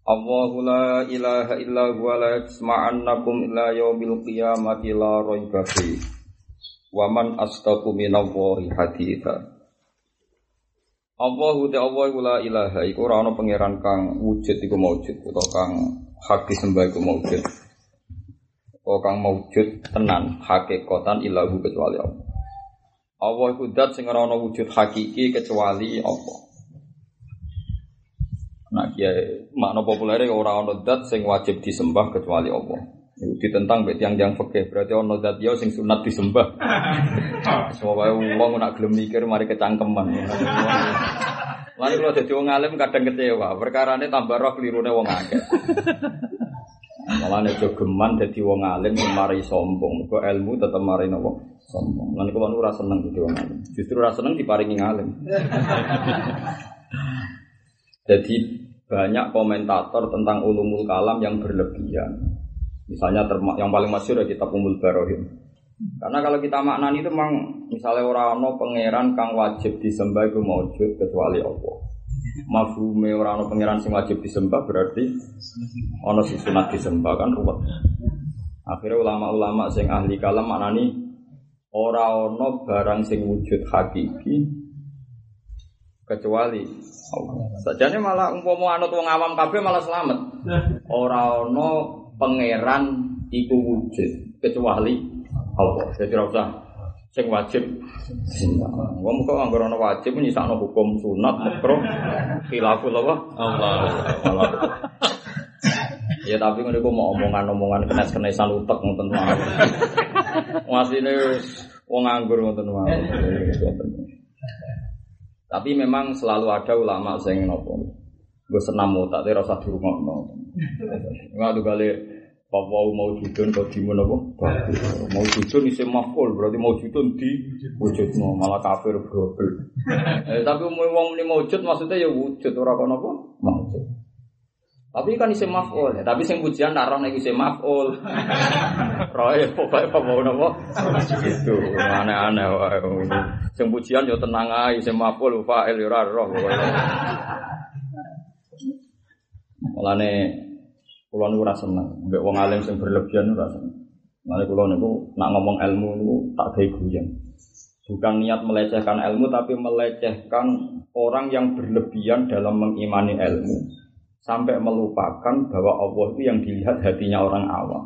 Allahu la ilaha illa huwa la yasma'annakum ila yaumil qiyamati la raiba fi. Wa man astaqu minallahi haditha. Allahu ta Allah la ilaha iku ora ana pangeran kang wujud iku maujud utawa kang hak disembah iku maujud. Utawa kang maujud tenan hakikatan ilahu kecuali Allah. Allah iku dat sing ora ana wujud hakiki kecuali Allah. Nah, kiai makna populer orang ono dat sing wajib disembah kecuali Allah. Itu ditentang mbek tiang-tiang fikih, berarti ono dat yo sing sunat disembah. Semua wae wong nak gelem mikir mari kecangkeman. Lalu kalau jadi wong alim kadang kecewa, perkara ini tambah roh kelirune wong akeh. Malah nek geman dadi wong alim mari sombong. Kok ilmu tetep mari nopo? Sombong. Lan kula ora seneng dadi wong alim. Justru ora seneng diparingi ngalim. Jadi banyak komentator tentang ulumul kalam yang berlebihan. Misalnya yang paling masyur ya kitab Umul Barohim. Karena kalau kita maknani itu memang misalnya orang no pangeran kang wajib disembah itu maujud kecuali Allah. Mafhume orang no pangeran sing wajib disembah berarti ono sing sunat disembah kan ruwet. Akhirnya ulama-ulama sing ahli kalam maknani orang barang sing wujud hakiki kecuali Allah. Sajane malah umpama anut wong awam kabeh malah selamat. Ora ana pangeran iku wujud kecuali Allah. Jadi ora usah sing wajib Wong kok anggere ana wajib nyisakno hukum sunat makruh khilaful apa? Allah. Ya tapi ngono iku mau omongan-omongan kenes-kenesan utek ngoten wae. Masine wong nganggur ngoten wae. Tapi memang selalu ada ulama sing nopo. Gue senam tak tapi rasa di rumah no. Enggak tuh kali Papa mau judun kau dimun apa? Mau judun isi maful berarti mau judun di wujud malah kafir berobel. eh, tapi mau wong ini wujud maksudnya ya wujud orang kono apa? Tapi kan isi maful, ya. tapi sing pujian naruh nih isi maful. Roy pokoknya apa mau nopo? Itu aneh-aneh. Sing pujian yo tenang aja, isi maful fa'il yo roh. Mulane kula niku ora seneng, mbek wong alim sing berlebihan ora seneng. Mulane kula niku nak ngomong ilmu niku tak gawe guyon. Bukan niat melecehkan ilmu tapi melecehkan orang yang berlebihan dalam mengimani ilmu sampai melupakan bahwa Allah itu yang dilihat hatinya orang awam.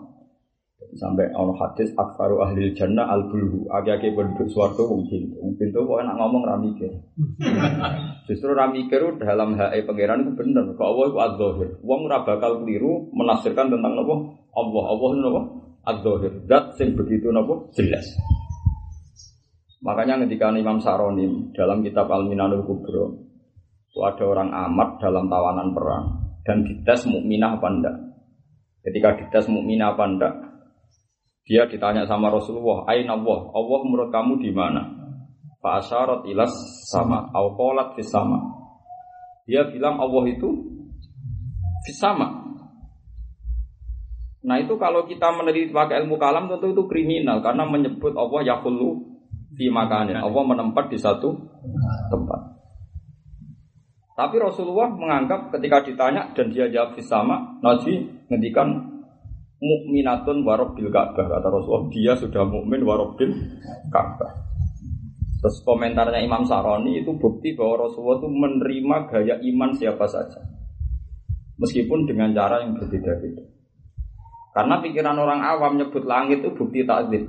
Sampai Allah hadis aksaru ahli jannah al bulhu agi-agi penduduk suarga wong pintu. Wong pintu kok enak ngomong ra mikir. Justru ra mikir dalam hae pangeran itu bener. Kok Allah itu adzahir. Wong ora bakal keliru menafsirkan tentang? Allah. Allah itu napa? Adzahir. Zat sing begitu napa? Jelas. Makanya ketika Imam Saronim dalam kitab Al-Minanul Kubro itu ada orang amat dalam tawanan perang dan dites mukminah apa enggak. Ketika dites mukminah apa enggak, dia ditanya sama Rasulullah, "Aina Allah? Allah menurut kamu di mana?" Fa asyarat ilas sama, au qalat fis sama. Dia bilang Allah itu fis sama. Nah itu kalau kita meneliti pakai ilmu kalam tentu itu kriminal karena menyebut Allah yaqulu di makanin. Allah menempat di satu tempat. Tapi Rasulullah menganggap ketika ditanya dan dia jawab sama, Nabi ngendikan mukminatun warobil Ka'bah kata Rasulullah dia sudah mukmin warobil Ka'bah. Terus komentarnya Imam Saroni itu bukti bahwa Rasulullah itu menerima gaya iman siapa saja. Meskipun dengan cara yang berbeda-beda. Karena pikiran orang awam nyebut langit itu bukti takdir.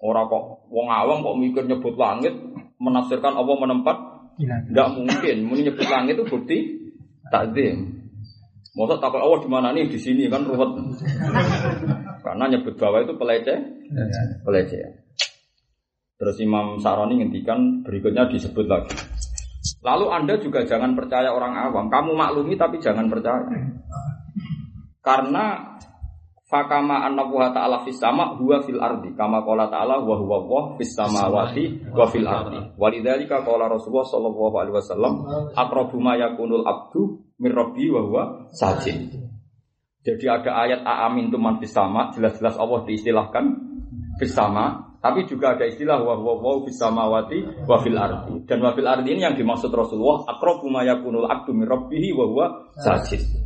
Orang kok wong awam kok mikir nyebut langit menafsirkan Allah menempat Enggak mungkin. Muni nyebut langit itu bukti takdim. Masa takut Allah di mana nih di sini kan ruwet. Karena nyebut bawah itu peleceh, peleceh. Terus Imam Saroni ngendikan berikutnya disebut lagi. Lalu Anda juga jangan percaya orang awam. Kamu maklumi tapi jangan percaya. Karena fakama annahu ta'ala fis sama huwa fil ardi. Kama qala ta'ala wa huwa wa fis samawati wa fil ardi. Walidzalika qala Rasulullah sallallahu alaihi wasallam aqrabu ma yakunul abdu min rabbi wa huwa sajid. Jadi ada ayat aamin tuman fis sama. Jelas-jelas Allah diistilahkan fis sama tapi juga ada istilah wa huwa wa fis samawati wa fil ardi. Dan wa fil ardi ini yang dimaksud Rasulullah aqrabu ma yakunul abdu min rabbihi wa huwa sajid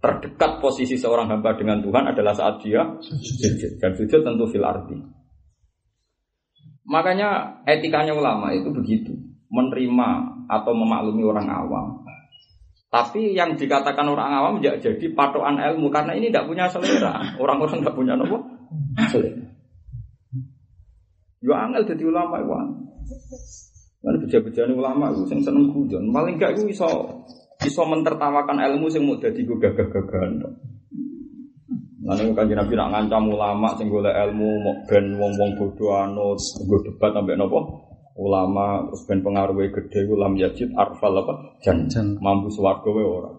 terdekat posisi seorang hamba dengan Tuhan adalah saat dia sujud dan sujud tentu fil arti. Makanya etikanya ulama itu begitu, menerima atau memaklumi orang awam. Tapi yang dikatakan orang awam tidak jadi patokan ilmu karena ini tidak punya selera. Orang-orang tidak punya nopo selera. Yo angel jadi ulama itu. Kan beja-beja ulama itu yang seneng guyon. Paling gak itu iso iso mentertawakan ilmu sing mau dadi go gagah-gagahan. Lalu kan Nabi nak ngancam ulama sing golek ilmu mau ben wong-wong bodoh anut nggo debat sampai nopo ulama terus ben pengaruhnya gede ulam yajid arfal apa jan, jan. mampu swarga wae ora.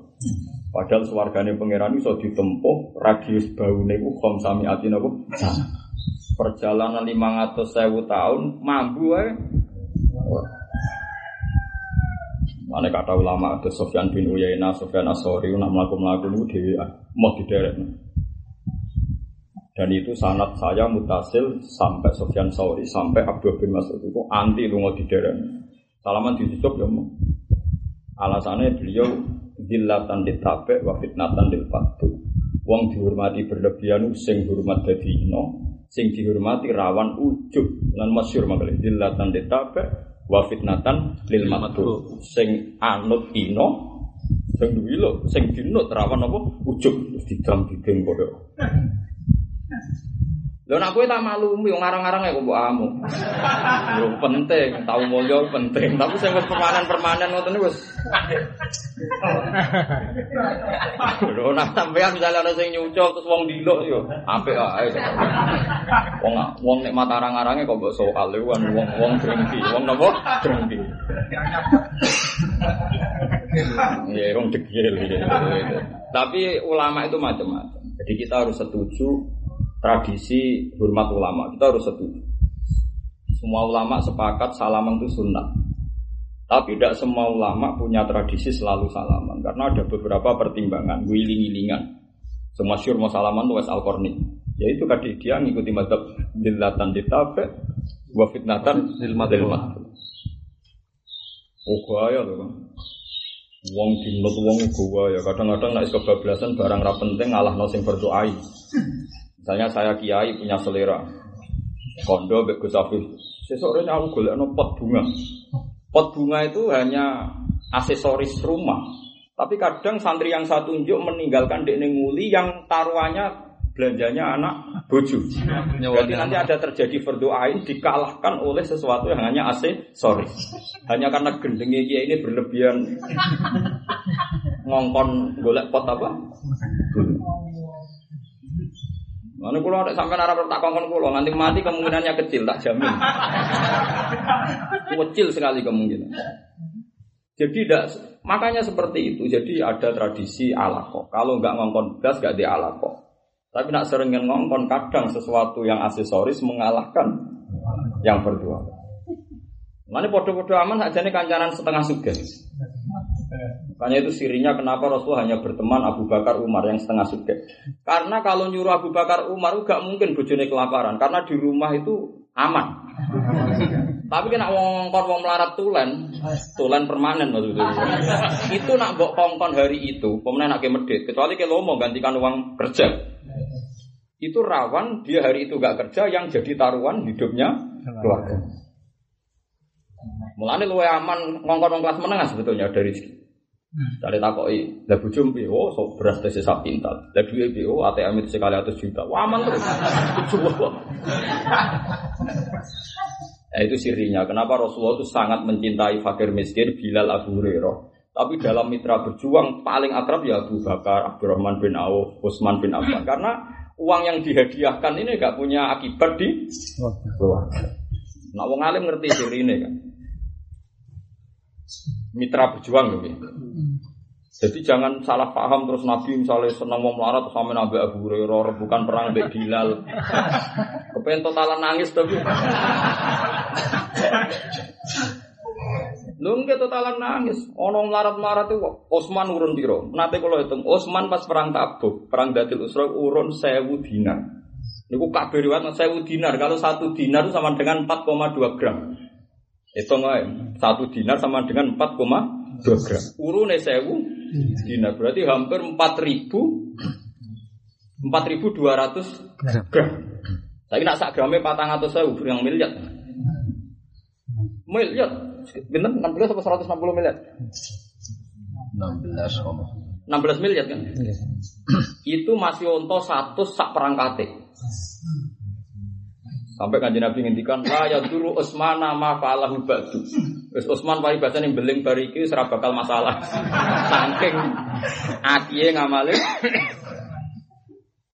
Padahal swargane pangeran iso ditempuh radius baune ku khom sami ati napa? Perjalanan 500.000 tahun mampu wae. Mana kata ulama ada Sofyan bin Uyaina, Sofyan Asori, nak melakukan melakukan itu dewi mau dideret. Dan itu sanat saya mutasil sampai Sofyan Sauri sampai Abdul bin Mas'ud itu anti lu mau dideret. Salaman ditutup ya mau. Alasannya beliau dilatan ditape wa fitnatan dil Wong dihormati berlebihan sing hormat dadi sing dihormati rawan ujub lan masyhur makale dilatan ditape wa fitnatan lil maktu sing anut ino sing duwi lho sing dinut rawan apa? Ujug didam dideng padha Lho nak kowe tak maklumi wong ngarang-ngarang ya kok amu. Lho penting, tau mulya penting, tapi sing wis permanen-permanen ngoten wis. Lho nak sampean misalnya ana sing nyucul terus wong diluk yo apik ae. Wong wong nek mata arang-arange kok mbok soal kan wong wong drengki, wong napa? Drengki. Ya, wong degil. Tapi ulama itu macam-macam. Jadi kita harus setuju tradisi hormat ulama. Kita harus setuju. Semua ulama sepakat salaman itu sunnah. Tapi tidak semua ulama punya tradisi selalu salaman. Karena ada beberapa pertimbangan, wiling-wilingan. Semua syur mau salaman itu al -Qarni. Yaitu tadi dia ngikuti madhab dilatan ditabe, wa fitnatan dilmat Oh gaya tuh kan. Wong dinut wong gua ya kadang-kadang nek kebablasan barang ra penting ngalah sing berdoai. Misalnya saya kiai punya selera kondo bek Gus Afif. Sesore aku golek no pot bunga. Pot bunga itu hanya aksesoris rumah. Tapi kadang santri yang saya tunjuk meninggalkan dek nguli yang taruhannya belanjanya anak bojo. Berarti nanti ada terjadi berdoain dikalahkan oleh sesuatu yang hanya aksesoris. Hanya karena gendengnya kiai ini berlebihan ngongkon golek pot apa? Mana kulo ada sampai nara tak kongkon kulo nanti mati kemungkinannya kecil tak jamin. kecil sekali kemungkinan. Jadi tidak makanya seperti itu. Jadi ada tradisi alako. Kalau nggak ngongkon gas nggak di alako. Tapi nak sering ngongkon kadang sesuatu yang aksesoris mengalahkan yang berdua. Mana podo-podo aman aja nih kancanan setengah sugen. Makanya itu sirinya kenapa Rasul hanya berteman Abu Bakar Umar yang setengah suge. Karena kalau nyuruh Abu Bakar Umar gak mungkin bojone kelaparan karena di rumah itu aman. Tapi kena wong kongkon wong melarat tulen, tulen permanen maksudnya. itu nak mbok kongkon hari itu, pemenang nak medit, kecuali kalau mau gantikan uang kerja. Itu rawan dia hari itu gak kerja yang jadi taruhan hidupnya keluarga. Mulane luwe aman ngongkon kelas menengah sebetulnya dari sini. Cari takoi, lah bujum piye? Oh, so beras tes sak pintal. Lah duwe piye? Oh, ATM itu sekali atas juta. Wah, aman terus. Nah, itu sirinya. Kenapa Rasulullah itu sangat mencintai fakir miskin Bilal Abu Hurairah. Tapi dalam mitra berjuang paling akrab ya Abu Bakar, Abdurrahman bin Auf, Utsman bin Affan. Karena uang yang dihadiahkan ini gak punya akibat di keluarga. Nah, wong alim ngerti sirine kan. Mitra berjuang gitu. Jadi jangan salah paham terus Nabi misalnya senang mau melarat sama Nabi Abu Hurairah bukan perang Mbak Bilal. Kepengen totalan nangis tapi. Lu totalan nangis. Ono melarat-melarat itu Osman urun piro? Nanti kalau hitung Osman pas perang Tabuk, perang Datil Usra urun sewu dinar. Niku kabeh riwayat sewu dinar. Kalau satu dinar itu sama dengan 4,2 gram. Itu nggak satu dinar sama dengan 4,2 gram. Urune sewu dinar berarti hampir 4000 4200 gram. Saya nak sak grame 400 saya yang miliar. Miliar. Bintang 16 atau 160 miliar? 16 om. 16 miliar kan? Itu masih untuk satu sak perangkate. Sampai kanjeng Nabi ngendikan la ya dulu Utsman ma fa'alahu ba'du. Wis Utsman pari bahasa ning beling bariki ora bakal masalah. Saking atiye ngamale.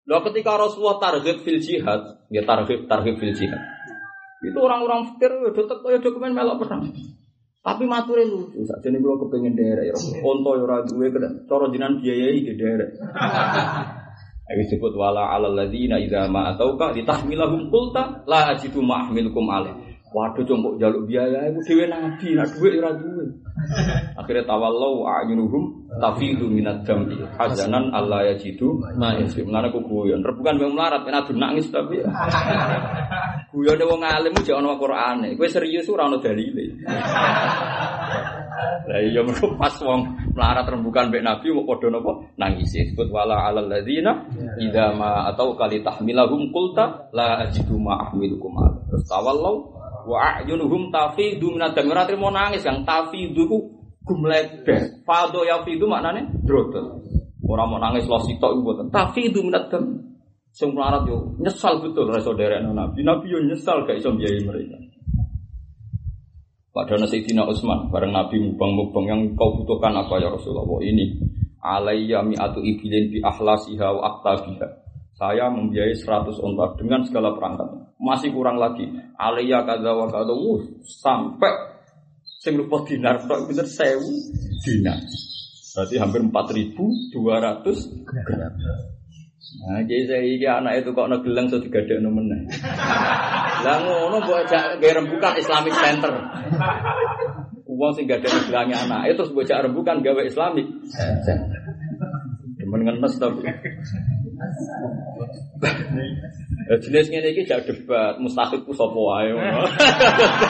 Loh ketika Rasulullah target fil jihad, ya target target fil jihad. Itu orang-orang fikir ya tetep kaya dokumen melok perang. Tapi mature lucu, saja nih kalau kepengen daerah ya, onto ya ora duwe, cara jinan biayai di daerah. Ayo disebut wala ala ladzina idza ma atauka litahmilahum qulta la ajidu ma ahmilukum alaih. Waduh combok jaluk biaya iku dhewe nabi, nak dhuwit ora duwe. Akhirnya tawallau a'yunuhum tafidu minad dam'i hazanan alla yajidu ma yasim. Mulane ku guyon. Rebukan wong melarat kena nangis tapi guyone wong alim jek ana Qur'ane. Kowe serius ora ana dalile. Lah iya mergo pas wong melarat rembukan mbek Nabi mau padha napa nangis. Disebut wala alal ladzina idza ma atau kali tahmilahum qulta la ajidu ma ahmilukum. Terus tawallau wa a'yunuhum tafidu minad dam ora trimo nangis yang tafidu ku gumlede. Fado ya fidu maknane drotot. Ora mau nangis lo sitok iku mboten. Tafidu minad dam. Sing melarat yo nyesal betul ra saudara Nabi. Nabi yo nyesal gak iso biayai mereka. Padahal Sayyidina Utsman bareng Nabi mubang-mubang yang kau butuhkan apa ya Rasulullah ini alayya mi'atu ibilin bi ahlasiha wa aktabiha. Saya membiayai 100 onta dengan segala perangkat. Masih kurang lagi. Alayya kadza wa kadza uh, sampai sing lupa dinar tok bener 1000 dinar. Berarti hampir 4200 gram. Nah, jadi saya iki anak itu kok negeleng so digadekno meneh. Lah ngono ajak gawe rembukan Islamic Center. Uang sing gak ada bilangnya anak, itu terus bocah rembukan gawe Islamic. Demen ngenes tapi. Jenis ngene iki jak debat, mustahil ku sapa wae.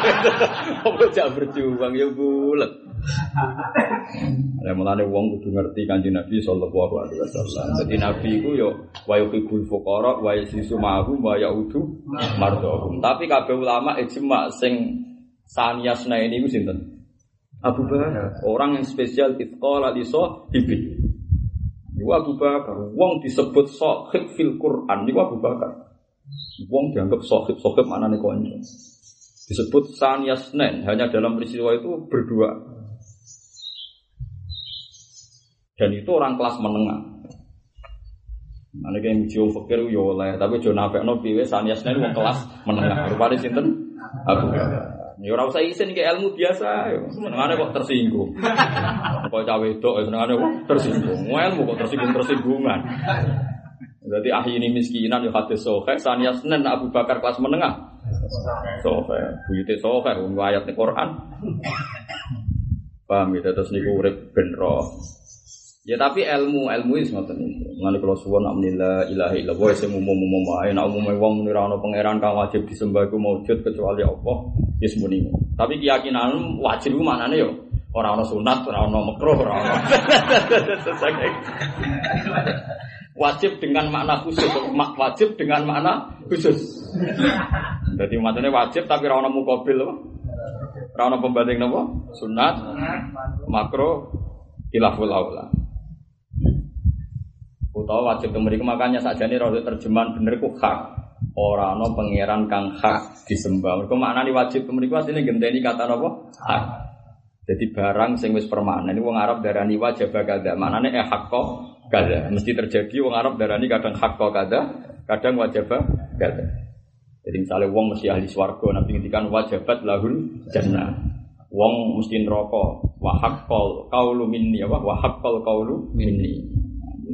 Apa jak berjuang ya bulet. Ya mulane wong kudu ngerti Kanjeng Nabi sallallahu alaihi wasallam. Dadi Nabi iku yo wa yuhibbul fuqara wa yasisu ma'hum wa yaudu mardhahum. Tapi kabeh ulama ijma sing saniyasna ini ku sinten? Abu Bakar, orang yang spesial itqala li sahibi. Niku Abu Bakar, wong disebut sahib fil Quran niku Abu Bakar. Wong dianggap sahib, sahib maknane kanca. Disebut saniyasnen, hanya dalam peristiwa itu berdua. Dan itu orang kelas menengah. Nanti kayak muji wong fakir yo oleh, tapi jo nafekno piwe saniyasnen wong kelas menengah. Rupane sinten? Abu. Ya ora usah isin ke ilmu biasa, ya. senengane kok tersinggung. Kok cawe wedok senengane kok tersinggung. Ilmu kok tersinggung-tersinggungan. Jadi ahli ini miskinan ya hadis sohe, saniya senen Abu Bakar kelas menengah. Sohe, buyute sohe, wong ayat Quran. Paham ya, terus niku urip ben roh. Ya tapi ilmu ilmu itu ngoten niku. Ngene kula suwun nak menila ilaha illallah sing umum-umum wae nek umume wong muni ana pangeran kang wajib disembah iku maujud kecuali Allah. Ya muni. Tapi keyakinan wajib iku maknane yo ora ana sunat, ora ana makruh, ora ana. wajib dengan makna khusus, wajib dengan makna khusus. Jadi maknanya wajib tapi ora ana mukabil apa? Ora ana pembanding napa? Sunat, makro, khilaful aula. Utawa wajib kemeriku makanya saja ini roh terjemahan bener ku hak. Orang no pangeran kang hak disembah. Mereka maknani wajib kemeriku aslinya genteni kata nopo hak. Jadi barang sing wis permanen ini wong Arab darani wajib kada. Maknane eh hak kok kada. Mesti terjadi wong Arab darani kadang hak kok kada, kadang wajib kada. Jadi misalnya wong mesti ahli swarga, nabi ngendikan wajibat lahul jannah. Wong mesti neraka, wa haqqal qaulu minni apa wa haqqal qaulu minni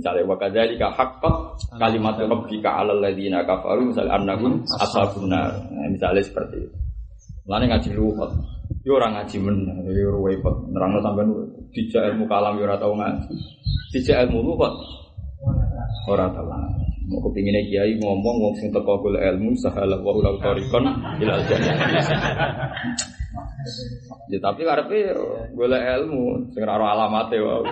misalnya wa kadzalika haqqat kalimat rabbika 'alal ladzina kafaru misalnya annahum ashabun nar. Nah, misalnya seperti itu. Lane ngaji luhut yo ora ngaji men yo repot. Nerangno sampean dijak ilmu kalam yo ora tau ngaji. Dijak ilmu luhut ora tau Mau kepinginnya kiai ngomong wong sing teko golek ilmu sahala wa ulau tarikon ilal jannah. Ya tapi karepe golek ilmu sing ora alamate wae.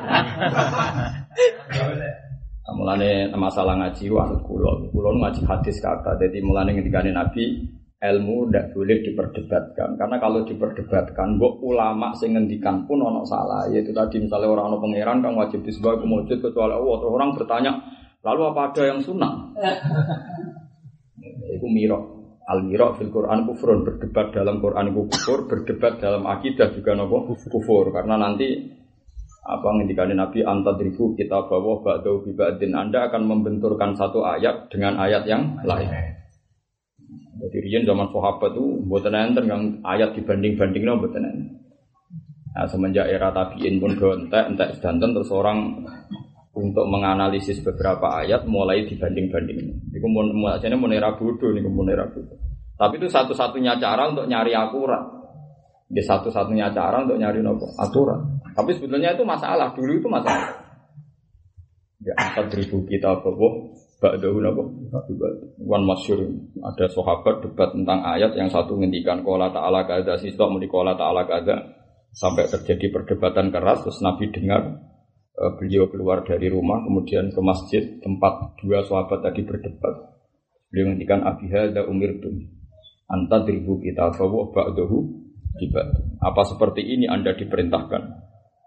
Mulane masalah ngaji wasut kula. Kula ngaji hadis kata. Jadi mulane ngendikane Nabi ilmu tidak boleh diperdebatkan karena kalau diperdebatkan mbok ulama sing ngendikan pun ono salah yaitu tadi misalnya orang ono pangeran kan wajib disebut kemujud kecuali Allah orang bertanya lalu apa ada yang sunnah? Itu miro al miro fil Quran kufrun. Berdebat dalam Quran itu kufur berdebat dalam akidah juga nopo? Kufur. Karena nanti apa ngendikan Nabi antadribu kita bawa ba'dau bibadin Anda akan membenturkan satu ayat dengan ayat yang lain. Jadi rian zaman sahabat itu buatan enten ayat dibanding banding no buatan Nah, semenjak era tabiin pun gontek, entek sedanten terus orang untuk menganalisis beberapa ayat mulai dibanding-banding. Ini ini mau nera bodoh, ini mau nera bodoh. Tapi itu satu-satunya cara untuk nyari akurat. Di satu-satunya cara untuk nyari nopo aturan. Tapi sebetulnya itu masalah dulu itu masalah. Ya empat ribu kita bahwa Ba'dahu napa? Wan masyur ada sahabat debat tentang ayat yang satu ngendikan kola ta'ala kada siswa muni kola ta'ala kada sampai terjadi perdebatan keras terus Nabi dengar beliau keluar dari rumah kemudian ke masjid tempat dua sahabat tadi berdebat. Beliau ngendikan abihada umirtum anta dribu kita bahwa ba'dahu apa seperti ini anda diperintahkan?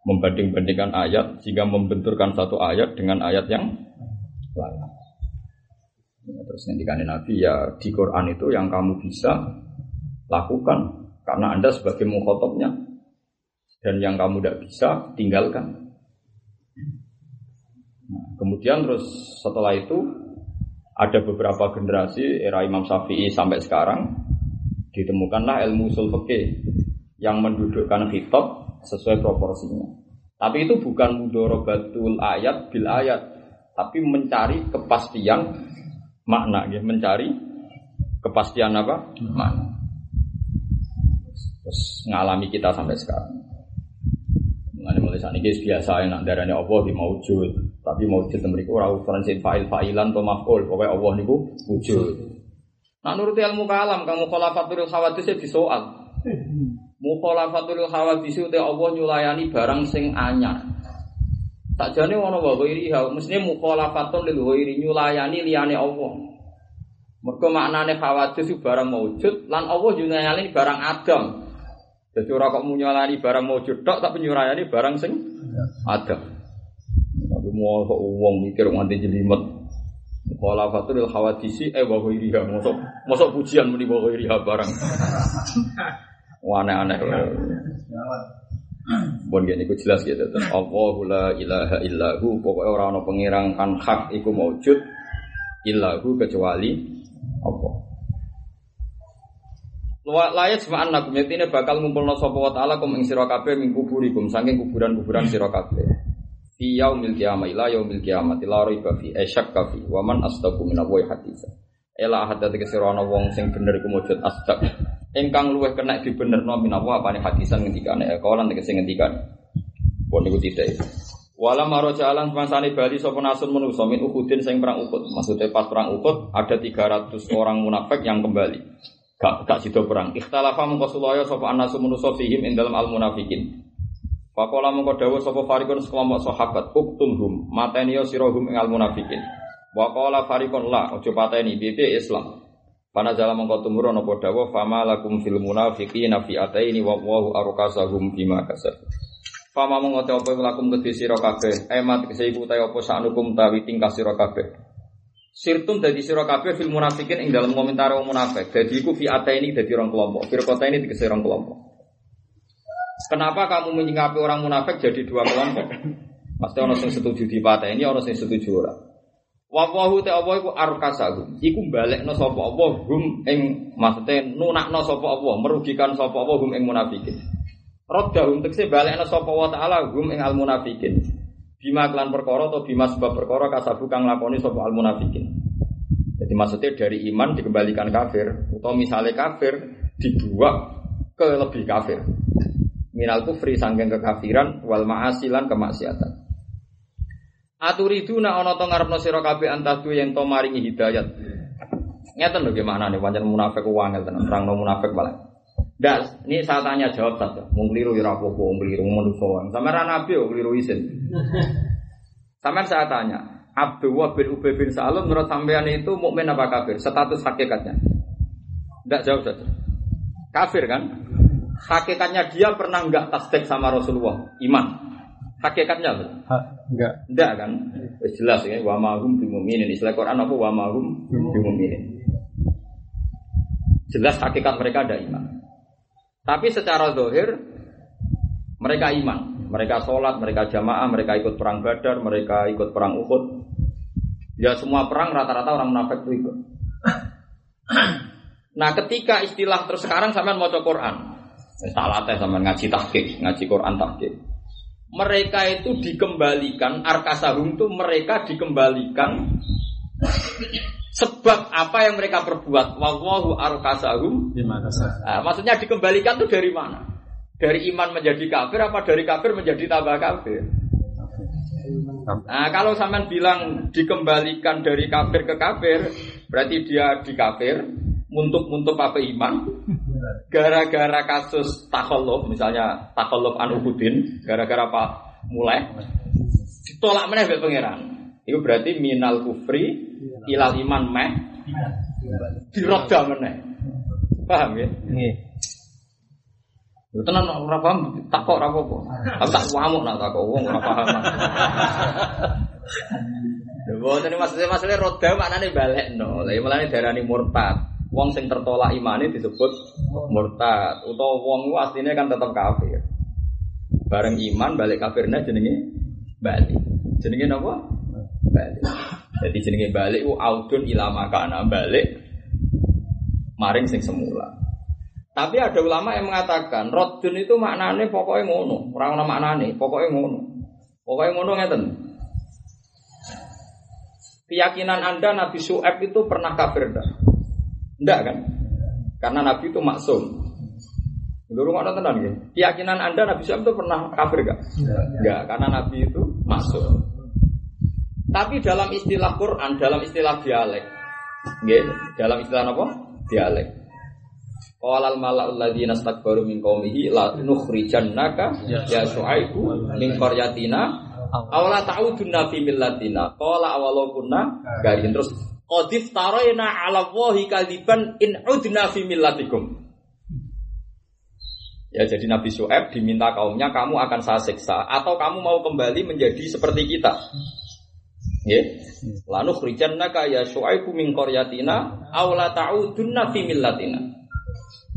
Membanding-bandingkan ayat sehingga membenturkan satu ayat dengan ayat yang lain. Ya, terus ngendikan Nabi ya di Quran itu yang kamu bisa lakukan karena Anda sebagai mukhotobnya dan yang kamu tidak bisa tinggalkan. Nah, kemudian terus setelah itu ada beberapa generasi era Imam Syafi'i sampai sekarang ditemukanlah ilmu usul fikih yang mendudukkan kitab sesuai proporsinya. Tapi itu bukan mudorobatul ayat bil ayat, tapi mencari kepastian makna ya, mencari kepastian apa? Makna. Terus ngalami kita sampai sekarang. Mulai mulai saat ini biasa yang darahnya Allah di maujud, tapi maujud mereka orang ukuran sin fa'il fa'ilan atau maf'ul, pokoknya Allah niku wujud. Nah nurut ilmu kalam, kamu khalafatul khawatis ya disoal. Mukhalafatul khawatis itu Allah nyulayani barang sing anyar. Tak jane ono wa ghairiha, mestine mukhalafatun lil ghairi nyulayani liyane Allah. Mergo maknane khawatir itu barang maujud lan Allah nyulayani barang adam. Jadi ora kok nyulayani barang maujud tok tapi nyulayani barang sing adam. Mau wong mikir nganti jelimet. Mukhalafatul lil khawadisi eh wa ghairiha. Mosok mosok pujian muni wa ghairiha barang. Aneh-aneh. Bon gini ku jelas gitu. Allahu la ilaha illahu. Pokoknya orang orang pengirang kan hak iku maujud illahu kecuali Allah. Layat semua anak ini bakal ngumpul sapa wa taala kum ing sira kabeh ming kuburikum saking kuburan-kuburan sira kabeh. Fi yaumil qiyamah ila yaumil qiyamah la raiba fi asyak kafi wa man astaqu min Allah hadisa. Ela ahad tegese ana wong sing bener iku maujud astaq ingkang luweh kena dibenerno minawa apane hadisan ngendikane eh, kawalan tegese ngendikane pun niku tidak Wala maro jalan semangsane Bali sapa nasun manusa min Uhudin sing perang Uhud. Maksudnya pas perang Uhud ada 300 orang munafik yang kembali. Gak gak sido perang. Ikhtalafa mengko sulaya sapa anasun manusa fihim ing dalam al munafikin. Pakola mengko dawuh sapa farikun sekelompok sahabat uktumhum mateni sira hum ing al munafikin. Wa qala farikun la ojo pateni bebe Islam. Pana jala mongko tumurun apa dawa fama lakum fil munafiqina fi ataini wa wallahu arkasahum bima kasab. Fama mongko te apa lakum kedhe sira kabeh, emat kese iku ta apa sanukum tawi tingkah sira kabeh. Sirtum dadi sira kabeh fil munafiqin ing dalam komentar wong munafik. Dadi iku fi ataini dadi orang kelompok. Firqata ini dikese orang kelompok. Kenapa kamu menyingkapi orang munafik jadi dua kelompok? Pasti orang yang setuju di ini, orang yang setuju orang. Wawahu te Allah iku arkasahum. Iku balekno sapa Allah hum ing maksude nunakno sapa Allah, merugikan sapa Allah hum ing munafikin. Roda untuk sih balik sapa wa taala hum ing al munafikin. Bima klan perkara atau bima sebab perkara kasabu kang lakoni sapa al munafikin. Jadi maksudnya dari iman dikembalikan kafir atau misalnya kafir dibuat ke lebih kafir. Minal kufri sangking kekafiran wal ma'asilan kemaksiatan. Aturiduna ana to ngarepno sira kabeh antadu yang to maringi hidayat. Ngeten lho gimana nih pancen munafik wangel tenan, terangno munafik balik. Ndak, ini saya tanya jawab saja. Mau keliru ya apa mau keliru manusia. Sama nabi yo keliru isin. Sama saya tanya, Abdullah bin Ubay bin Salul menurut sampean itu mukmin apa kafir? Status hakikatnya. Tidak jawab saja. Kafir kan? Hakikatnya dia pernah enggak tasdik sama Rasulullah? Iman. Hakikatnya ha, enggak. Enggak kan? Jelas ya, wa mahum bimuminin. Istilah Quran apa wa mahum bimuminin. Jelas hakikat mereka ada iman. Tapi secara dohir mereka iman, mereka sholat, mereka jamaah, mereka ikut perang Badar, mereka ikut perang Uhud. Ya semua perang rata-rata orang munafik itu ikut. Nah ketika istilah terus sekarang sampean mau Quran, salah teh sama ngaji tahqiq, ngaji Quran tahqiq. Mereka itu dikembalikan arkasahum itu mereka dikembalikan Sebab apa yang mereka perbuat? Wallahu arkasahum. Nah, maksudnya dikembalikan itu dari mana? Dari iman menjadi kafir apa dari kafir menjadi tambah kafir? Nah, kalau sampean bilang dikembalikan dari kafir ke kafir, berarti dia di kafir, muntuk-muntuk apa iman? Gara-gara kasus takholuf, misalnya takholuf anuhudin, gara-gara apa mulai ditolak mana pangeran. Itu berarti minal kufri ilal iman meh diroda meneh. Paham ya? Nggih. Yo tenan ora paham, takok ora apa-apa. Aku tak wamuk nak takok wong ora paham. Lha boten maksudnya masalah roda maknane balekno. Lah mulane darani murtad. Wong sing tertolak imane disebut murtad. Utawa wong ku asline kan tetap kafir. Bareng iman balik kafirnya jenenge balik. Jenenge napa? Balik. Jadi jenenge balik u audun ilama kana balik maring sing semula. Tapi ada ulama yang mengatakan rodun itu maknane pokoknya ngono, orang nama maknane, pokoknya ngono. Pokoknya ngono ngeten. Keyakinan Anda Nabi Su'eb itu pernah kafir enggak? Enggak kan? Karena Nabi itu maksum. Dulu mana tenan ya? Keyakinan Anda Nabi Su'eb itu pernah kafir enggak? Enggak, karena Nabi itu maksum. Tapi dalam istilah Quran, dalam istilah dialek, gitu, dalam istilah apa? Dialek. Qala al mala'ul ladzina istakbaru min qaumihi la nukhrijannaka ya syu'aibu min qaryatina aw la ta'udunna fi millatina qala awalau kunna garin terus qadif tarayna 'ala Allahi kadiban in udna fi millatikum Ya jadi Nabi Syuaib diminta kaumnya kamu akan saya siksa atau kamu mau kembali menjadi seperti kita. Ya. Lanu naka ya syu'aibu min qaryatina aw la ta'udunna fi millatina.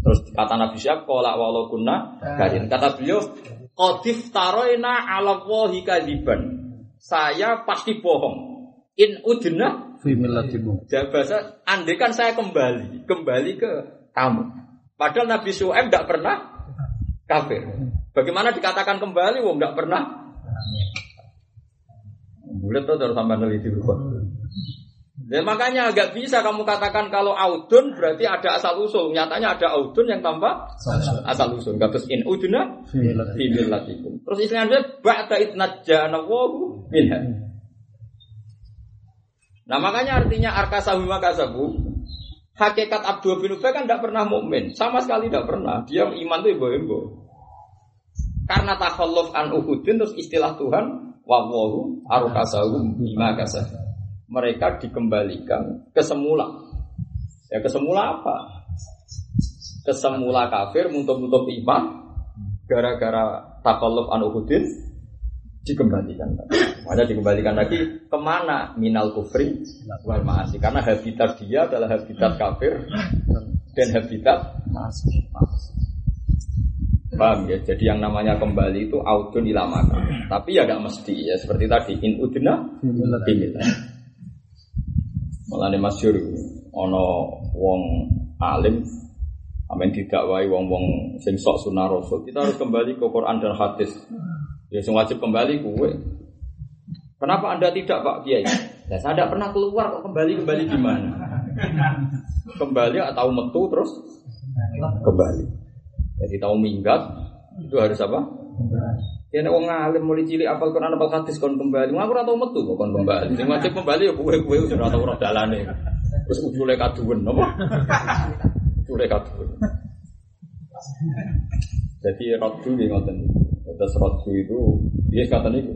Terus kata Nabi Syab qala walau kunna garin. Kata beliau qadif taroina ala wahi kadiban. Saya pasti bohong. In udna millatikum. Bahasa andai kan saya kembali, kembali ke kamu. Padahal Nabi Syuaib tidak pernah kafir. Bagaimana dikatakan kembali wong tidak pernah Bulat tuh harus sampai neliti. Dan makanya agak bisa kamu katakan kalau audun berarti ada asal usul. Nyatanya ada audun yang tanpa asal usul. Katus in uduna fimilatikum. Terus istilahnya ba'da itnajjana wahu minha. Nah makanya artinya arkasahu makasabu Hakikat Abdul bin Ubay kan tidak pernah mukmin, sama sekali tidak pernah. Dia iman itu ibu-ibu. Karena takhalluf an Uhudin terus istilah Tuhan Wawahu arukasahum bima kasah. Mereka dikembalikan ke semula. Ya ke semula apa? Ke semula kafir muntuk-muntuk iman gara-gara takalluf anuhudin dikembalikan Makanya dikembalikan lagi ke mana minal kufri wal maasi karena habitat dia adalah habitat kafir dan habitat maasi. Paham ya? Jadi yang namanya kembali itu audun ilamaka. Tapi ya gak mesti ya. Seperti tadi in udna bimillah. Malah masyur ono wong alim Amin didakwai wong-wong sing sok sunah rasul. Kita harus kembali ke Quran dan hadis. Ya sing wajib kembali kue. Kenapa Anda tidak Pak Kiai? Ya, saya tidak pernah keluar kok kembali kembali gimana? Kembali atau metu terus kembali. Jadi tahu minggat itu harus apa? Ya nek wong alim mulai cilik apal Quran apal hadis kon kembali. Aku ora tau metu kok kon kembali. Sing wajib kembali ya kowe-kowe wis ora tau ora dalane. Wis ujule kaduwen apa? Ujule kaduwen. Jadi rodu nggih ngoten. Terus rodu itu dia kata niku.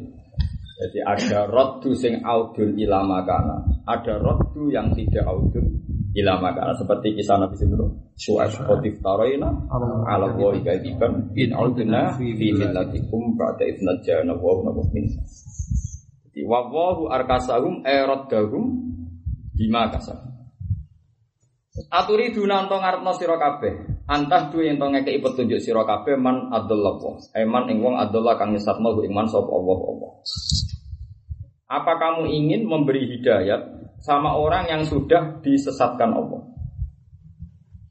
Jadi ada rodu sing audun ilama kana, ada rodu yang tidak audun ilama kana seperti kisah Nabi Sinur. Su'as khotif taroina ala wa ikaiban in auduna fi millatikum ba'da idna jana wa min. Jadi wawahu arkasahum eroddahum bima kasar. Aturi dunanto ngarepno sira kabeh. Antah duwe ento ngekeki petunjuk sira kabeh man adallah. Eman ing wong kang nyesatno ing man sapa Allah Allah. Apa kamu ingin memberi hidayat sama orang yang sudah disesatkan Allah?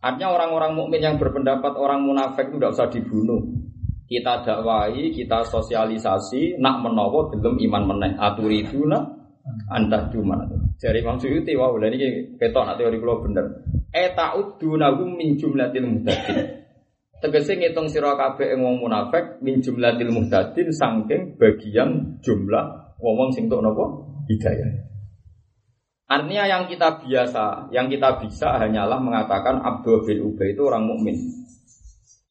Artinya orang-orang mukmin yang berpendapat orang munafik itu tidak usah dibunuh. Kita dakwai, kita sosialisasi, nak menowo belum iman meneh. Aturiduna antah cuma. Dari Imam Suyuti, wah, ini ketok nanti teori kalau bener. Eta udunahum min jumlatil muhtadin. Tegese ngitung sira kabeh wong munafik min jumlatil muhtadin saking bagian jumlah wong sing tok napa hidayah. Artinya yang kita biasa, yang kita bisa hanyalah mengatakan Abdul bin Ubay itu orang mukmin.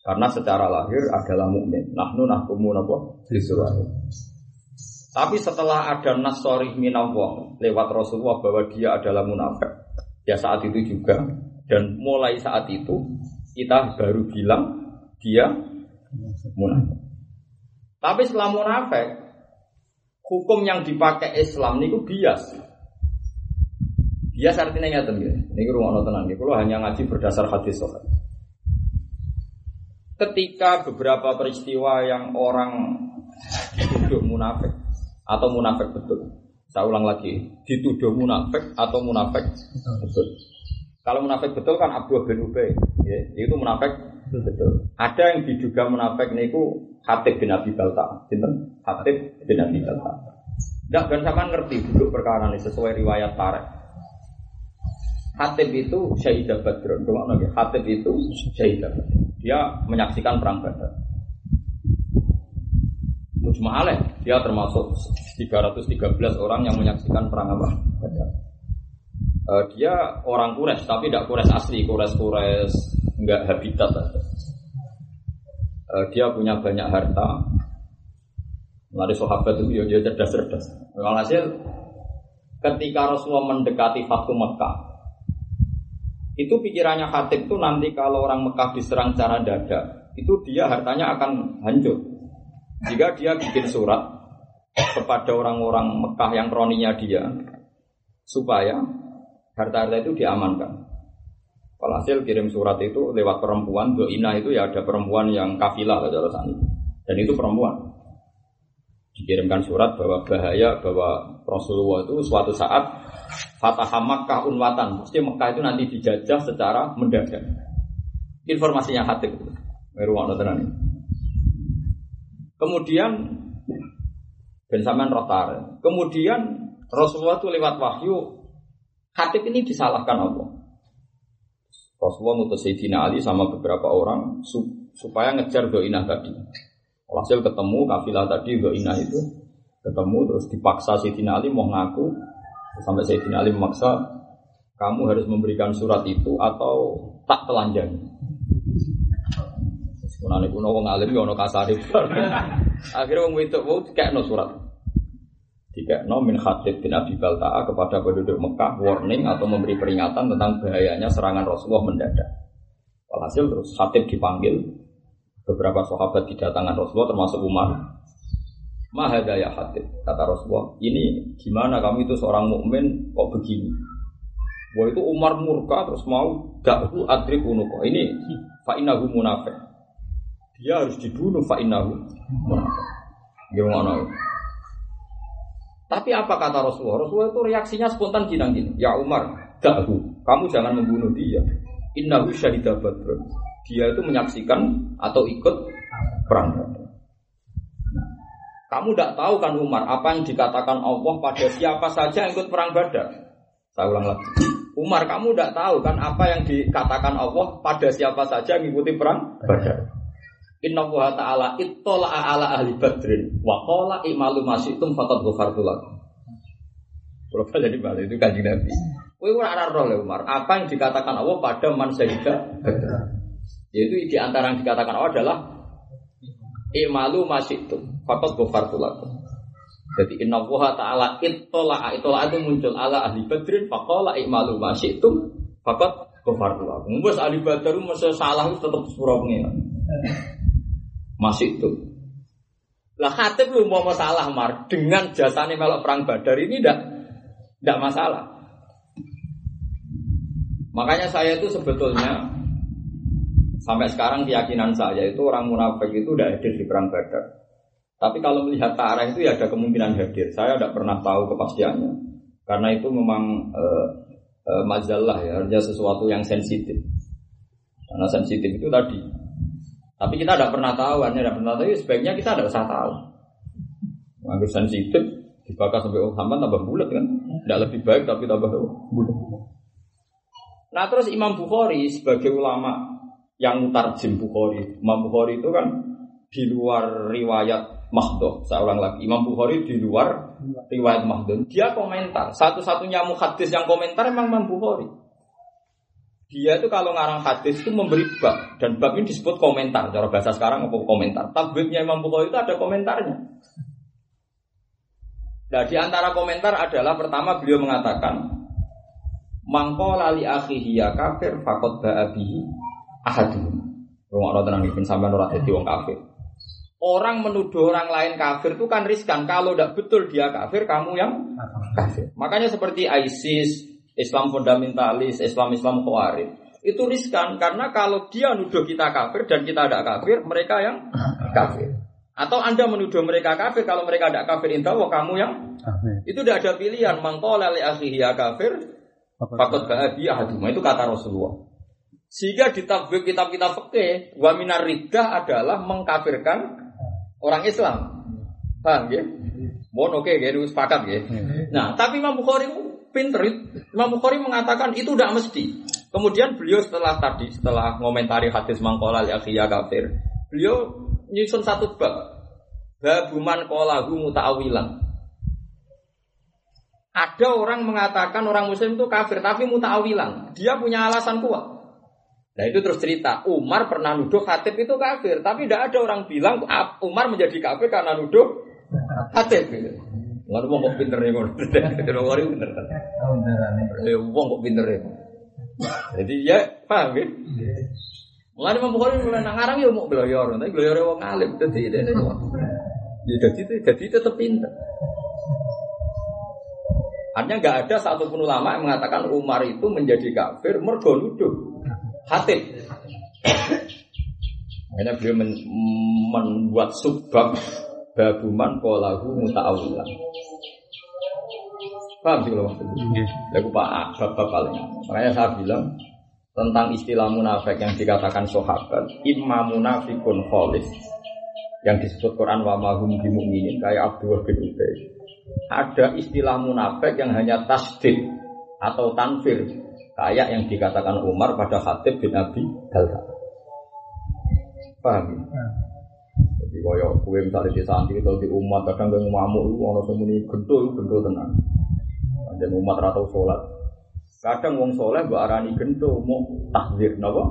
Karena secara lahir adalah mukmin. Nahnu nahkumu napa bisurah. Tapi setelah ada nasori minallah lewat Rasulullah bahwa dia adalah munafik. Ya saat itu juga dan mulai saat itu kita baru bilang dia munafik. Tapi setelah munafik hukum yang dipakai Islam niku bias. Bias artinya ngeten nggih. Niki rumono tenan nggih. Kalau hanya ngaji berdasar hadis sahih. Ketika beberapa peristiwa yang orang dituduh munafik atau munafik betul. Saya ulang lagi, dituduh munafik atau munafik betul. Kalau munafik betul kan Abu bin Ubay, ya, itu munafik betul. Ada yang diduga munafik niku Hatib bin Abi Balta, sinten? Hatib bin Abi Balta. Tidak ben sama ngerti dulu perkara ini sesuai riwayat Tarek. Hatib itu Syahidah Badrun, Hatib itu Syahidah Dia menyaksikan perang Badar. Mujma'aleh, dia termasuk 313 orang yang menyaksikan perang apa? Badar. Uh, dia orang Quraisy tapi tidak Quraisy asli, Quraisy Quraisy enggak habitat. Uh, dia punya banyak harta, Lari sahabat itu ya dia cerdas-cerdas. Walhasil ketika Rasulullah mendekati Fathu Mekah, itu pikirannya Khatib itu nanti kalau orang Mekah diserang cara dada, itu dia hartanya akan hancur. Jika dia bikin surat kepada orang-orang Mekah yang kroninya dia, supaya harta-harta itu diamankan. Walhasil kirim surat itu lewat perempuan, Doina itu ya ada perempuan yang kafilah lah Dan itu perempuan. Dikirimkan surat bahwa bahaya bahwa Rasulullah itu suatu saat Fatah Makkah unwatan, pasti Mekah itu nanti dijajah secara mendadak. Informasinya hati itu, Kemudian Ben Saman Rotar. Kemudian Rasulullah itu lewat wahyu Hatib ini disalahkan Allah. Rasulullah ngutus Sayyidina Ali sama beberapa orang supaya ngejar doinah tadi. Hasil ketemu kafilah tadi Inah itu ketemu terus dipaksa Sayyidina Ali mau ngaku sampai Sayyidina Ali memaksa kamu harus memberikan surat itu atau tak telanjang. Sebenarnya kuno wong alim ya ono kasar Akhirnya wong itu mau no surat. Tiga no min khatib bin Abi Balta'a kepada penduduk Mekah warning atau memberi peringatan tentang bahayanya serangan Rasulullah mendadak. Walhasil terus khatib dipanggil beberapa sahabat didatangkan Rasulullah termasuk Umar. Mahadaya hatib kata Rasulullah. Ini gimana kamu itu seorang mukmin kok begini? Wah itu Umar murka terus mau dakhu adrib unuko. Ini fa'inahu munafik. Dia harus dibunuh fa'inahu munafik. Gimana? Tapi apa kata Rasulullah? Rasulullah itu reaksinya spontan gini gini. Ya Umar, dakhu, kamu jangan membunuh dia. Innahu syahidah badrun. Dia itu menyaksikan atau ikut perang. Nah, kamu tidak tahu kan Umar apa yang dikatakan Allah pada siapa saja yang ikut perang Badar. Saya ulang lagi. Umar, kamu tidak tahu kan apa yang dikatakan Allah pada siapa saja yang mengikuti perang Badar. Inna wa ta'ala ittola'a ala ahli badrin wa qala i'malu masyitum faqad ghafartu. Kalau jadi balik itu kanjeng Nabi. Kowe ora ora Umar, apa yang dikatakan Allah pada man syahida Yaitu di antara yang dikatakan Allah adalah i'malu masyitum faqad ghafartu. Jadi inna wa ta'ala ittola'a ittola'a itu muncul ala ahli badrin faqala i'malu masyitum faqad ghafartu. Wes ahli badar mesti salah itu tetep surah masih itu. Lah khatib lu mau masalah mar dengan jasanya melok perang Badar ini tidak tidak masalah. Makanya saya itu sebetulnya sampai sekarang keyakinan saya itu orang munafik itu tidak hadir di perang Badar. Tapi kalau melihat tarah itu ya ada kemungkinan hadir. Saya tidak pernah tahu kepastiannya. Karena itu memang e, e, majalah ya, artinya sesuatu yang sensitif. Karena sensitif itu tadi tapi kita tidak pernah tahu, hanya tidak pernah tahu. Ya sebaiknya kita tidak usah tahu. Mengambil sensitif, dibakar sampai Muhammad tambah bulat kan? Tidak lebih baik tapi tambah bulat. Nah terus Imam Bukhari sebagai ulama yang tarjim Bukhari, Imam Bukhari itu kan di luar riwayat Mahdoh. Saya ulang lagi, Imam Bukhari di luar riwayat Mahdoh. Dia komentar. Satu-satunya muhadis yang komentar memang Imam Bukhari. Dia itu kalau ngarang hadis itu memberi bab dan bab ini disebut komentar. Cara bahasa sekarang apa komentar? Tabibnya Imam Bukhari itu ada komentarnya. Nah di antara komentar adalah pertama beliau mengatakan Mangko lali akhihi ya kafir fakot ba'abihi ahadun. Rumah tenang ibn sampai nurat jadi wong kafir. Orang menuduh orang lain kafir itu kan riskan. Kalau tidak betul dia kafir, kamu yang kafir. Makanya seperti ISIS, Islam fundamentalis, Islam Islam khawarij. Itu riskan karena kalau dia nuduh kita kafir dan kita tidak kafir, mereka yang kafir. Atau Anda menuduh mereka kafir kalau mereka tidak kafir, inta wah kamu yang kafir. Itu tidak ada pilihan. Mangkola li akhihi ya kafir, fakot ba'abi ahaduma. Itu kata Rasulullah. Sehingga di kitab-kitab fikih, wa minar riddah adalah mengkafirkan orang Islam. Paham ya? Mohon oke, okay, ya, sepakat ya. Nah, tapi Imam Bukhari pinter. Imam Bukhari mengatakan itu tidak mesti. Kemudian beliau setelah tadi, setelah ngomentari hadis mangkola ya kafir, beliau nyusun satu bab. Babuman kolahu muta'awilan. Ada orang mengatakan orang muslim itu kafir, tapi muta'awilan. Dia punya alasan kuat. Nah itu terus cerita, Umar pernah nuduh khatib itu kafir, tapi tidak ada orang bilang Umar menjadi kafir karena nuduh khatib. Nggak mau kok pinter nih, kok pinter wari pinter kan? Oh bener Wong kok pinter ya. Jadi ya paham ya? Mulai Imam Bukhari mulai nang ya mau belajar, tapi belajar wong alim. Jadi ya jadi jadi tetap pinter. Artinya nggak ada satupun ulama yang mengatakan Umar itu menjadi kafir mergo nuduh hatib. Akhirnya beliau men membuat subbab babuman kolahu muta'awilan. Paham sih kalau maksudnya? Lagu pak bab paling. Makanya saya bilang tentang istilah munafik yang dikatakan sahabat, imma munafikun kholis yang disebut Quran wa mahum bimu'minin kayak Abdul bin Ubay. Ada istilah munafik yang hanya tasdid atau tanfir kayak yang dikatakan Umar pada Khatib bin Abi Dalha. Paham? Ya? Jadi kaya kue misalnya di santri atau di umat kadang gue ngamuk itu orang semuni gento itu gento tenang. Dan umat ratau sholat. Kadang wong soleh mbak arani gento mau takdir, nabo.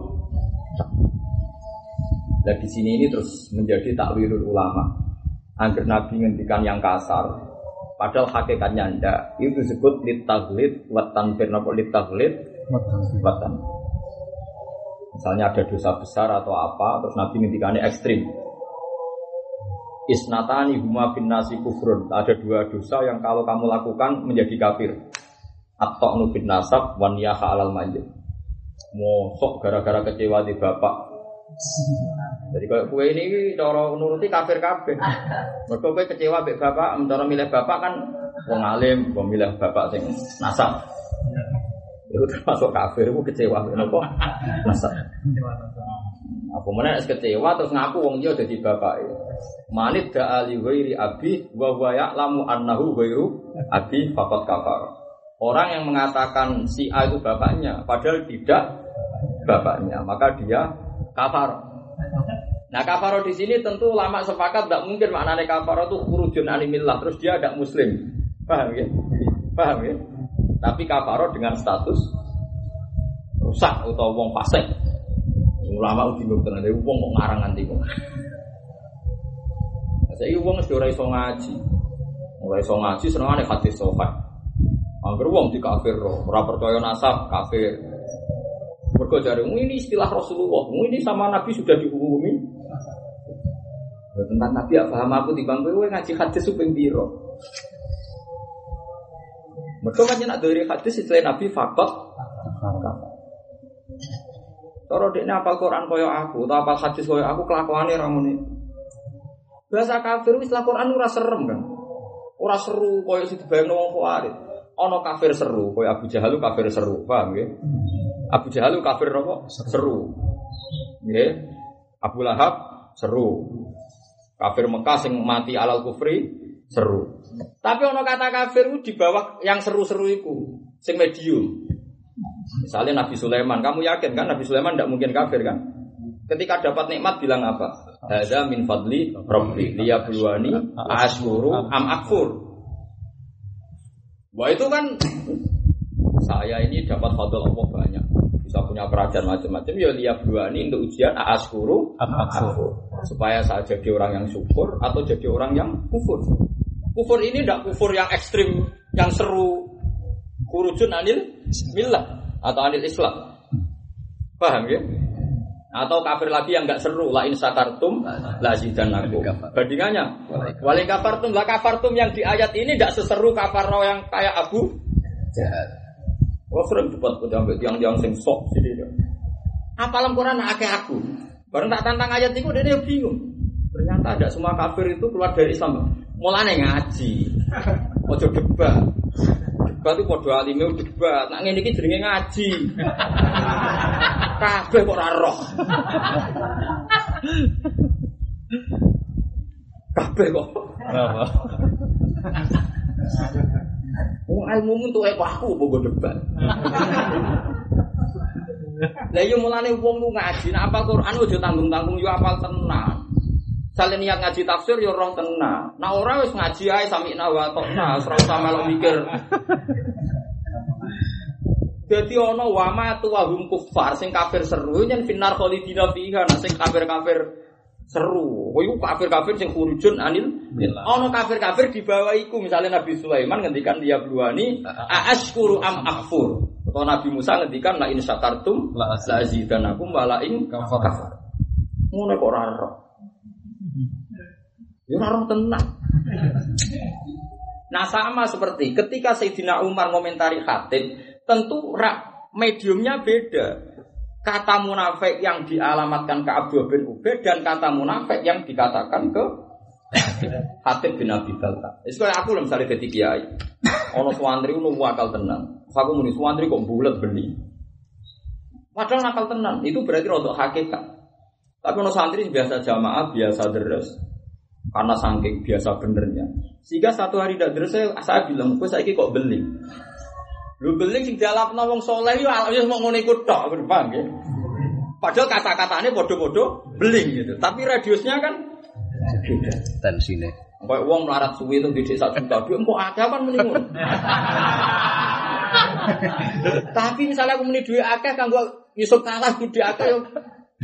Dan di sini ini terus menjadi takwilul ulama. Agar Nabi ngendikan yang kasar, padahal hakikatnya ndak. Itu disebut litaglid, watan tanfir nabo litaglid, watan. Misalnya ada dosa besar atau apa, terus Nabi ngendikannya ekstrim. Isnatani huma bin nasi kufrun. Ada dua dosa yang kalau kamu lakukan menjadi kafir. Atau nubin nasab wan yaha alal manjid. Mosok gara-gara kecewa di bapak. Jadi kalau kue ini cara nuruti kafir kafir. Mereka kue kecewa be bapak, cara milih bapak kan wong alim, wong milih bapak sing nasab. Itu termasuk kafir, itu kecewa. Kenapa? Nasab. Apa mana kecewa terus ngaku wong dia jadi bapak. Manit da ali ghairi abi wa wa ya'lamu annahu ghairu abi faqad kafar. Orang yang mengatakan si A itu bapaknya padahal tidak bapaknya, maka dia kafar. Nah kafaro di sini tentu lama sepakat tidak mungkin maknanya kafaro itu khurujun animillah terus dia tidak muslim. Paham ya? Paham ya? Tapi kafaro dengan status rusak atau wong fasik. Ulama udah bingung tenan, wong kok ngarang nanti kok. Saya wong sudah ora iso ngaji. Ora iso ngaji senengane hadis sofa. Angger wong di kafir ora percaya nasab kafir. Mergo ini istilah Rasulullah, ini sama Nabi sudah dihukumi. Tentang Nabi ya paham aku di bangku kowe ngaji hadis suping piro. Mergo kan nak dari hadis istilah Nabi fakot. Kalau dia apal Quran koyo aku, atau apal hadis koyo aku kelakuannya ramune. Bahasa kafir istilah Quran ora serem kan. Ora seru koyo sing dibayangno wong khawarij. Ana kafir seru, koyo Abu Jahal kafir seru, paham nggih? Abu Jahal kafir apa? Seru. Nggih. Abu Lahab seru. Kafir Mekah sing mati alal kufri seru. Tapi ono kata kafir di bawah yang seru-seru itu, sing medium. Misalnya Nabi Sulaiman, kamu yakin kan Nabi Sulaiman tidak mungkin kafir kan? Ketika dapat nikmat bilang apa? Hadza min fadli rabbi liyabluwani ashkuru am akfur. Wah itu kan saya ini dapat fadl Allah banyak. Bisa punya kerajaan macam-macam ya liyabluwani untuk ujian ashkuru am akfur. Supaya saya jadi orang yang syukur atau jadi orang yang kufur. Kufur ini tidak kufur yang ekstrim, yang seru. Kurujun anil millah atau anil Islam. Paham ya? Atau kafir lagi yang nggak seru, la in sakartum la aku. Bandingannya, wali kafartum la kafartum yang di ayat ini tidak seseru kafar yang kayak Abu Jahal. Oh sering cepat sampai tiang-tiang sing sok sini. Apa Quran akeh aku. Bareng tak tantang ayat itu dia bingung. Ternyata ada semua kafir itu keluar dari Islam. Mulane ngaji. Ojo debat. Debat itu podo alime debat. Nak ngene iki jenenge ngaji. Kabeh kok ora roh. Kabeh kok. Apa? Wong ilmu untuk aku bogo debat. Lah yo mulane wong lu ngaji, nek apa Quran ojo tanggung-tanggung yo apal tenang. Sale niat ngaji tafsir yo roh tenang. Nah ora wis ngaji ae sami nawa tokna, ora usah melok mikir. Jadi ono wama tu wahum kufar sing kafir seru nyen finar khalidina fiha nah sing kafir-kafir seru. Kowe iku kafir-kafir sing khurujun anil Ono kafir-kafir di bawah iku misalnya Nabi Sulaiman ngendikan dia bluani aashkuru am akfur. Atau Nabi Musa ngendikan la in syakartum la azidanakum wa la in kafar. Ngono kok ora. Ya ora tenang. Nah sama seperti ketika Sayyidina Umar komentari khatib, tentu mediumnya beda kata munafik yang dialamatkan ke Abdul bin Ubaid dan kata munafik yang dikatakan ke Hatib bin Abi Balta. Itu kayak aku misalnya jadi kiai. Ono suwandri ono wakal tenang. Aku muni suwandri kok bulat beli. Padahal nakal tenang. Itu berarti untuk hakikat. Tapi ono santri biasa jamaah, biasa deres. Karena saking biasa benernya. Sehingga satu hari tidak saya, saya bilang, gue saya kok beli. Lu beling sing dialapno wong saleh yo ya mau ngono iku tok, paham ya? Padahal kata-katanya bodoh-bodoh beling gitu. Tapi radiusnya kan beda. Tensine. Kayak wong melarat suwi itu di desa juta, dia mau ada kan menimun. Tapi misalnya aku meni duit akeh kanggo Yusuf kalah gede akeh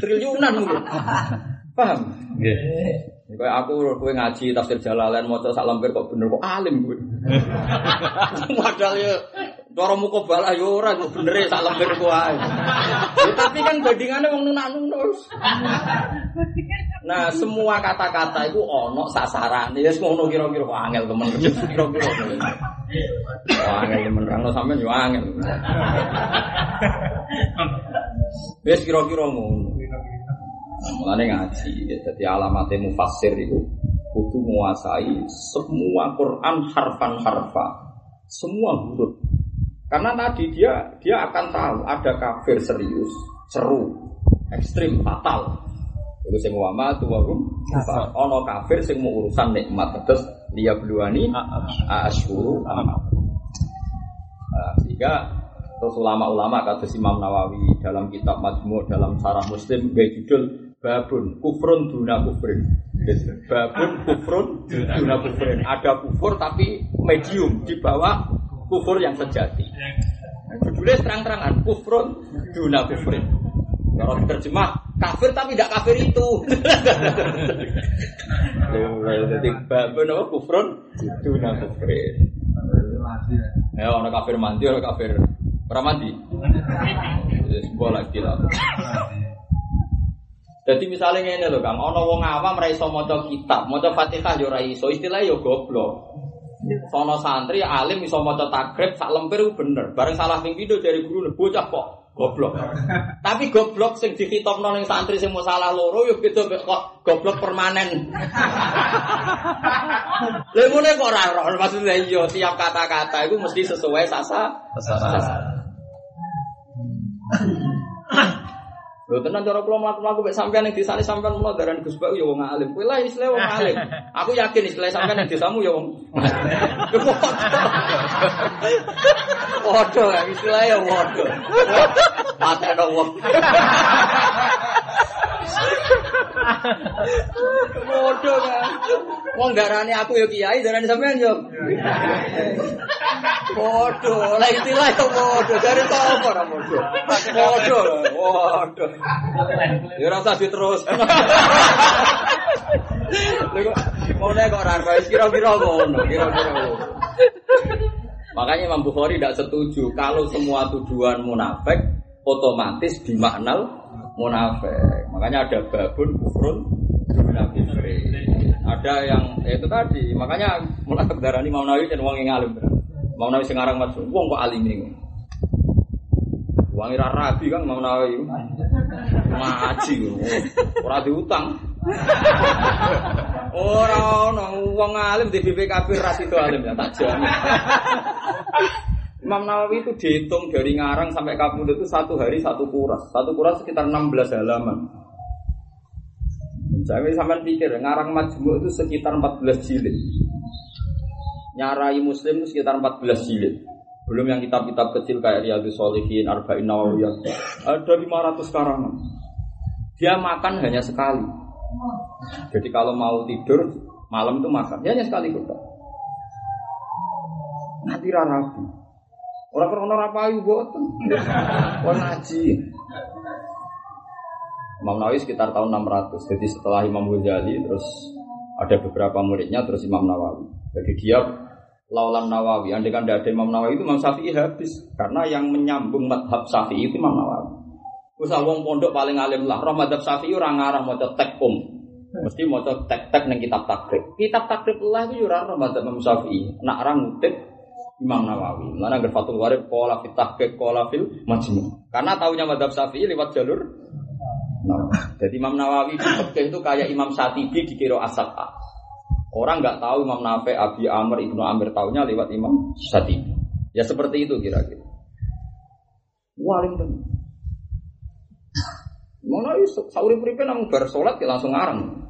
triliunan mungkin. Paham? Nggih. Kayak aku kowe ngaji tafsir Jalalain maca sak lembar kok bener kok alim kowe. Padahal ya Cara muka balah yo ora kok bener sak lembar ku ae. Ya, tapi kan bandingane wong nunak-nunus. Nah, semua kata-kata itu ono sasaran. Ya ngono kira-kira kok angel temen kira-kira. Wah, angel temen rano sampean yo angel. Wis kira-kira ngono. Nah, mulane ngaji, ya, jadi alamatnya mufassir itu kudu menguasai semua Quran harfan harfa, semua huruf. Karena tadi dia dia akan tahu ada kafir serius, seru, ekstrim, fatal. Itu sing wa ma tu warum kufar. Ono kafir sing mau urusan nikmat terus dia bluani asyuru amal. Nah, sehingga terus ulama-ulama kata Imam Nawawi dalam kitab Majmu dalam Sarah Muslim gaya judul babun kufrun duna kufrin. Babun kufrun duna kufrin. Ada kufur tapi medium di bawah kufur yang sejati. Nah, judulnya terang-terangan kufrun duna kufrin. Kalau terjemah kafir tapi tidak kafir itu. Jadi babun apa kufrun duna kufrin. Ya, orang kafir mandi, orang kafir pramandi. Sebuah lagi lah. Jadi misalnya ini loh Kang, ono wong awam ra iso maca kitab, maca Fatihah yo ora iso, istilahnya yo goblok. Sono santri alim iso maca takrib sak lemper bener. Bareng salah ping pindho dari guru bocah kok goblok. Tapi goblok sing dikitokno ning santri sing salah loro yo beda kok goblok permanen. Lha ngene kok ora roh, maksudnya iya tiap kata-kata itu mesti sesuai sasa. Sasa. Lho tenan cara kula mlaku-mlaku mek sampean ning desane sampean mulo daran Gus Bak ya wong alim. Kowe lah istilah wong alim. Aku yakin istilah sampean ning desamu ya wong. Waduh, istilah ya waduh. Mate ada wong. Waduh kan. Wong darane aku ya kiai, darane sampean yo. Waduh, lah istilah itu waduh dari sapa ora waduh. Waduh, waduh. Ya rasa diterus. Lha ngono kok ora kira-kira ngono, kira-kira Makanya Imam Bukhari tidak setuju kalau semua tuduhan munafik otomatis dimaknal munafik. Makanya ada babun kufrun. Ada yang ya itu tadi. Makanya mulai darani Imam Nawawi dan wong yang alim. Imam Nawawi sing aran mas wong kok alim ini. Wong ira rabi kan Imam Nawawi. Ngaji ora diutang. Ora ono wong alim di BPKB ras itu alim ya tak jamin. Imam Nawawi itu dihitung dari ngarang sampai kabul itu satu hari satu kuras. Satu kuras sekitar 16 halaman. Saya sampai pikir ngarang majmu itu sekitar 14 jilid. Nyarai muslim itu sekitar 14 jilid. Belum yang kitab-kitab kecil kayak Riyadhus Shalihin, Arba'in Nawawiyah. Ada 500 karangan. Dia makan hanya sekali. Jadi kalau mau tidur malam itu makan, ya hanya sekali kok. Nanti rapi. Orang krono apa ayu boten. Wong ngaji. Imam Nawawi sekitar tahun 600. Jadi setelah Imam Ghazali terus ada beberapa muridnya terus Imam Nawawi. Jadi dia laulan Nawawi. Andai kan ada Imam Nawawi itu Imam Syafi'i habis karena yang menyambung madhab Syafi'i itu Imam Nawawi. Usah wong pondok paling alim lah. Roh madhab Syafi'i orang ngarah mau tek um. Mesti mau tek-tek neng kitab takrib. Kitab takrib lah itu ora roh madhab Imam Syafi'i. Nak orang ngutip Imam Nawawi. Mana agar Fathul Warib kola fit tahqiq kola fil majmu. Karena tahunya madhab Syafi'i lewat jalur Nah, jadi Imam Nawawi fikih itu kayak Imam Satibi di kiro asal A. Orang nggak tahu Imam Nafi, Abi Amr, Ibnu Amir tahunya lewat Imam Satibi. Ya seperti itu kira-kira. Walim tenan. Mana iso sahur pripe nang bar salat ya langsung ngarang.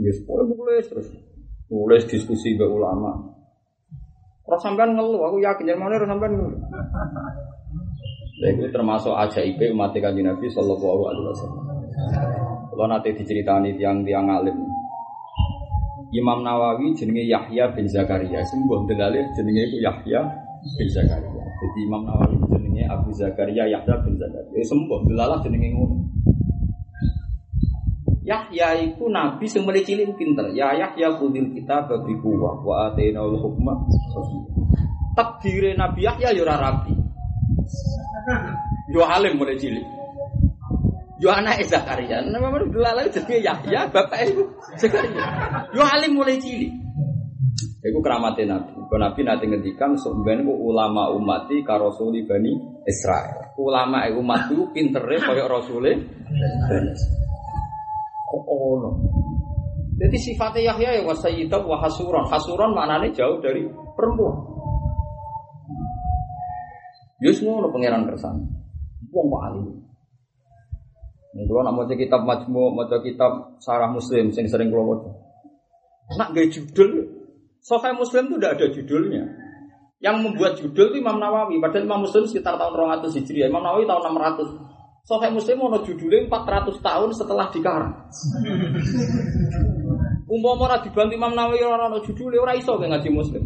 Ya sepuluh nulis terus nulis diskusi be ulama. Ora sampean ngeluh, aku yakin yang mana sampean ngeluh. Itu termasuk ajaib umat kanjeng Nabi sallallahu alaihi wasallam. Kalau nanti diceritani tiang-tiang alim. Imam Nawawi jenenge Yahya bin Zakaria, sing mbok jenenge iku Yahya bin Zakaria. Jadi Imam Nawawi jenenge Abu Zakaria Yahya bin Zakaria. Ya sembuh delalah jenenge ngono. Yahya itu nabi sing mulai cilik pinter. Ya Yahya kudil kita babi kuwa wa atena ul hukma. Takdire Nabi Yahya yo ora rapi. Yo alim mulai cilik. Yo anak Zakaria. Nama mana delalah jenenge Yahya, bapak itu Zakaria. Yo alim mulai cilik. Iku keramatnya Nabi. Kalau Nabi nanti ngendikan sebenarnya ulama umati karosuli bani Israel. Ulama umat itu pinternya kayak rasulnya bani Kok ono? Jadi sifatnya Yahya ya wasayyidah wa hasuran. Hasuran maknanya jauh dari perempuan. Yus ngono pangeran kersane. Wong kok alim. Kalau nak mau kitab majmu, mau kitab sarah muslim, sing sering kalau mau. Nak gaya judul, Sahih Muslim itu tidak ada judulnya. Yang membuat judul itu Imam Nawawi. Padahal Imam Muslim sekitar tahun 200 Hijriah. Imam Nawawi tahun 600. Sahih Muslim mau judulnya 400 tahun setelah dikarang. Umpama ora dibantu Imam Nawawi ora ono judulnya ora iso ngaji Muslim.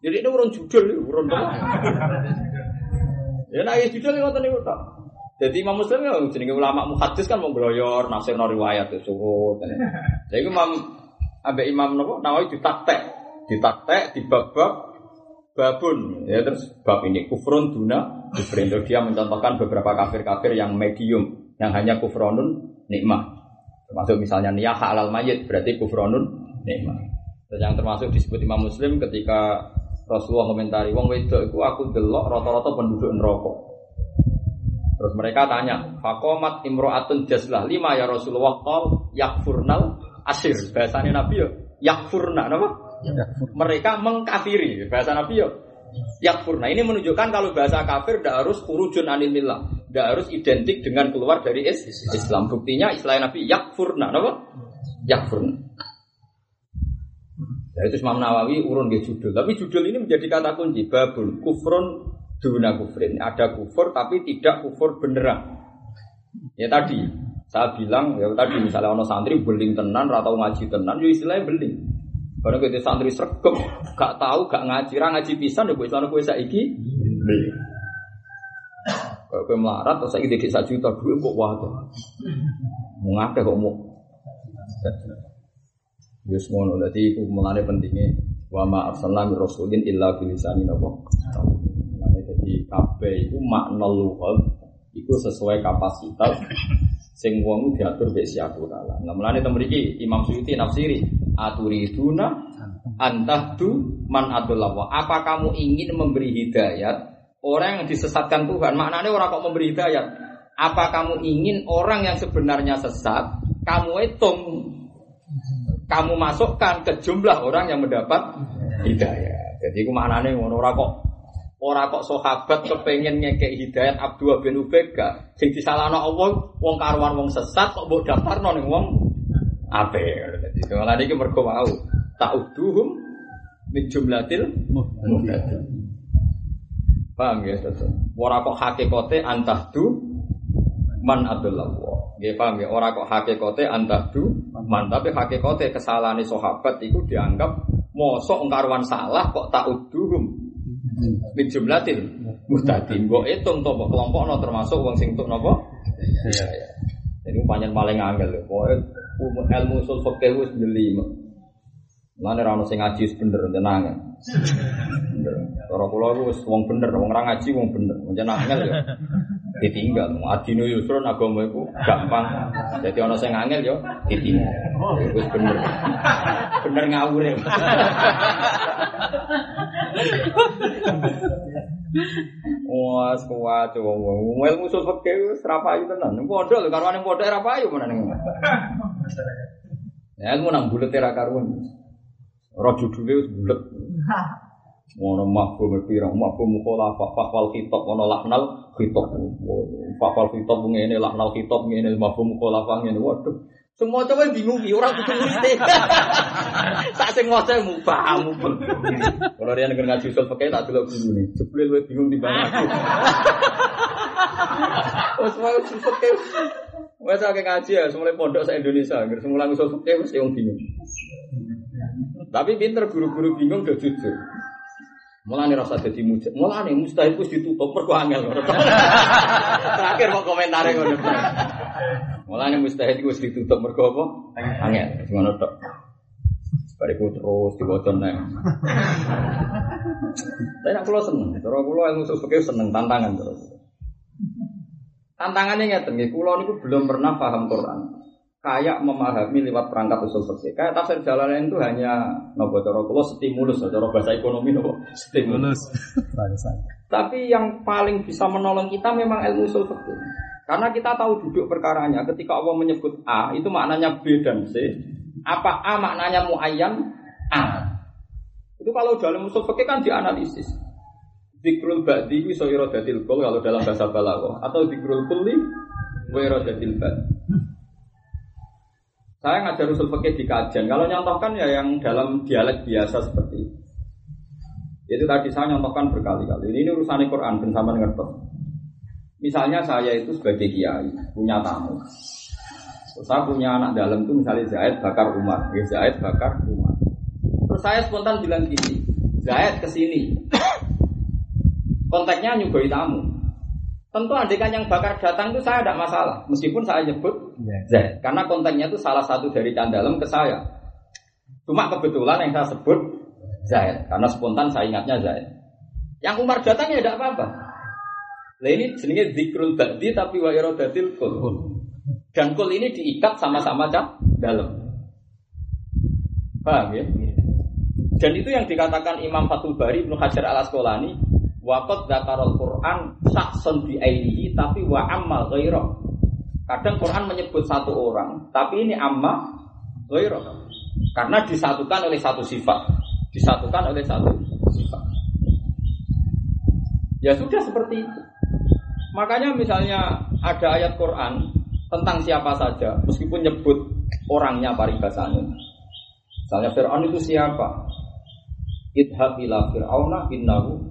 Jadi ini urun judul, urun Ya nah ya judul ngoten niku tok. Jadi Imam Muslim ya jenenge ulama muhaddis kan mau gloyor nafsir riwayat itu surut. Jadi Imam Abe Imam Nawawi ditaktek, ditaktek di bab-bab babun ya terus bab ini kufrun duna kufrin dia mencontohkan beberapa kafir-kafir yang medium yang hanya kufronun nikmah termasuk misalnya niyah halal mayit berarti kufronun nikmah yang termasuk disebut Imam Muslim ketika Rasulullah komentari wong wedok itu aku delok rata-rata penduduk neraka. Terus mereka tanya, Fakomat imro'atun jazlah lima ya Rasulullah qal yakfurnal asir. Bahasanya Nabi ya yakfurna apa? Mereka mengkafiri. Bahasa Nabi ya yakfurna. Ini menunjukkan kalau bahasa kafir tidak harus urujun anil millah. Tidak harus identik dengan keluar dari Islam. Buktinya istilah Nabi yakfurna apa? Yakfurna. Ya, itu Imam Nawawi urun di judul. Tapi judul ini menjadi kata kunci. Babul kufrun duna kufrin. Ada kufur tapi tidak kufur beneran. Ya tadi saya bilang ya tadi misalnya ono santri beling tenan atau ngaji tenan, ya istilahnya beling. Karena kita santri sregep, gak tahu, gak ngaji, ra ngaji pisan ya buat sana kue saiki beling. Kalau kue melarat terus saiki tidak satu juta duit kok wae. Mau ngake kok mau Yus ngono dadi iku mulane pentingnya wa ma arsalna min rasulin illa bi lisani napa. Mulane dadi kabeh iku makna lughah iku sesuai kapasitas sing wong diatur mbek siapa taala. Nah mulane teng mriki Imam Suyuti nafsiri aturiduna antahdu man adullah. Apa kamu ingin memberi hidayat orang yang disesatkan Tuhan? Maknanya orang kok memberi hidayat. Apa kamu ingin orang yang sebenarnya sesat kamu hitung kamu masukkan ke jumlah orang yang mendapat hidayah. Jadi itu maknanya ngono ora kok ora kok sahabat kepengen ngekek hidayat Abdullah bin Ubay gak sing disalahno Allah wong karuan wong sesat kok mbok daftarno ning wong ape. Jadi itu malah iki mergo mau ta'uduhum min jumlatil muhtadin. Paham ya, Tetu? Ora kok hakikate antahdu man Abdullah. Nggih paham ya, ora kok hakikate antahdu man, tapi hakikate kesalahane sahabat itu dianggap mosok engkarwan salah kok tak uduhum min jumlatil muhtadin. Mbok hitung to kelompokno termasuk wong sing tuk napa? Iya, iya. Jadi panjang paling angel lho. Pokoke ilmu usul fikih wis jeli. Mana ra ono sing ngaji bener tenang. Bener. Cara kula wis wong bener, wong ora ngaji bener. Pancen angel ya. ditinggal. Adino yusrun agama itu gampang. Jadi ono sing angel yo ditinggal. Wis bener. Bener ngawur ya. Wah, kuat coba wong. Ilmu usul fikih wis ra payu tenan. Pondok lho karwane pondok ra payu menan. Ya, aku nang bulet ra karuan. Ora judule wis bulet. Ngono mafhum pirang mafhum mukhalafah faqal khitab ono lahnal khitab. Faqal khitab ngene lahnal khitab ngene mafhum mukhalafah ngene. Waduh. Semua coba bingung ki orang kudu ngerti. Sak sing waca mubah mubah. Kalau dia negara ngaji usul pakai tak delok nih. Jebule luwih bingung di bawah aku. Wes mau usul pakai. Wes akeh ngaji ya, semula pondok se Indonesia, nggak semula usul pakai wong bingung. Tapi pinter guru-guru bingung udah jujur. Mulane rasa dadi mujid. Mulane mustahil wis ditutup mergo angel. Terakhir mau komentare ngono. Mulane mustahil wis ditutup mergo apa? Angel. Ngono tok. Bariku terus diwaca nang. Tapi nak kula seneng. Cara kula ilmu fikih seneng tantangan terus. Tantangannya ngeten nggih, kula niku belum pernah paham Quran kayak memahami lewat perangkat usul fikih. Kayak tafsir jalanan itu hanya nopo cara kula stimulus, cara bahasa ekonomi nopo stimulus. Tapi yang paling bisa menolong kita memang ilmu usul fikih. Karena kita tahu duduk perkaranya. Ketika Allah menyebut A, itu maknanya B dan C. Apa A maknanya muayyan? A. Itu kalau dalam usul fikih kan dianalisis. Zikrul ba'di iso iradatil kul kalau dalam bahasa balaghah atau zikrul kulli wa iradatil bad. Saya ngajar usul fikih di kajian. Kalau nyontohkan ya yang dalam dialek biasa seperti itu. Itu tadi saya nyontohkan berkali-kali. Ini urusan Quran, ben sama ngertos. Misalnya saya itu sebagai kiai, punya tamu. Saya punya anak dalam itu misalnya Zaid bakar Umar, ya Zaid bakar Umar. Terus saya spontan bilang gini, Zaid ke sini. Konteksnya nyugoi tamu. Tentu adegan yang bakar datang itu saya tidak masalah, meskipun saya nyebut Zaid, karena konteksnya itu salah satu dari candalem ke saya. Cuma kebetulan yang saya sebut Zaid, karena spontan saya ingatnya Zaid. Yang Umar datang ya tidak apa-apa. Nah ini jenisnya zikrul ba'di tapi wa iradatil kul. Dan kul ini diikat sama-sama dalam. Paham ya? Dan itu yang dikatakan Imam Fathul Bari Ibnu Hajar al Asqalani Waqad dzakarul Quran saksun bi ainihi tapi wa amma ghairah. Kadang Quran menyebut satu orang, tapi ini amma ghairah. Karena disatukan oleh satu sifat. Disatukan oleh satu sifat. Ya sudah seperti itu. Makanya misalnya ada ayat Quran tentang siapa saja, meskipun nyebut orangnya paribasanya. Misalnya Fir'aun itu siapa? Idhab ila fir'auna innahu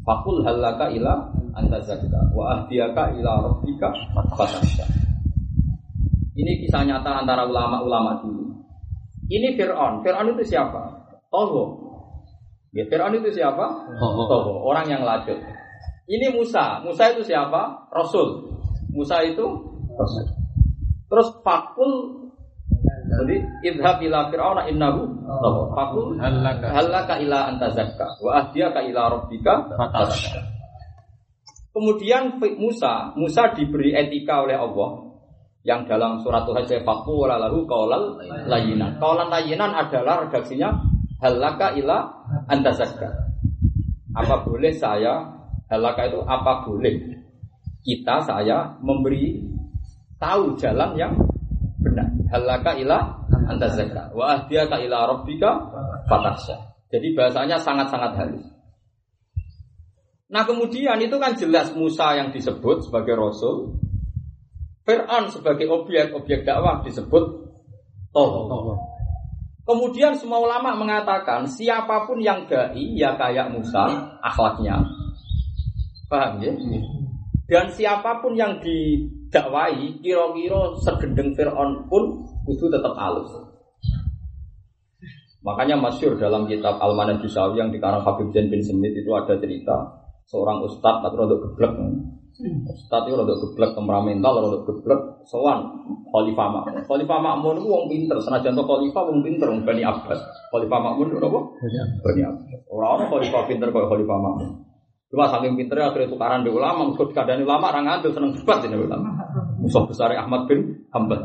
Fakul halaka ila anta zakka wa ahdiyaka ila rabbika fatasya. Ini kisah nyata antara ulama-ulama dulu. Ini Fir'aun. Fir'aun itu siapa? Togo. Ya, Fir'aun itu siapa? Togo. Orang yang lajut. Ini Musa. Musa itu siapa? Rasul. Musa itu Rasul. Terus fakul jadi idhab ila fir'auna innahu fakul. Halaka ila anta zakka. Wa ahdiyaka ila rabbika Kemudian Musa, Musa diberi etika oleh Allah. Yang dalam surat Tuhan saya fakul lalu kaulal layinan. Kaulan layinan adalah redaksinya halaka ila anta zakka. Apa boleh saya Halaka itu? Apa boleh kita saya memberi tahu jalan yang benar. Halaka ila anta zakka wa ahdiyaka ila rabbika fatasya. Jadi bahasanya sangat-sangat halus. Nah kemudian itu kan jelas Musa yang disebut sebagai Rasul Fir'aun sebagai objek-objek dakwah disebut Toh. Kemudian semua ulama mengatakan siapa pun yang dai ya kayak Musa akhlaknya Paham ya? Dan siapa pun yang didakwai, kira-kira segendeng Fir'aun pun kudu tetap halus. Makanya masyur dalam kitab Al-Manaj yang dikarang Habib Zain bin Semit itu ada cerita seorang ustadz tapi rada geblek. Ustadz itu rada geblek temperamental, rada geblek sowan Khalifah Makmun. Khalifah Makmun itu wong pinter, senajan to Khalifah wong pinter wong Bani Abbas. Khalifah Makmun itu apa? Bani Abbas. Orang-orang Khalifah pinter kaya Khalifah Makmun. Cuma saking pinternya akhirnya tukaran di ulama, meskipun kadang ulama orang ngantuk seneng debat ini ulama. Musuh besar Ahmad bin Hambal.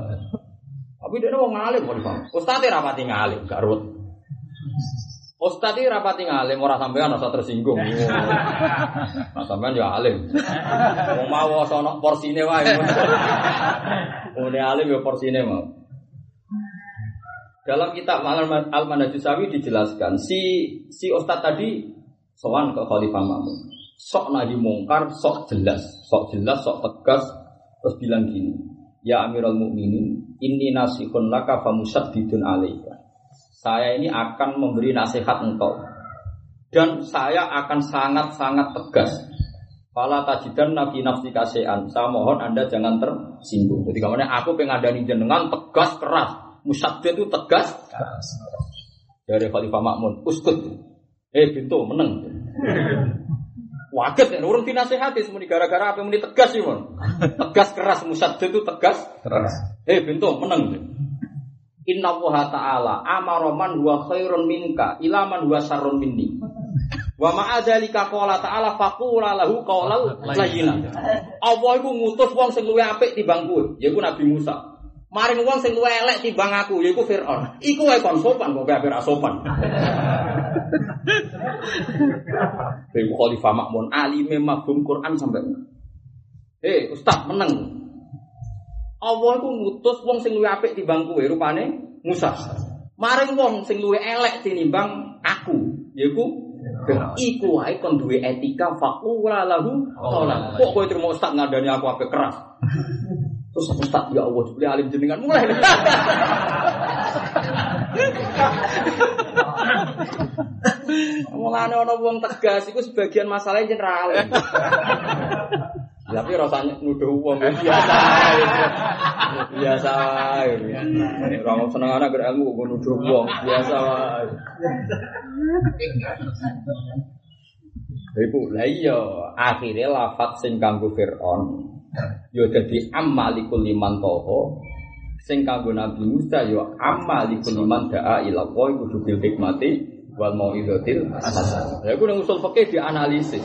Tapi dia mau ngalim mau dipaham. Ustadz rapati ngalim, gak ruwet. Ustadz rapati ngalim, orang sampean rasa tersinggung. Nah sampean ya alim. Mau mau sono porsine wae. Ini alim ya porsine mau. Dalam kitab Al-Manajusawi dijelaskan si si ustadz tadi sowan ke Khalifah Mamun sok nahi mungkar, sok jelas, sok jelas, sok tegas, terus bilang gini, ya Amirul Mukminin, ini nasihun laka famusaddidun alaika. Saya ini akan memberi nasihat engkau dan saya akan sangat-sangat tegas. Fala tajidan nabi nafsi kasean. Saya mohon anda jangan tersinggung. Jadi kamarnya aku pengadani jenengan tegas keras. Musaddid itu tegas. Dari Khalifah Makmun, uskut. Eh pintu meneng. Waget ya, urung dinasehati semuanya gara-gara apa yang tegas sih mon. Tegas keras musad itu tegas keras. Eh bentuk menang. Inna wa ta'ala amaroman wa khairun minka ilaman wa sarun minni. Wa ma'adzalika qala ta'ala faqula lahu qawlal layyina. Allah iku ngutus wong sing luwih apik timbang kowe, yaiku Nabi Musa. Maring wong sing luwih elek timbang aku, yaiku Firaun. Iku wae kon sopan kok gak sopan. Ibu Khalifah Makmun alime mafhum Quran sampai. Eh, Ustaz menang. Allah itu ngutus wong sing luwih apik timbang kowe rupane Musa. Maring wong sing luwih elek tinimbang aku, yaiku Iku wae kon duwe etika faqula lahu qala. Kok kowe terima ustaz ngandani aku apik keras. Terus Ustaz ya Allah, beli alim jenengan mulai. Mulane ana wong tegas iku sebagian masalahnya general. Tapi rasanya nuduh wong biasa. Biasa wae. Ora mau seneng anak ilmu kok nuduh wong biasa wae. Iku lah iya akhirnya lafat sing kanggo Fir'aun yo dadi amalikul liman toho sing kanggo Nabi Musa yo amalikul liman da'a ila Allah kudu bil hikmati wal mau'izatil hasanah. Ya iku nang usul fikih dianalisis.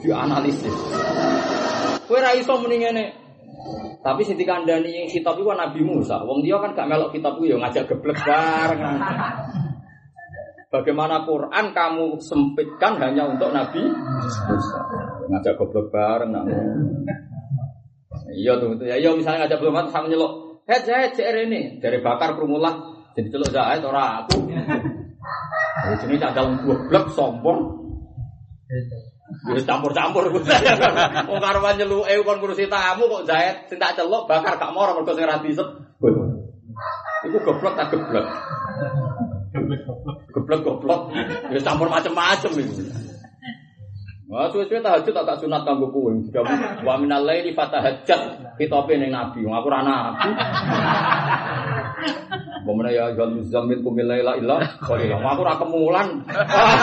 Dianalisis. Kowe ra iso muni ngene. Tapi sing dikandani yang kitab iku Nabi Musa. Wong dia kan gak melok kitab yo ngajak geblek bareng. Bagaimana Quran kamu sempitkan hanya untuk Nabi Musa. Ngajak goblok bareng nak. Iya tuh, ya iya misalnya ngajak goblok sama nyelok. Hei, Zaid, CR ini dari bakar kerumulah jadi celok Zaid orang aku. Jadi sini dalam goblok sombong. Wis campur-campur Wong karuan nyeluke kon ngurusi tamu kok Zaid sing tak celok bakar gak moro mergo sing ra disep. Iku goblok tak goblok. Goblok goblok. Ya campur macam-macam itu. Wah, suwe-suwe tahajud tak tak sunat kanggo kowe. Wa minal laili fatahajjat kitabe ning nabi. Wong aku ora nabi. Bagaimana ya jual muzammil kumil laila illa qalila. Aku ora kemulan.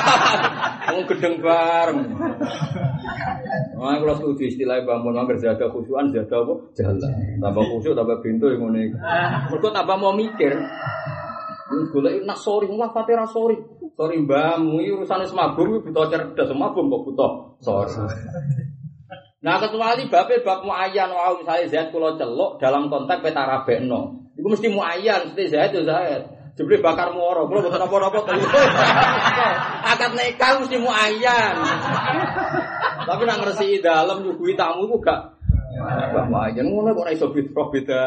Wong gedeng bareng. Wah, kalau setuju istilah bangun anggar jaga khusyuan jaga apa? Jalan. Tambah khusyuk tambah pintu yang ngene. Mergo tambah mau mikir. Golek nak sori, fatira sori. Sori mbahmu iki urusane semabum iki butuh cerdas, semabum kok butuh sori. Nah kecuali bape bab muayyan wow misalnya Zaid kula celuk dalam konteks peta rabekno. Iku mesti muayyan, mesti Zaid yo Zaid. Jebule bakar muara, kula boten apa-apa Akad nikah mesti muayyan. Tapi nak ngresiki dalem nyuguhi tamu iku gak Mbak Mayan ngono kok ora iso beda beda.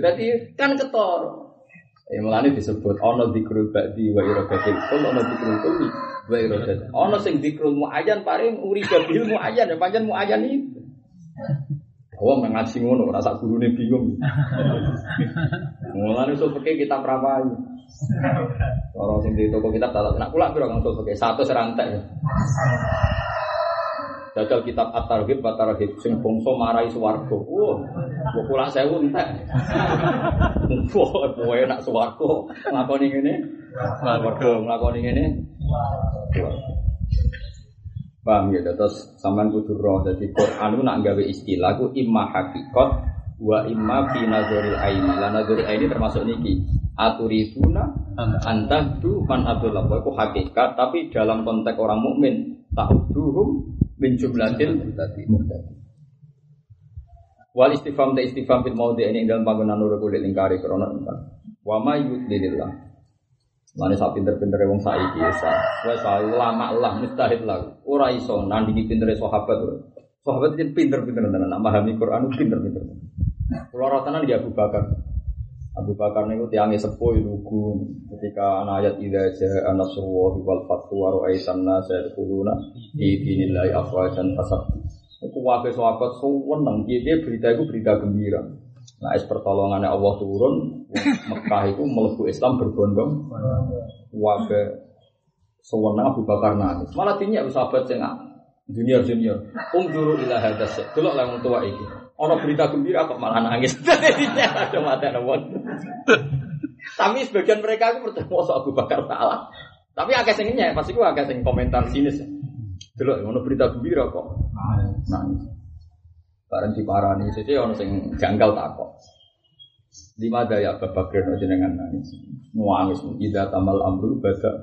Tadi kan ketor. Ya mulane disebut ana dikrul ba'di wa iradatil kul ana dikrul kulli wa iradatil. Ana sing dikrul muayyan paring uriga bil muayyan ya pancen muayyan itu. Wong oh, ngaji ngono rasa gurune bingung. Mulane usul fikih kita prapai. Orang sing di toko kitab tak nak pula piro kang usul fikih satu serantai. Jajal kitab At-Targhib wa Targhib sing bangsa marai swarga. Wah, kok kula sewu entek. Wah, kowe nak swarga nglakoni ngene. Swarga nglakoni ngene. Paham ya, terus sampean kudu roh dadi Quran nak gawe istilah ku imma hakikat wa imma fi nazaril aini. La nazaril aini termasuk niki. Aturiduna antahdu man abdullah. Itu hakikat tapi dalam konteks orang mukmin ta'uduhum min jumlatil muhtadi. Wal istifham ta istifham fil maudhi ini dalam panggonan nur kulit lingkari krana ingkang. Wa ma yudlilillah. Mane sak pinter-pinter wong saiki sa. Wes ulama lah mustahil lah. Ora iso nandingi pintere sahabat. Sahabat itu pinter-pinter tenan, memahami Quran pinter-pinter. Kulo ratanan ya Abu Bakar. Abu Bakar niku tiange sepuh lugu ketika ana ayat idza jaa nasrullahi wal fathu wa ra'aitan nasa yadkhuluna fi dinillahi afwajan fasab. Iku wae sahabat seneng piye berita itu berita gembira. Nah, es pertolongannya Allah turun, Mekah itu melebu Islam berbondong. Wabe sewenang Abu Bakar nangis. Malah dinyak sahabat sing junior junior. Um dulu ilah hadas. Dulu lah tua iki. Ono berita gembira kok malah nangis. Ada mata Tapi sebagian mereka itu percaya mau Abu Bakar salah. Tapi agak sengnya, pasti gua agak seng komentar sinis. Dulu ono berita gembira kok nangis. Bareng di parani, jadi ono sing janggal takok. Lima daya Abu Bakar jenengan nangis. Nuangis, ida tamal amru bada.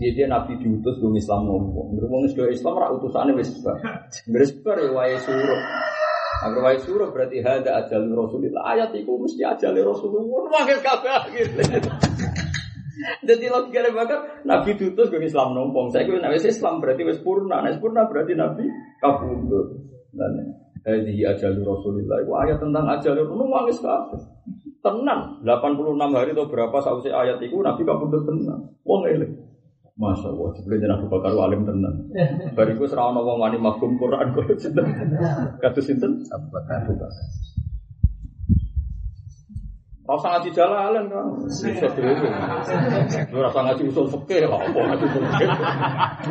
Dia dia nabi diutus gue Islam. Berhubung wis Islam rak utusannya wis sebar. Sebar ya wae suruh. Agar wae suruh berarti ada ajal Rasulullah. Ayat itu mesti ajal Rasulullah. Wangis kabeh gitu. Jadi logika bakar Nabi diutus gue Islam nompong. Saya gue nabi Islam berarti wis purna. Nah purna berarti Nabi kabundut. Dan Hadi ajal Rasulullah. Itu ayat tentang ajal Rasulullah. Wangis kabeh. Tenang, 86 hari atau berapa sausai ayat itu Nabi kabundut tenang. Wong eling. Masya Allah, sebelumnya Abu Bakar alim tenan. Bariku serau wong wani mafhum Quran kok sinten. Kados sinten? Abu Bakar. Abu Bakar. Rasa ngaji jalan kan, bisa dulu. Lu rasa ngaji usul fikih, apa ngaji usul fikih?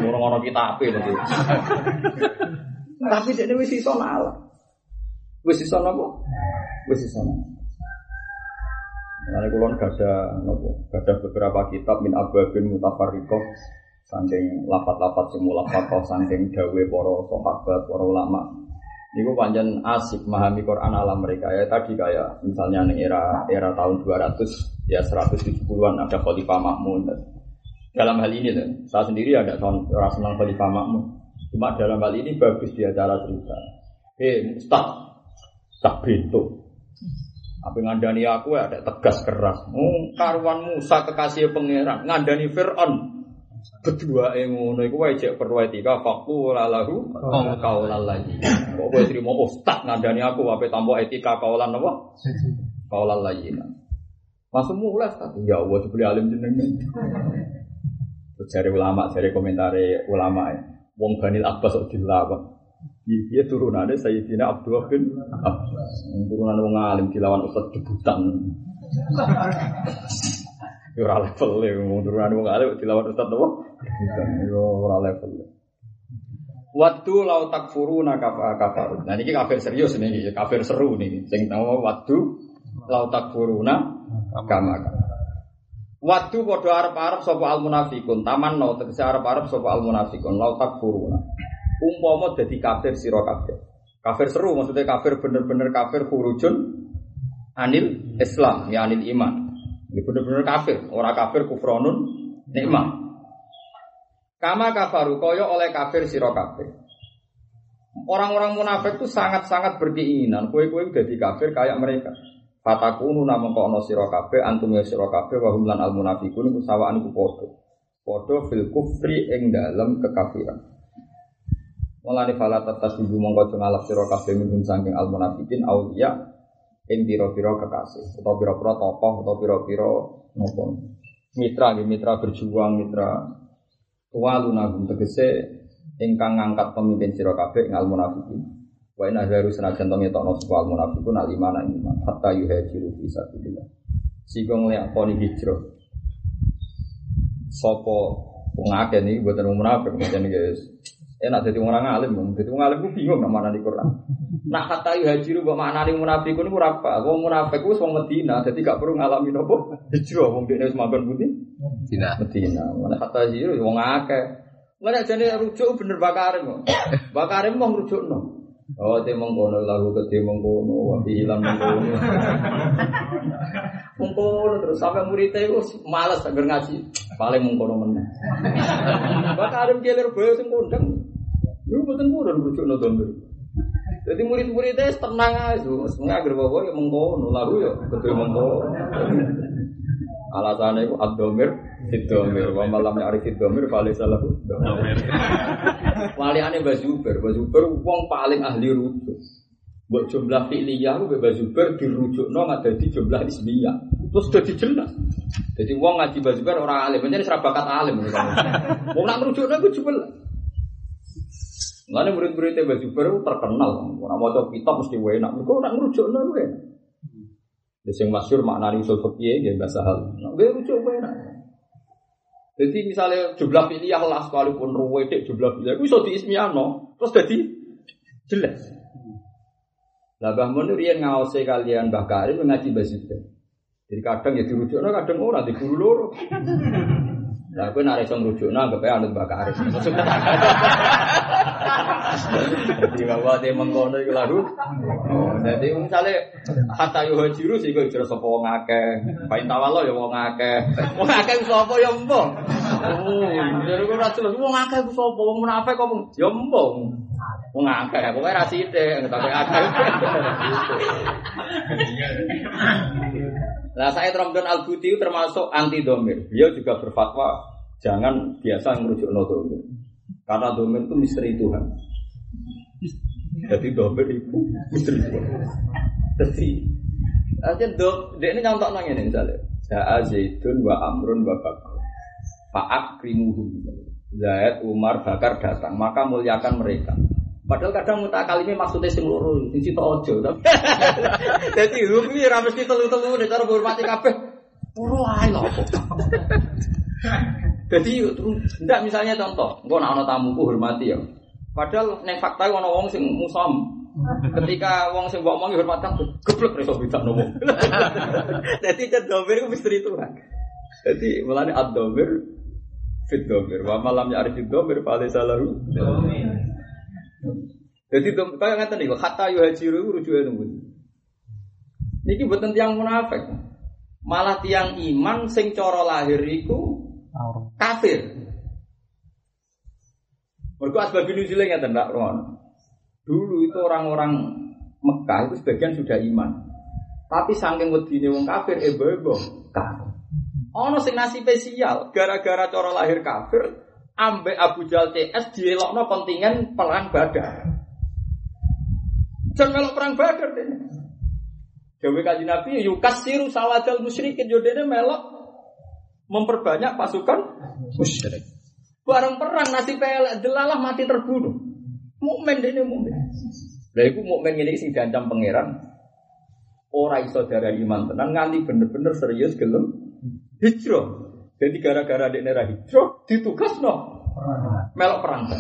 Orang-orang kita nanti. Tapi dia wis iso nalar. Wis iso napa? Wis iso Nah, kulon gak ada nopo, ada beberapa kitab min ababin mutafarriqah saking lafat-lafat semula fatah saking dawe para sahabat, para ulama. Niku panjang asik memahami Quran ala mereka ya tadi kayak misalnya nih era era tahun 200 ya 170-an ada Khalifah Makmun. Dalam hal ini tuh, saya sendiri ada tahun rasa senang Khalifah Makmun. Cuma dalam hal ini bagus dia cara cerita. Eh, hey, Ustaz, tak pintu. Apa ngandani aku ya ada tegas keras. Oh, karuan Musa kekasih pangeran ngandani Fir'aun. Berdua yang ngono iku wae cek perlu etika fakku lalahu kaulan lagi. Kok kowe trimo ustaz ngandani aku apa tambah etika kaulan apa? Kaulan lagi. Langsung mulai tadi ya Allah sebeli alim jenenge. Terus ulama, cari komentar ulama ya. Wong Banil Abbas dilawan. Dia turunannya Sayyidina Abdullah bin Abbas. Turunan wong alim dilawan ustaz debutan. Yo ora level e wong turunan wong alim dilawan ustaz apa? Debutan. Yo ora level. Waktu lau takfuruna kafar. Nah ini kafir serius nih, kafir seru nih. Sing tahu waktu lau takfuruna kama Waktu arab arab sopo al munafikun taman no tegese arab sopo al munafikun lau takfuruna umpama jadi kafir sira kafir. Kafir seru maksudnya kafir bener-bener kafir hurujun anil Islam ya anil iman. Ini bener-bener kafir, orang kafir kufronun nikmah. Kama kafaru koyo oleh kafir sira kafir. Orang-orang munafik itu sangat-sangat berkeinginan kue-kue jadi kafir kayak mereka. Fatakunu namung kono sira kabeh antum ya sira kabeh wa hum lan al munafiqun iku sawaan iku. Padha fil kufri ing dalem kekafiran. Mulane fala tatasibu mongko ngalap sira kabeh minum saking al munafikin ing pira-pira kekasih. Utawa pira-pira tokoh utawa pira-pira napa mitra nggih mitra berjuang mitra tuwaluna tegese ingkang ngangkat pemimpin sira kabeh ing al munafikin. Wa haru senajan to ngetokno sapa al munafikun al iman iman. Hatta yuhajiru fi sabilillah. Sing nglakoni hijrah. Sapa wong niki mboten munafik mboten guys Enak jadi orang alim, jadi orang alim gue bingung nama mana di Quran. Nak kata hajiru buat mana nih munafikun itu apa? Gue munafik gue semua Medina, jadi gak perlu ngalamin apa hijrah. Wong dia semakan putih. Medina. Medina. Mana kata hajiru, wong akeh. Mana jadi rujuk bener bakarim, bakarim mau rujuk no. Oh, dia mengkono lagu ke dia mengkono, wabi hilang mengkono. mengkono terus sampai muridnya itu malas agar ngaji, paling mengkono mana. Bakarim jelir boyo sing kondang. Betul buron rujuk no domber. Jadi murid-muridnya tenang aja, semuanya agar bawa ya mengkono, ya betul mengkono. Alasannya itu abdomir, fidomir, wa malam arif fidomir, paling salah domir. Wali aneh bazuber, bazuber uang paling ahli rujuk. Buat jumlah fi'liyah, bazuber dirujuk no nggak jadi jumlah ismiyah. Terus jadi jelas. Jadi uang ngaji bazuber orang alim, menjadi serabakat alim. Wong nak merujuk no gue jelas. Lalu murid-muridnya baju baru terkenal. Orang mau coba kitab mesti enak. Mereka orang merujuk no gue. Jadi yang masyur makna usul fakir ya bahasa hal. Nah, gue rujuk enak. Jadi misalnya jumlah pilih lah sekalipun ruwedek jumlah pilih, gue so di ismiano, terus jadi jelas. Lah Mbah Mun riyen kalian Mbah Karim ngaji bahasa Jadi kadang ya dirujuk, kadang ora di guru loro. Lah kowe nek iso ngrujukno anggap ae anut bakar. Jadi bahwa dia mengkono iku lagu. Jadi misale hatta yo hajiru sing kok jero sapa wong akeh. Pain tawalo ya wong akeh. Wong akeh sapa ya mbong. Oh, jero kok ora jelas wong akeh ku sapa wong munafik kok ya mbong. Wong akeh, pokoke ra sithik, tapi akeh. Nah, saya Ramadan Al Buti termasuk anti domir. Beliau juga berfatwa jangan biasa merujuk no domir. Karena domir itu misteri Tuhan. Jadi domir itu misteri Tuhan. Jadi, aja dok, dia ini nyontok nanya nih misalnya. Ja'a Zaidun wa Amrun wa Bakr. Fa'ak krimuhum. Zaid, Umar, Bakar datang, maka muliakan mereka. Padahal kadang mutakalimnya maksudnya sing loro, sing sitok ojo. Jadi hukum ra mesti telu-telu nek cara hormati kabeh. Loro ae lho. Jadi ndak misalnya contoh, engko nek ana tamuku hormati ya. Padahal neng fakta ana wong sing musam. Ketika wong sing mbok omongi hormat kabeh, geblek iso bedakno wong. Dadi cedomir ku misteri Tuhan. Jadi mulane ad-dhamir fit domir. Wa malam ya arif domir pada salahu. Jadi kaya ngaten niku kata yu hajiru rujuke nunggu. Niki boten tiang munafik. Malah tiang iman sing cara lahir iku kafir. Mergo asbab nuzule ngaten ndak ron. Dulu itu orang-orang Mekah itu sebagian sudah iman. Tapi saking wedine wong kafir ebo-ebo kafir. Ono sing nasib spesial gara-gara cara lahir kafir ambek Abu Jal CS dielokno kontingen perang Badar. Jangan melok perang Badar deh. Dewi kaji Nabi siru sawadal musyrikin yodene melok memperbanyak pasukan musyrik. Bareng perang nasib pelek delalah mati terbunuh. Mukmin dene mukmin. Lah iku mukmin ngene sing diancam pangeran. Ora iso darani iman tenan nganti bener-bener serius gelem hijrah. Jadi gara-gara di daerah hijrah ditugas no melok perang.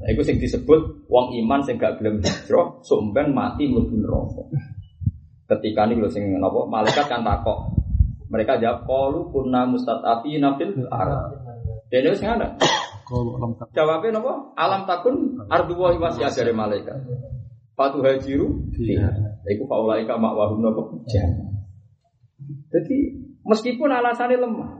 Nah, itu sing disebut wong iman sing gak gelem hijrah, sumben mati mlebu neraka. Ketika ini lho sing napa malaikat kan takok. Mereka jawab qalu kunna mustatafina fil ard. Dene wis ngene. Jawabnya napa? Alam takun ardu wa wasi'ah dari malaikat. Fatu hajiru. Iya. Iku faulaika makwahum napa? Jadi meskipun alasannya lemah,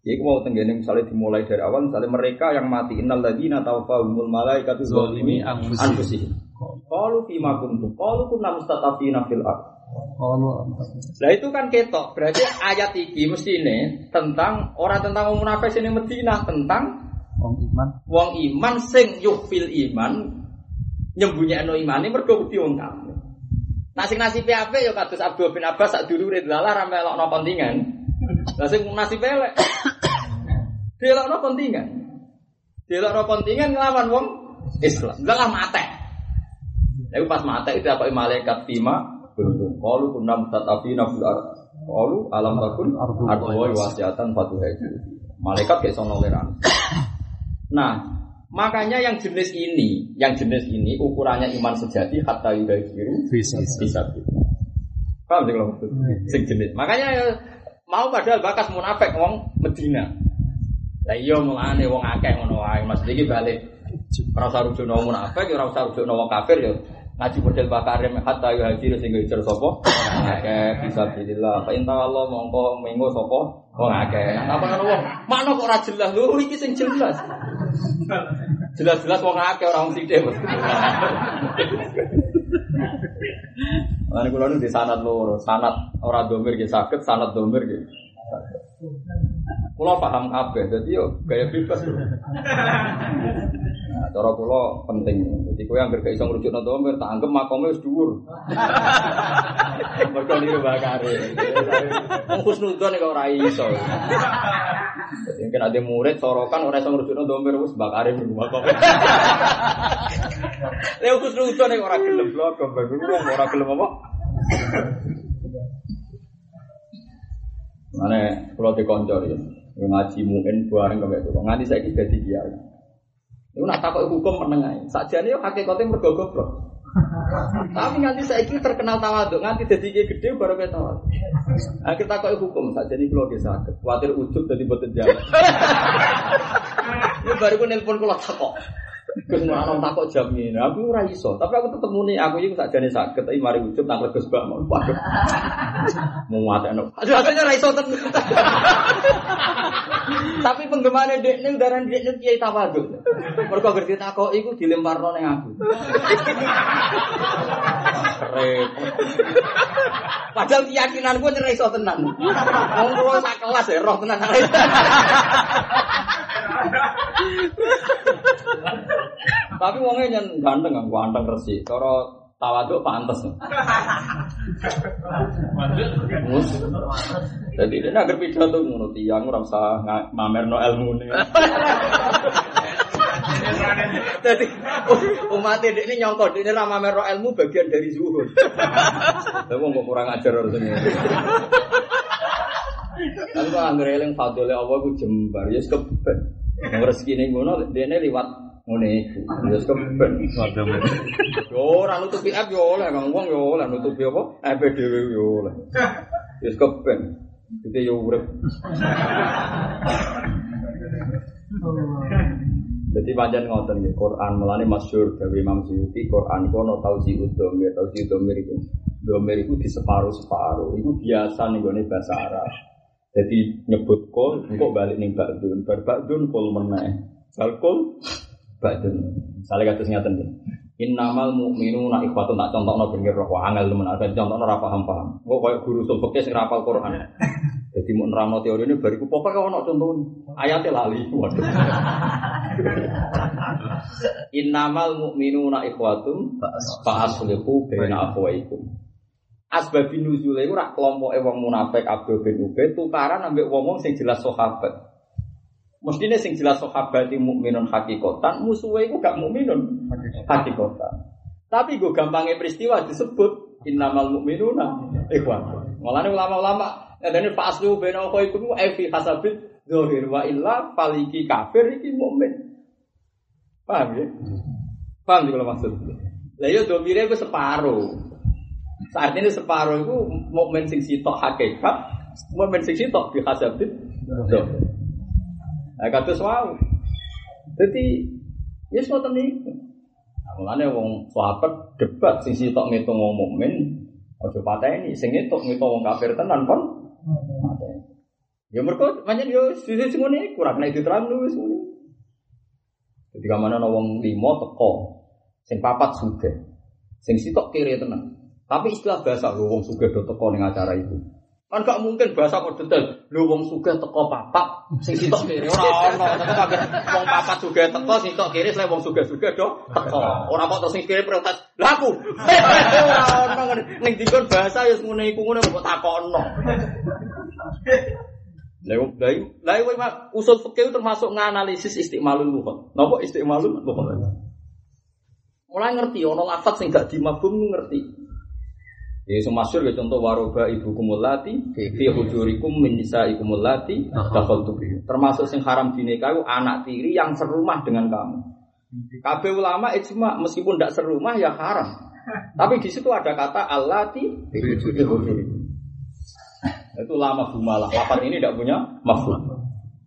Ya, mau tenggene misalnya dimulai dari awal, misalnya mereka yang mati innal ladzina tawaffahumul malaikatu zalimi anfusihim. Qalu fi ma kuntum? Qalu kunna mustatafina fil ard. Nah itu kan ketok, berarti ayat ini mesti ini tentang orang tentang wong munafik sini Medina tentang wong iman. Wong iman sing yukfil iman nyembunyi iman ini mergo wong kafir. Nasi nasi PAP ya kados Abdul bin Abbas sak dulu ridlalah ra melokno kontingen. Lah sing nasi pelek. Delokno kontingen. Delokno kontingen nglawan wong Islam. Lah mate. Lalu pas mate itu apa malaikat Fima beruntung. Qalu kunna mutatafina fil ard. Qalu alam takun wa wasiatan fatuhaji. Malaikat kayak sono Nah, Makanya yang jenis ini, yang jenis ini ukurannya iman sejati hatta yudhiru bisa bisa. Paham sih kalau Sing jenis. Makanya ya, mau padahal bakas munafik wong Medina. Lah iya mulane wong akeh ngono wae. Mas iki balik. Ora usah rujukno munafik, ora usah rujukno wong kafir ya. Ngaji model bakarim hatta yuhajiru sing hijr sapa? Akeh bisa bilillah. Fa inta Allah mongko mengo sapa? Wong akeh. Apa ngono wong? Makno kok ora jelas. Lho iki sing jelas. Jelas-jelas wong akeh orang sithik. Lan kula nu di sanad loro, sanad ora domir nggih saged, sanad domir nggih. Kula paham kabeh, dadi yo gaya bebas. Nah, cara kula penting. Jadi kowe anggere gak iso ngrujukno domir, tak anggap makome wis dhuwur. Mergo niku bakare. Wong husnudzon kok ora iso. Jadi mungkin ada murid sorokan orang yang ngerujukno domir wis bakare di rumah kok. Lha husnudzon nek ora gelem blok, wong ora gelem apa? Mana kalau dikoncor ya, ngaji mungkin bareng kau itu, nganti saya kita dia. Itu nak takut hukum menengai. Saja nih hakikatnya mergo goblok. Tapi nganti saya ini terkenal tawaduk, nganti jadi gede baru kita tawaduk. Kok hukum saja nih kalau dia sakit, khawatir ujub jadi boten jalan. Ini baru gue nelpon kalau takut. Gus anak takut jam ini, aku ora iso. Tapi aku tetep muni, aku ini saja nih sakit, tapi mari ujub tak legus bak mau mati anak. Aduh, akhirnya ora iso Tapi penggemarnya dek ini udaran dek ini kiai tawaduk. Mereka ngerti takut, itu dilempar nong aku. Repot. Padahal keyakinan gue nyerai iso tenan. Wong kula sak kelas ya roh tenan. Tapi wongnya nyen ganteng kan, ganteng resi. Cara tawaduk pantes. Mus. Jadi dia nak pidato ngono tiyang ora usah mamerno ilmune. Jadi umat ini nyongkok ini ramah merok ilmu bagian dari zuhud. Tapi kok kurang ajar harusnya. Tapi kok anggere eling fadole Allah ku jembar ya keben. Rezekine ngono dene liwat ngene iku. Ya keben. Yo ora nutupi aib yo oleh kang wong yo oleh nutupi apa? Aib dhewe yo oleh. Ya keben. Kita yo urip. Jadi panjang ngoten ya Quran melane masyhur dari Imam Suyuti Quran iku ono tauzi udomir tauzi udomir iku domir iku di separuh separuh iku biasa nih bahasa Arab jadi nyebut kol kok balik nih bakdun bar bakdun kol meneh bal kol bakdun misalnya kata ngaten ya Innamal mu'minuna ikhwatun tak contohno bener roh angel temen ada contohno ora paham-paham. Kok koyo guru usul fikih sing rapal Quran. Jadi mau nerangno teori ini bariku pokoknya ono contohnya ayatnya lali. Waduh. Innamal mu'minuna ikhwatum fa'aslihu baina akhwaikum. Asbabin nuzule iku rak kelompoke wong munafik Abdul bin Ubay tukaran ambek wong-wong sing jelas sahabat. Mestine sing jelas sahabat mukminun hakikatan, musuhe iku gak mukminun hakikatan. Tapi gue gampangnya peristiwa disebut innamal mu'minuna ikhwan. Mulane ulama-ulama dan fa aslu baina akhwaikum wa fi hasabit dzahir wa illa faliki kafir iki mukmin. Paham ya? Paham juga maksud. Lah yo domire ku separuh. Saat ini separuh itu mukmin sing sitok hakikat, mukmin sing sitok bi hasabit dzahir. Nah, wow. Jadi, ya suatu nih. Nah, mulane wong sahabat debat sing sitok ngitung wong mukmin, aja pateni sing ngitung ngitung wong kafir tenan kon. Ya mergo pancen yo sisi sing ngene kurang nek diterang lu wis ngene. Jadi kamane ana wong limo teko, sing papat sugih. Sing sitok kiri tenan. Tapi istilah bahasa lho wong sugih do teko ning acara itu. Kan gak mungkin bahasa kok detail. Lho wong sugih teko papat, sing sitok kiri ora ono. Kabeh wong papat sugih teko, sing sitok kiri selain wong sugih-sugih do teko. Ora kok sing kiri protes. Lah aku. Ora ono ning dikon bahasa ya ngene iku ngene kok lah lah kowe mak usul fikih termasuk nganalisis istimalul lughat. Napa istimalul lughat? Mulai ngerti ono lafaz sing gak dimafhum ngerti. Ya iso masyhur ya contoh waroba ibu kumulati fi hujurikum min nisaikum allati dakhaltu bihi. Termasuk sing haram dinikahi anak tiri yang serumah dengan kamu. Kabeh ulama ijma meskipun tidak serumah ya haram. Tapi di situ ada kata allati fi hujurikum. Itu lama bumalah. Lapan ini tidak punya mafhum.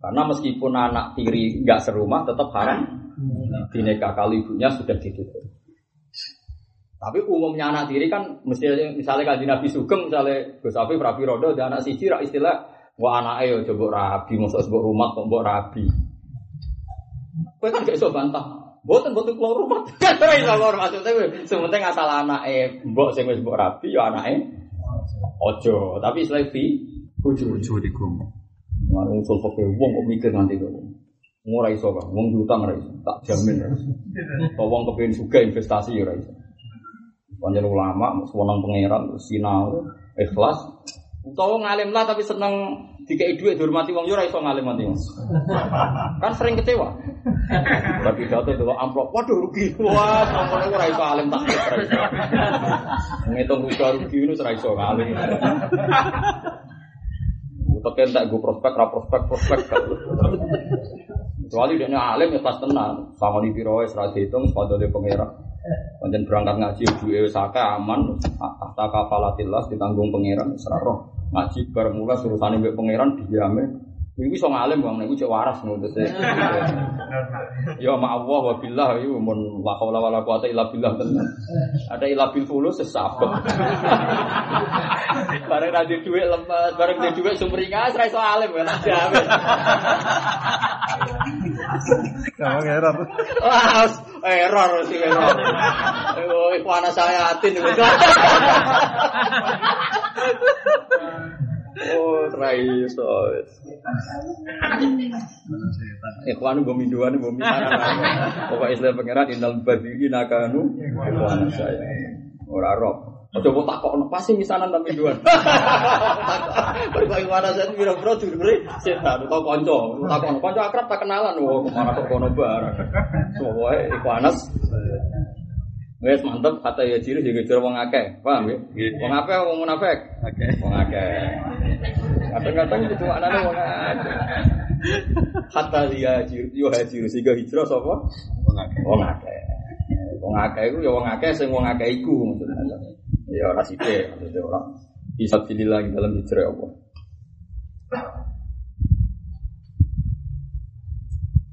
Karena meskipun anak tiri nggak serumah tetap haram dinikah kalau ibunya sudah ditutup. Tapi umumnya anak tiri kan mesti misalnya kaji Nabi Sugeng misalnya Gus Afif Rabi Rodo dan anak siji rak istilah wah anak yo coba rabi masuk sebuah rumah kok mbok rabi. Kowe kan gak iso bantah. Boten boten keluar rumah. Ora iso keluar maksudnya sementing asal anake mbok sing wis mbok rabi yo anake ojo. Tapi istilah fi hujur. Jurikum. Warung usul fakir wong kok mikir nanti kok. Ora iso kan, wong diutang ora iso, tak jamin ora iso. Kok wong kepengin juga investasi ya ora iso. Panjen ulama, sewenang pangeran, sinau, ikhlas. Utawa ngalim lah tapi seneng dikei duit dihormati wong yo ora iso ngalim mati. Kan sering kecewa. Tapi jatuh itu amplop, waduh rugi. Wah, sampune ora iso alim tak. Ngitung rugi rugi ini ora iso ngalim. Tapi tak gue prospek, ra prospek, prospek. Kecuali dia alim ya pas tenang, sama di biro serah dihitung, sepatu dia pangeran. Panjen berangkat ngaji duwe saka aman, tahta kafalatillah ditanggung pangeran serah roh. Ngaji bar mulai surutane mbek pangeran diame. Iku iso ngalim bang, iku cek waras ngono terus. Ya ma Allah wa billah iku mun la haula wala quwata illa billah tenan. Ada ila bil fulus sesabek. Bareng ra di dhuwit lemes, bareng di dhuwit sumringah ra iso alim kan jamin. Gampang error. Wah, error sih error. Oh, ikhwana saya atin. Oh, raiso. Ikhwanu bumi dua nih bumi Pokok istilah pangeran inal badiri nakanu ikhwana saya. Ora roh. Aja mbok takokno pasti misanan tapi duan. Berbagai mana saya biro bro dulure setan utawa kanca. Takokno kanca akrab tak kenalan wong ke mana kok kono bareng. Soale iku Anas. Wes mantep kata ya ciri juga ciri wong akeh, paham ya? Wong akeh wong munafik. Akeh. Wong akeh. Kadang-kadang itu cuma ana wong akeh. Kata dia ciri yo haji sehingga hijrah sapa? Wong akeh. Wong akeh. Wong akeh iku ya wong akeh sing wong akeh iku maksudnya. Ya ora sithik maksudnya ora bisa pilih lagi dalam hijrah apa.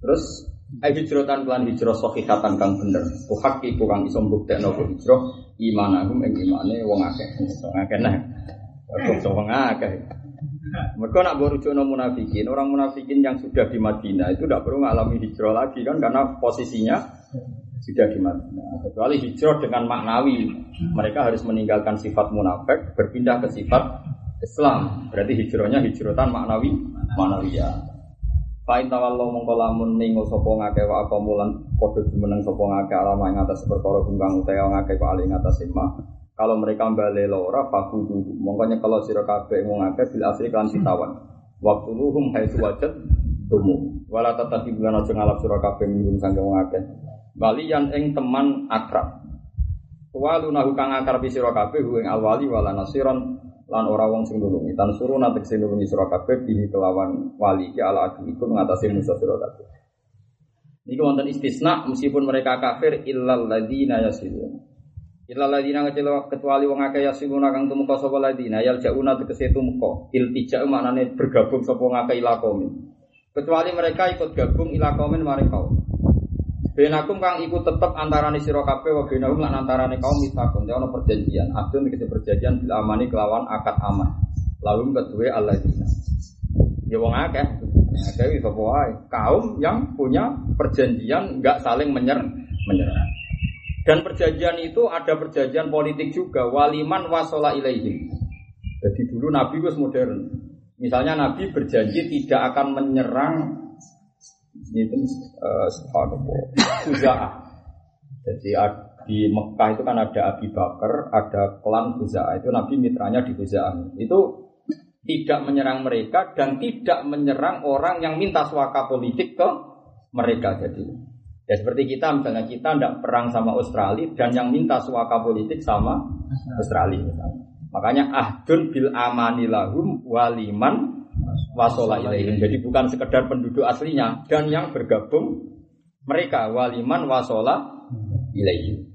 Terus ai hijratan kelan hijrah sahihatan kang bener. Tuhak iku kang iso mbuktekno ku hijrah imanahum ing imane wong akeh. Wong akeh nah. Wong akeh. Mereka nak berujukno munafikin, orang munafikin yang sudah di Madinah itu tidak perlu mengalami hijrah lagi kan karena posisinya sudah di Madinah. Kecuali hijrah dengan maknawi, mereka harus meninggalkan sifat munafik, berpindah ke sifat Islam. Berarti hijrahnya hijratan maknawi, maknawi ya. Fa'in tawallahu mongko lamun ningo sapa ngake wa apa mulan padha jumeneng sapa ngake alama ing atas perkara kungkang utawa ngake ali ing atas imah. Kalau mereka balik lora fakudu mongko nyekelo sira kabeh wong akeh bil asri kan sitawan. Waktu luhum haitsu wajad tumu. Wala tatahi bulan aja ngalap sira kabeh minum sange wong akeh. Waliyan ing teman akrab. Walu nahu kang akrab sira kabeh ing alwali wala nasiron lan ora wong sing nulungi. Tan suruh nanti sing nulungi sira kabeh bihi kelawan wali ki ala adu iku ngatasi musuh sira kabeh. Niki wonten istisna meskipun mereka kafir illal ladina yasilun. Illa ladina kecuali wong akeh yasiluna kang tumeka sapa ladina yal jauna tegese tumeka. Iltija maknane bergabung sapa ngakeh ila. Kecuali mereka ikut gabung ila kaumin maring. Benakum kang ikut tetep antarane sira kabeh wa benahum lan antarane kaum mitakun. Ya ono perjanjian. Abdun tegese perjanjian bil amani kelawan akad aman. Lalu kedua alladzina. Ya wong akeh. Akeh sapa wae. Kaum yang punya perjanjian enggak saling menyerang menyerang. Dan perjanjian itu ada perjanjian politik juga waliman wasola ilaihim. Jadi dulu Nabi was modern. Misalnya Nabi berjanji tidak akan menyerang itu uh, Khuza'ah. Jadi di Mekah itu kan ada Abi Bakar, ada klan Khuza'ah. Itu Nabi mitranya di Khuza'ah. Itu tidak menyerang mereka dan tidak menyerang orang yang minta suaka politik ke mereka. Jadi ya seperti kita misalnya kita tidak perang sama Australia dan yang minta suaka politik sama Australia. Makanya ahdun bil amani lahum waliman wasola ilaihim. Jadi bukan sekedar penduduk aslinya dan yang bergabung mereka waliman wasola ilaihim.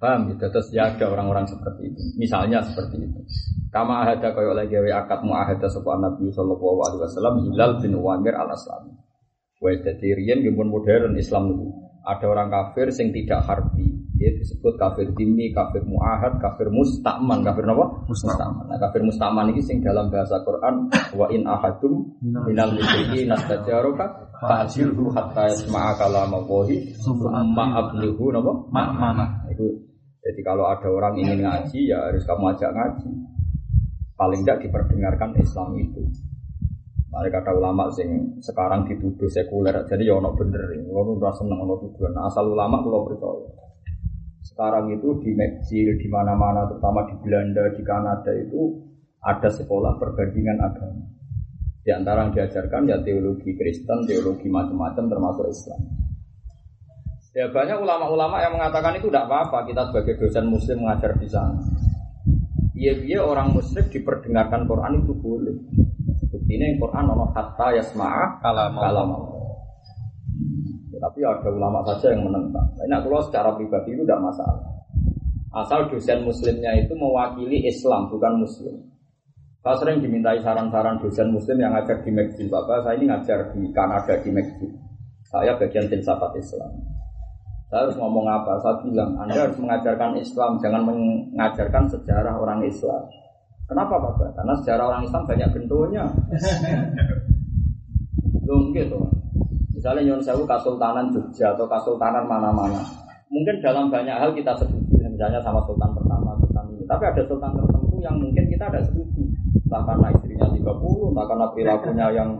Paham gitu? Terus ya ada orang-orang seperti itu. Misalnya seperti itu. Kama ahada kaya lagi wa akad muahada sapa Nabi sallallahu alaihi wasallam Hilal bin Uwaimir al Aslami. Wa dadi riyen modern Islam itu. Ada orang kafir sing tidak harbi. Dia disebut kafir dimi, kafir muahad, kafir mustakman, kafir apa? Mustakman. Nah, kafir mustakman ini sing dalam bahasa Quran wa in ahadum minal musyriki nastajaroka fa'jilhu hatta yasma'a kalamallahi summa ablighu napa? Ma'mana. Itu jadi kalau ada orang ingin ngaji ya harus kamu ajak ngaji. Paling tidak diperdengarkan Islam itu. Mereka kata ulama sing sekarang dituduh sekuler, jadi ya ono bener, ono udah seneng ono tuduhan. Nah, asal ulama kalau percaya. Sekarang itu di Meksiko, di mana-mana, terutama di Belanda, di Kanada itu ada sekolah perbandingan agama. Di antara yang diajarkan ya teologi Kristen, teologi macam-macam termasuk Islam. Ya banyak ulama-ulama yang mengatakan itu tidak apa-apa kita sebagai dosen muslim mengajar di sana. Iya-iya orang musyrik diperdengarkan Quran itu boleh. Bukti ini Quran ono hatta yasma'a kalam kalam. Ya, tapi ada ulama saja yang menentang. Nah, kalau secara pribadi itu tidak masalah. Asal dosen muslimnya itu mewakili Islam bukan muslim. Saya sering dimintai saran-saran dosen muslim yang ngajar di Meksiko. Bapak saya ini ngajar di Kanada di Meksiko. Saya bagian tim sahabat Islam. Saya harus ngomong apa? Saya bilang, Anda harus mengajarkan Islam, jangan mengajarkan sejarah orang Islam. Kenapa Bapak? Karena sejarah orang Islam banyak bentuknya. Belum gitu. Misalnya Nyon Sewu Kasultanan Jogja atau Kasultanan mana-mana. Mungkin dalam banyak hal kita setuju, misalnya sama Sultan pertama, Sultan ini. Tapi ada Sultan tertentu yang mungkin kita ada setuju. Entah karena istrinya 30, entah karena perilakunya yang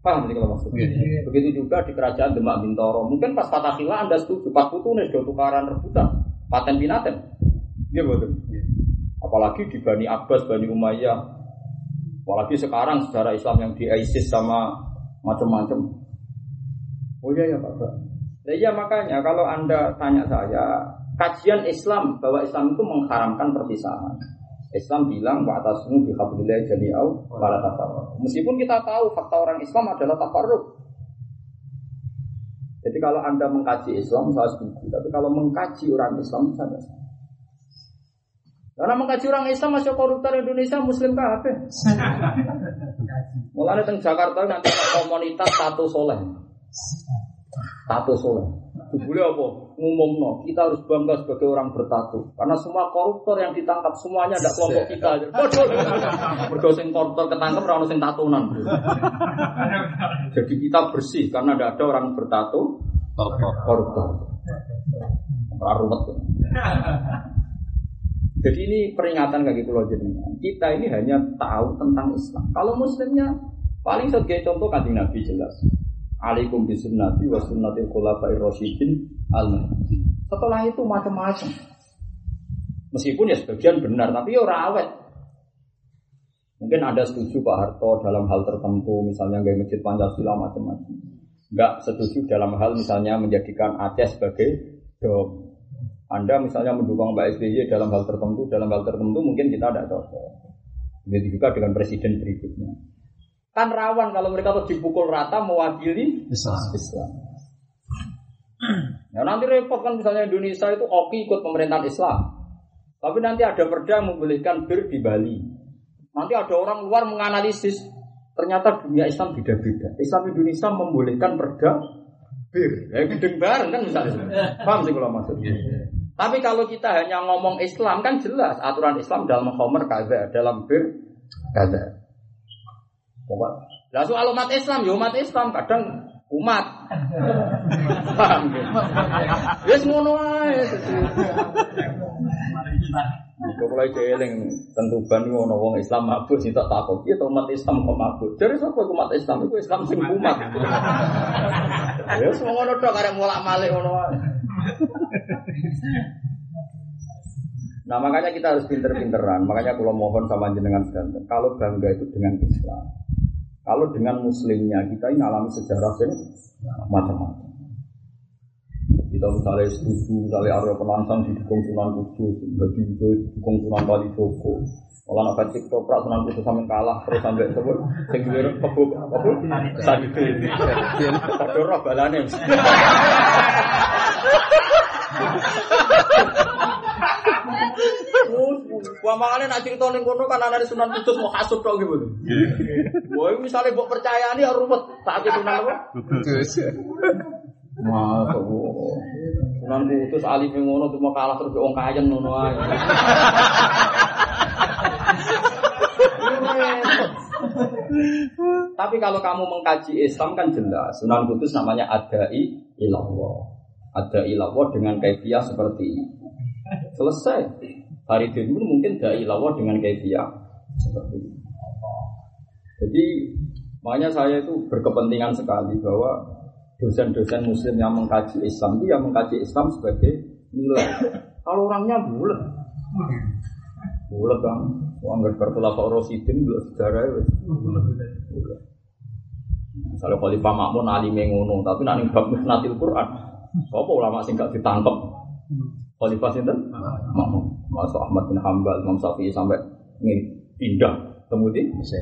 Paham sih kalau maksudnya? Begitu juga di kerajaan Demak Bintoro. Mungkin pas Fatah Anda setuju, pas putu nih sudah tukaran rebutan. paten pinaten. Iya betul. Apalagi di Bani Abbas, Bani Umayyah. Apalagi sekarang sejarah Islam yang di ISIS sama macam-macam. Oh iya ya Pak. Ya, iya makanya kalau anda tanya saya, kajian Islam bahwa Islam itu mengharamkan perpisahan. Islam bilang wa atasmu bi hablillah jami'au wala tafarraq. Meskipun kita tahu fakta orang Islam adalah tafarruq. Jadi kalau Anda mengkaji Islam saya setuju, tapi kalau mengkaji orang Islam saya tidak Karena mengkaji orang Islam masih koruptor Indonesia Muslim kafe. Mulai teng Jakarta nanti komunitas satu soleh. Satu soleh. Boleh apa? Ngumum no. Kita harus bangga sebagai orang bertatu. Karena semua koruptor yang ditangkap semuanya ada kelompok kita. Bodoh. Mergo sing koruptor ketangkep ora ono sing tatunan. Jadi kita bersih karena tidak ada orang bertatu koruptor. Ora ruwet. Jadi ini peringatan bagi pulau jenengan. Kita ini hanya tahu tentang Islam. Kalau muslimnya paling sebagai contoh kanjeng Nabi jelas. Alaikum bisunnati wa sunnatil khulafai rasyidin al Setelah itu macam-macam. Meskipun ya sebagian benar, tapi ya rawet. Mungkin ada setuju Pak Harto dalam hal tertentu, misalnya gaya masjid Pancasila macam-macam. Enggak setuju dalam hal misalnya menjadikan Aceh sebagai dom. Anda misalnya mendukung Mbak SBY dalam hal tertentu, dalam hal tertentu mungkin kita tidak cocok. Begitu juga dengan presiden berikutnya. Kan rawan kalau mereka terus dipukul rata mewakili Islam. Islam. Ya nanti repot kan misalnya Indonesia itu oki ikut pemerintahan Islam. Tapi nanti ada perda membolehkan bir di Bali. Nanti ada orang luar menganalisis ternyata dunia Islam beda-beda. Islam Indonesia membolehkan perda bir. Ya gedeng bareng kan misalnya. Paham sih kalau maksudnya. Tapi kalau kita hanya ngomong Islam kan jelas aturan Islam dalam khomer kaza, dalam bir kaza. Lah soal umat Islam, ya umat Islam kadang umat. Paham ya? Wis ngono wae. Kok mulai tentu ban ngono wong Islam mabuk sih tak takut. Iya umat Islam kok mabuk. Dari sapa umat Islam iku Islam sing umat. Ya semua ngono tok karek mulak-malik ngono wae. Nah makanya kita harus pinter-pinteran. Makanya kalau mohon sama jenengan sedanten, kalau bangga itu dengan Islam, kalau dengan Muslimnya kita ini alami sejarah yang macam-macam. Kita misalnya setuju, misalnya Arya Penangsang didukung Sunan Kudus, bagi itu didukung Sunan Kali Joko. Kalau nak cek toprak Sunan Kudus sampai kalah terus sampai sebut, sing duwe kebuk apa? Sadiku. Padha roh balane. Wah makanya nak cerita ning kono kan ana Sunan Kudus mau hasud tok gitu. Wah misalnya mbok percaya ini harus ruwet saat itu Sunan apa? Masuk. Sunan Kudus alim ngono cuma kalah terus wong kayen ngono ae. Tapi kalau kamu mengkaji Islam kan jelas Sunan Kudus namanya adai ilallah. Adai ilallah dengan kaifiah seperti ini. Selesai. Hari itu mungkin dai ilallah dengan kaifiah seperti ini. Jadi makanya saya itu berkepentingan sekali bahwa dosen-dosen muslim yang mengkaji Islam itu yang mengkaji Islam sebagai nilai. Kalau orangnya bulat, bulat bang, uang nggak berkelapa rosidin bulat sejarah ya. Misalnya Khalifah Makmun ngono, tapi nanti bab natil Quran, apa ulama sing gak ditangkep? Khalifah sinten? Makmun. Masuk Ahmad bin Hambal, Imam Syafi'i sampai ini pindah kemudian Mesir.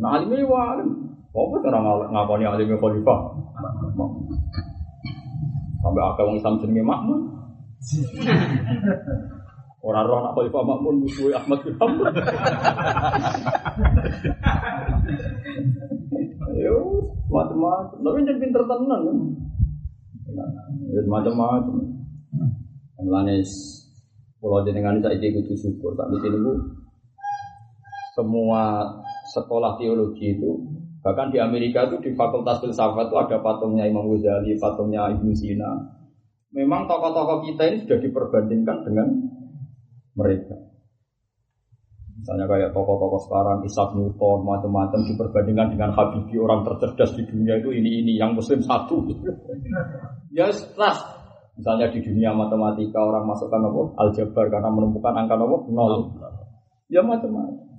Nah alimnya wah alim. Apa cara ngakoni alimnya Khalifah? Sampai akal wong Islam jenenge Makmun. Orang roh nak Khalifah Makmun musuh Ahmad bin Hambal. Yo, macam-macam. Tapi jangan pinter tenan. Ya macam-macam. Mulane pulau jenengan saya kudu syukur. Saat ini bu, semua sekolah teologi itu bahkan di Amerika itu di Fakultas Filsafat itu ada patungnya Imam Ghazali, patungnya Ibnu Sina. Memang tokoh-tokoh kita ini sudah diperbandingkan dengan mereka. Misalnya kayak tokoh-tokoh sekarang Isaac Newton macam-macam diperbandingkan dengan Habibie orang tercerdas di dunia itu ini ini yang Muslim satu. ya setelah Misalnya di dunia matematika orang masukkan apa? Aljabar karena menemukan angka apa? Nol. Ya macam-macam.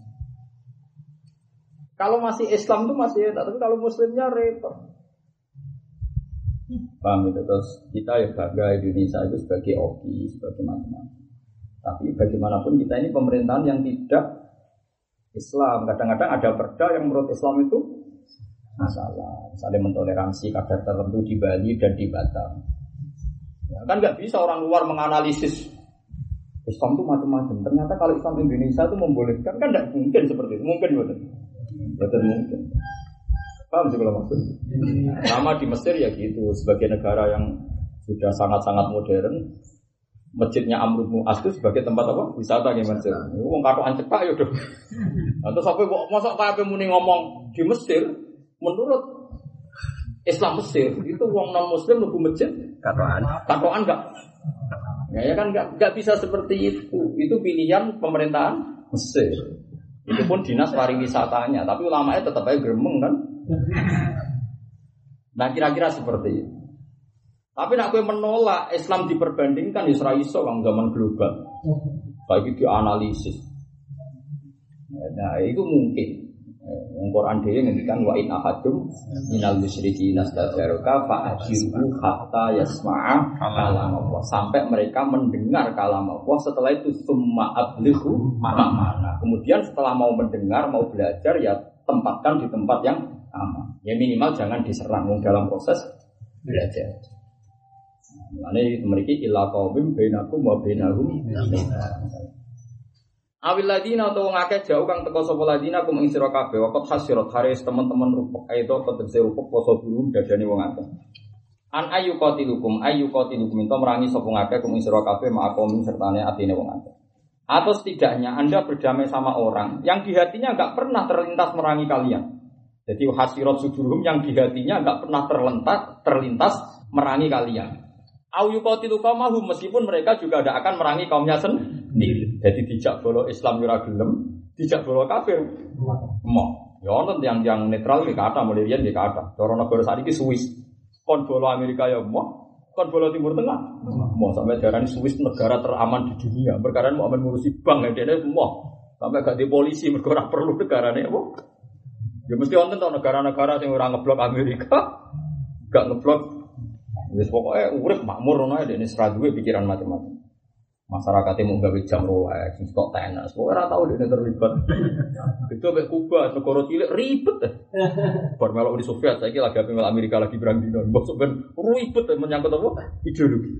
Kalau masih Islam tuh masih enak, tapi kalau Muslimnya repot. Paham itu terus kita ya bangga Indonesia itu sebagai oki, sebagai macam-macam. Tapi bagaimanapun kita ini pemerintahan yang tidak Islam. Kadang-kadang ada perda yang menurut Islam itu masalah. Misalnya mentoleransi kadar tertentu di Bali dan di Batam. Ya, kan nggak bisa orang luar menganalisis Islam itu macam-macam. Ternyata kalau Islam Indonesia itu membolehkan kan tidak mungkin seperti itu. Mungkin betul. Betul mungkin. Paham sih kalau maksud? Sama di Mesir ya gitu, sebagai negara yang sudah sangat-sangat modern, masjidnya Amr bin As itu sebagai tempat apa? Wisata di Mesir. Ini wong katokan cepak ya udah. Terus sampai masa kayak muni ngomong di Mesir, menurut Islam Mesir itu wong non Muslim lebih masjid Katoan. katoan enggak? Ya, ya kan enggak, enggak bisa seperti itu. Itu pilihan pemerintahan Mesir. Itu pun dinas pariwisatanya, tapi ulamanya tetap aja gremeng kan? Nah kira-kira seperti itu. Tapi nak gue menolak Islam diperbandingkan Israel iso kang zaman global. Baik itu analisis. Nah itu mungkin. Quran dhewe ngendikan wa in ahadum minal musyriki nastajaruka fa ajiru hatta yasma'a kalam Allah sampai mereka mendengar kalam Allah setelah itu summa ablighu ma'ana. Kemudian setelah mau mendengar mau belajar ya tempatkan di tempat yang aman. Ya minimal jangan diserang dalam proses belajar. Ini memiliki ilah kaum bainakum wa bainahum Awil ladina atau ngake jauh kang teko sapa ladina kum ing sira kabeh waqt hasirat haris teman-teman rupuk aito tegese rupuk poso burung dadane wong akeh. An ayu qatilukum ayu qatilukum ento merangi sapa ngake kum ing sira kabeh ma'akum sertane atine wong akeh. Atau setidaknya Anda berdamai sama orang yang di hatinya nggak pernah terlintas merangi kalian. Jadi hasirat sudurum yang di hatinya nggak pernah terlintas terlintas merangi kalian. Au yuqatilu qaumahum meskipun mereka juga tidak akan merangi kaumnya sendiri. Jadi dijak bolo Islam ora gelem, dijak bolo kafir. Mau. Ya ono yang yang netral di kata mulai riyen kata. Cara negara saat ini Swiss. Kon bolo Amerika ya mau. Kon bolo Timur Tengah. Mau sampai darani Swiss negara teraman di dunia. Perkara mau ngurusi bank ya dia mau. Sampai gak di polisi mergo ora perlu negarane apa. Ya mesti wonten to negara-negara yang orang ngeblok Amerika, gak ngeblok Wis pokoknya urip makmur ngono ae dene pikiran macam-macam. Masyarakat mau gawe jam Rolex, stok tenas, pokoknya ora tau dene terlibat. Itu mek Kuba, negara cilik ribet. Bar melok di Soviet saiki lagi ape mel Amerika lagi perang dino. Mbok ben ribet menyangkut apa? Ideologi.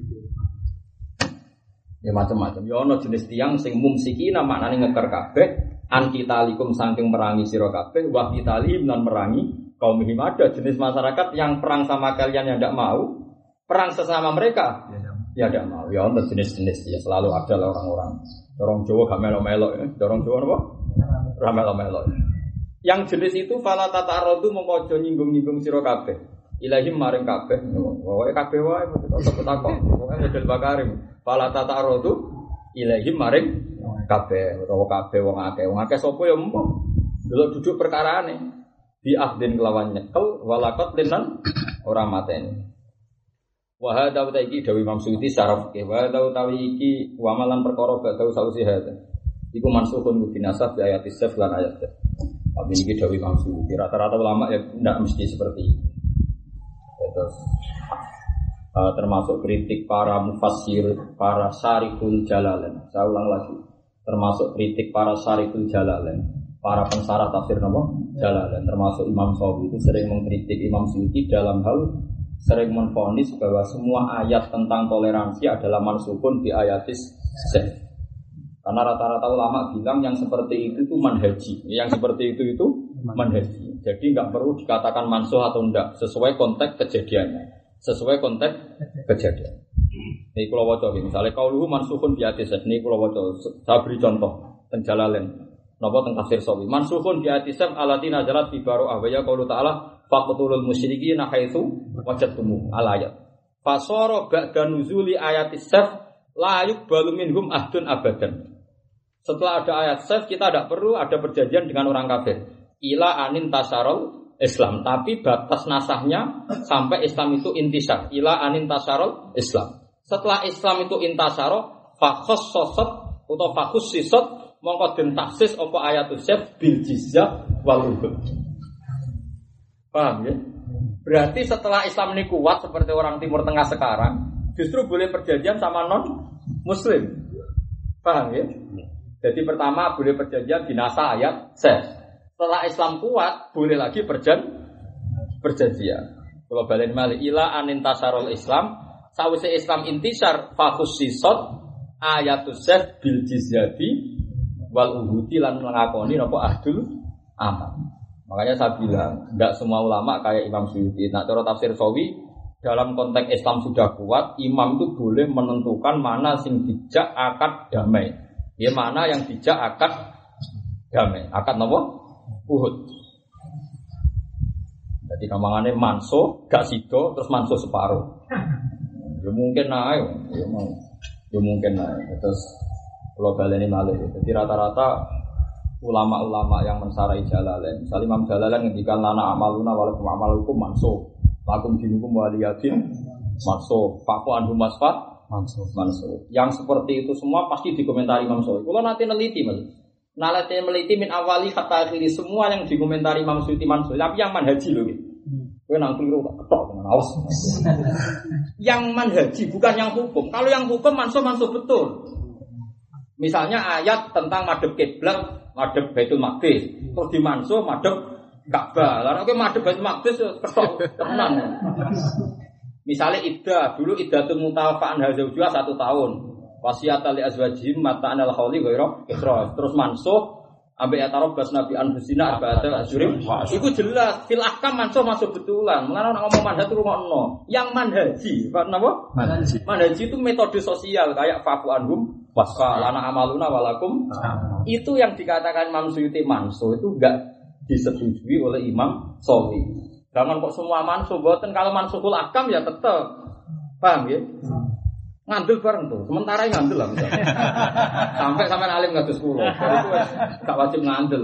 Ya macam-macam. Ya ono jenis tiang sing mumsikina maknane ngeker kabeh, anti talikum saking merangi sira kabeh, wa kitali nan merangi kaum ada jenis masyarakat yang perang sama kalian yang tidak mau, perang sesama mereka ya tidak mau. Ya untuk jenis-jenis ya selalu ada lah orang-orang. Dorong Jawa gak melo-melo ya. Dorong Jawa apa? Ramelo-melo yang jenis itu fala rodu mengkojo nyinggung-nyinggung siro kabeh. Ilahim maring kabeh. Wae kabeh wae model bakarim. Fala rodu ilahim maring kabeh. Utawa kabeh wong akeh. Wong akeh sapa ya empo delok duduk perkarane di ahdin kelawan nyekel walakot linan ora mateni Wa hadza wa iki dawi Imam Suyuti secara fikih wa hadza utawi iki wa malan perkara badau sausi hadza. Iku mansukhun bi nasab di ayat isaf lan ayat. Tapi ini dawi Imam rata-rata ulama ya tidak mesti seperti itu. Terus uh, termasuk kritik para mufassir, para syarikul jalalain. Saya ulang lagi. Termasuk kritik para syarikul jalalain para pensarah tafsir nama Jalalain termasuk Imam Sawi itu sering mengkritik Imam Suyuti dalam hal sering menfonis bahwa semua ayat tentang toleransi adalah mansukun di ayatis seh. Karena rata-rata ulama bilang yang seperti itu itu manhaji, yang seperti itu itu manhaji. Jadi nggak perlu dikatakan mansuh atau enggak, sesuai konteks kejadiannya, sesuai konteks kejadian. Ini kalau wajah misalnya kau luhu mansuhun di atis ini kalau wajah saya beri contoh penjalalen. Nopo tentang tafsir sawi. Mansuhun di atisam alatina jalat fi baru ahwaya kalau taala faqtulul musyrikin haitsu wajadtumu al ayat. Fasara ba'da nuzuli ayat saf la yuqbalu minhum ahdun abadan. Setelah ada ayat saf kita tidak perlu ada perjanjian dengan orang kafir. Ila anin tasarol Islam, tapi batas nasahnya sampai Islam itu intisar. Ila anin tasarol Islam. Setelah Islam itu intasaro, fakhos sosot atau fakhus sisot, mongko den taksis apa ayatul syaf bil jizyah. Paham ya? Berarti setelah Islam ini kuat seperti orang Timur Tengah sekarang, justru boleh perjanjian sama non Muslim. Paham ya? Jadi pertama boleh perjanjian binasa ayat ses. Setelah Islam kuat, boleh lagi perjan perjanjian. Kalau balik malik ila anin tasarul Islam, sawise Islam intisar fakus sisot ayatus ses bil jizyati wal uhudi lan ngakoni napa ahdul aman. Makanya saya bilang, tidak semua ulama kayak Imam Suyuti. Nah, cara tafsir Sawi, dalam konteks Islam sudah kuat, imam itu boleh menentukan mana sing dijak akad damai. Ya mana yang dijak akad damai. Akad nopo? Uhud. Jadi kamangannya manso, gak sido, terus manso separuh. Ya mungkin naik, ya. Ya mungkin naik. Terus kalau baleni malih. Jadi rata-rata ulama-ulama yang mensarai jalalain. Misalnya Imam Jalalain ngendikan lana amaluna walakum amalukum manso. Lakum dinukum waliyatin manso. Faku anhu masfat manso. manso. Yang seperti itu semua pasti dikomentari Imam Syafi'i. Kalau nanti neliti mas. Nalati meliti min awali kata akhiri semua yang dikomentari Imam Syafi'i manso. Tapi yang manhaji loh gitu. Gue nang keliru tak ketok dengan awas. yang manhaji bukan yang hukum. Kalau yang hukum manso manso betul. Misalnya ayat tentang madhab kiblat, madhab Baitul Maqdis, terus dimansuh madhab Ka'bah. Lalu oke madhab Baitul Maqdis ketok tenan. Misalnya iddah, dulu iddah itu mutawafa'an hazawjua satu tahun. Wasiat ali azwajim mata anal khawli gairah ikhras. Terus mansuh Ambil bas nabi anfusina arba'ata asyurim Itu jelas Fil ahkam mansuh masuk betulan Mengenai orang ngomong manhaj itu rumah no Yang manhaji Kenapa? Manhaji Manhaji itu metode sosial Kayak faku anhum Wasfa lana amaluna walakum Itu yang dikatakan Imam Suyuti mansuh Itu enggak disetujui oleh Imam Sofi Jangan kok semua mansuh Buatan kalau mansuhul akam ya tetap Paham ya? ngandel bareng tuh. Sementara ngandel lah misalnya. Sampai sampai alim nggak sepuluh. Dari itu gak wajib ngandel.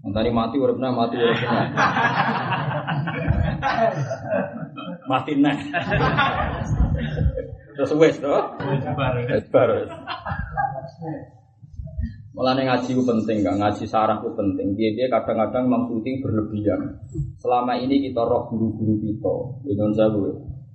Mentari mati uripna mati uripna. mati nah. Terus wes tuh. Baru. Malah ngaji itu penting, gak ngaji sarah itu penting. Dia dia kadang-kadang memang berlebihan. Selama ini kita roh guru-guru kita, dengan saya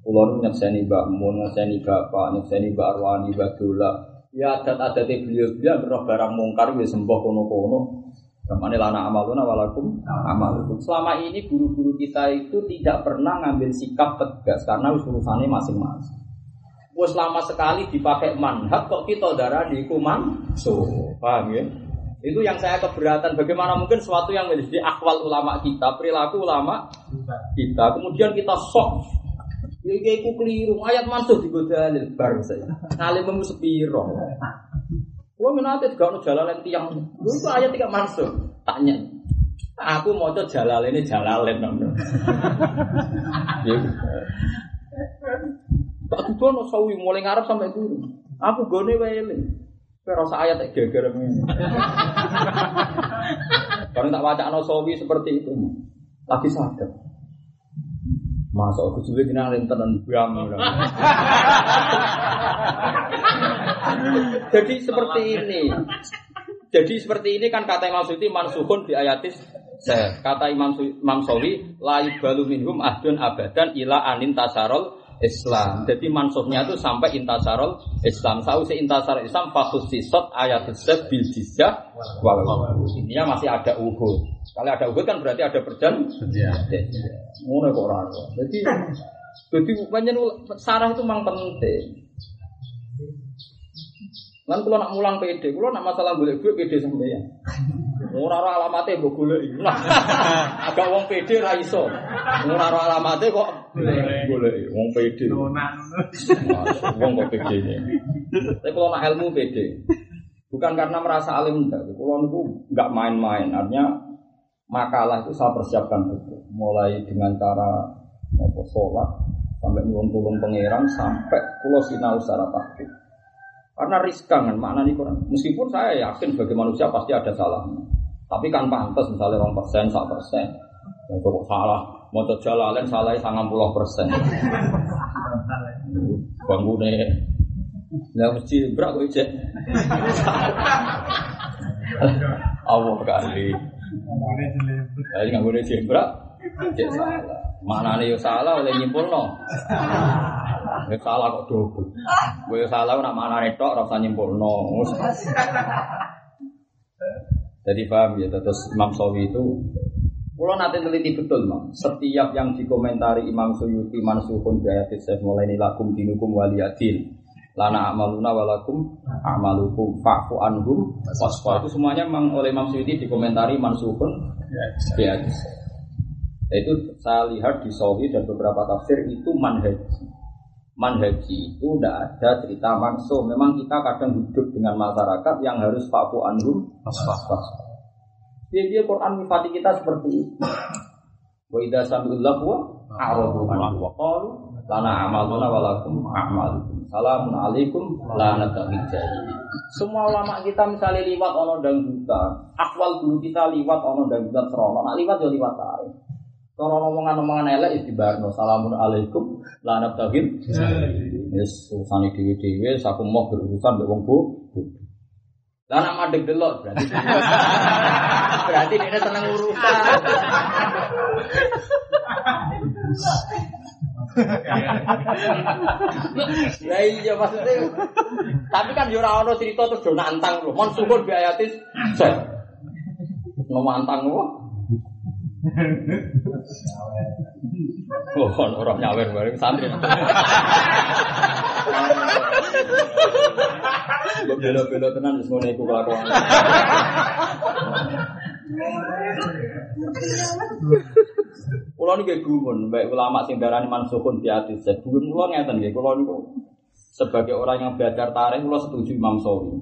Kulo nyekseni Mbak Mun, nyekseni Bapak, nyekseni Mbak Arwani, Mbak Dola. Ya adat-adat beliau-beliau roh barang mungkar ya sembah kono-kono. Ke mana lana amaluna walakum amalukum. Selama ini guru-guru kita itu tidak pernah ngambil sikap tegas karena urusannya masing-masing. Wes lama sekali dipakai manhat kok kita darah di kuman so paham ya? Itu yang saya keberatan. Bagaimana mungkin sesuatu yang menjadi akwal ulama kita, perilaku ulama kita, kemudian kita sok Iki iku keliru. Ayat mansuh di dalil bar saya. Memu sepiro. Menate gak ono jalalen tiyang. Lho itu ayat tidak mansuh. Tanya. Aku mau coba jalalen ini jalalen nomor. Tak kudu ono sawi mulai ngarep sampai guru. Aku gone wae Kowe rasa ayat tak geger. Kalau tak baca ono sawi seperti itu. Lagi sadar. Masa aku juga jenang tenan bram. Jadi seperti ini. Jadi seperti ini kan kata Imam Suyuti mansuhun di ayatis kata Imam Imam Sawi la yubalu minhum ahdun abadan ila anin tasarol Islam. Jadi mansuhnya itu sampai intasarol Islam. Tahu si intasarol Islam fasus sisot ayat sesat bil jizya wal Ini masih ada uhud. Kalau ada uhud kan berarti ada perjanjian. Ngono kok ora. Jadi jadi banyak sarah itu memang penting. Lan kalau nak mulang PD, kalau nak masalah boleh gue PD sampai ya. Ora ora alamate mbok golek. Agak wong PD ra iso. Ora ora alamate kok golek. Wong PD. Wong kok PD ini. Tapi kalau nak ilmu PD. Bukan karena merasa alim enggak. Kalau niku enggak main-main. Artinya makalah itu saya persiapkan betul. Mulai dengan cara apa sholat sampai nyuwun tulung pangeran sampai pulau sinau secara taktik. Karena riskan kan makna ini Quran. Meskipun saya yakin sebagai manusia pasti ada salahnya. Tapi kan pantas misalnya orang persen, satu persen. Mau salah, mau jalalen salah sangat puluh persen. Bangune. Lah mesti brak kok cek. Allah kali. Jadi nggak boleh jembrak, cek salah. Mana nih yo salah oleh nyimpul no. Ya salah kok double. Gue salah nak mana nih tok rasa nyimpul no. Jadi paham ya, terus Imam Sawi itu Pulau nanti teliti betul, Mam. Setiap yang dikomentari Imam Suyuti mansuhun biayatis saya mulai ini lakum dinukum waliyadin. Lana amaluna walakum amalukum fa'fu anhum wasfa. Itu semuanya memang oleh Imam Suyuti dikomentari mansuhun biayatis. Itu saya lihat di Sawi dan beberapa tafsir itu manhaji. Manhaji itu tidak ada cerita mansuh. Memang kita kadang hidup dengan masyarakat yang harus anhum wasfa. Dia dia Quran mifati kita seperti itu. Wa idza sami'ul lahwa a'radu anhu wa lana amaluna wa lakum a'malukum. Salamun alaikum la jahili. Semua ulama kita misalnya liwat ono dangdutan, akwal guru kita liwat ono dangdutan serono, nak liwat yo liwat ae. Kalau omongan-omongan elek istibarno salamun alaikum la natabi jahili. Yes, urusane dhewe-dhewe, aku mau berurusan mbek wong bodoh. Lah nak madeg delok berarti berarti dia seneng urusan. Lah iya maksudnya. Tapi kan yo ora ono cerita terus do nantang lho. Mon syukur biayatis. Set. No mantang lho. Oh, orang nyawer bareng santri. Bela-bela tenan wis ngono iku kelakuan. Kulo niki gumun, baik ulama sing darani mansukun di hadis. Gumun kulo ngeten nggih, kulo niku sebagai orang yang belajar tarikh kulo setuju Imam Sawi.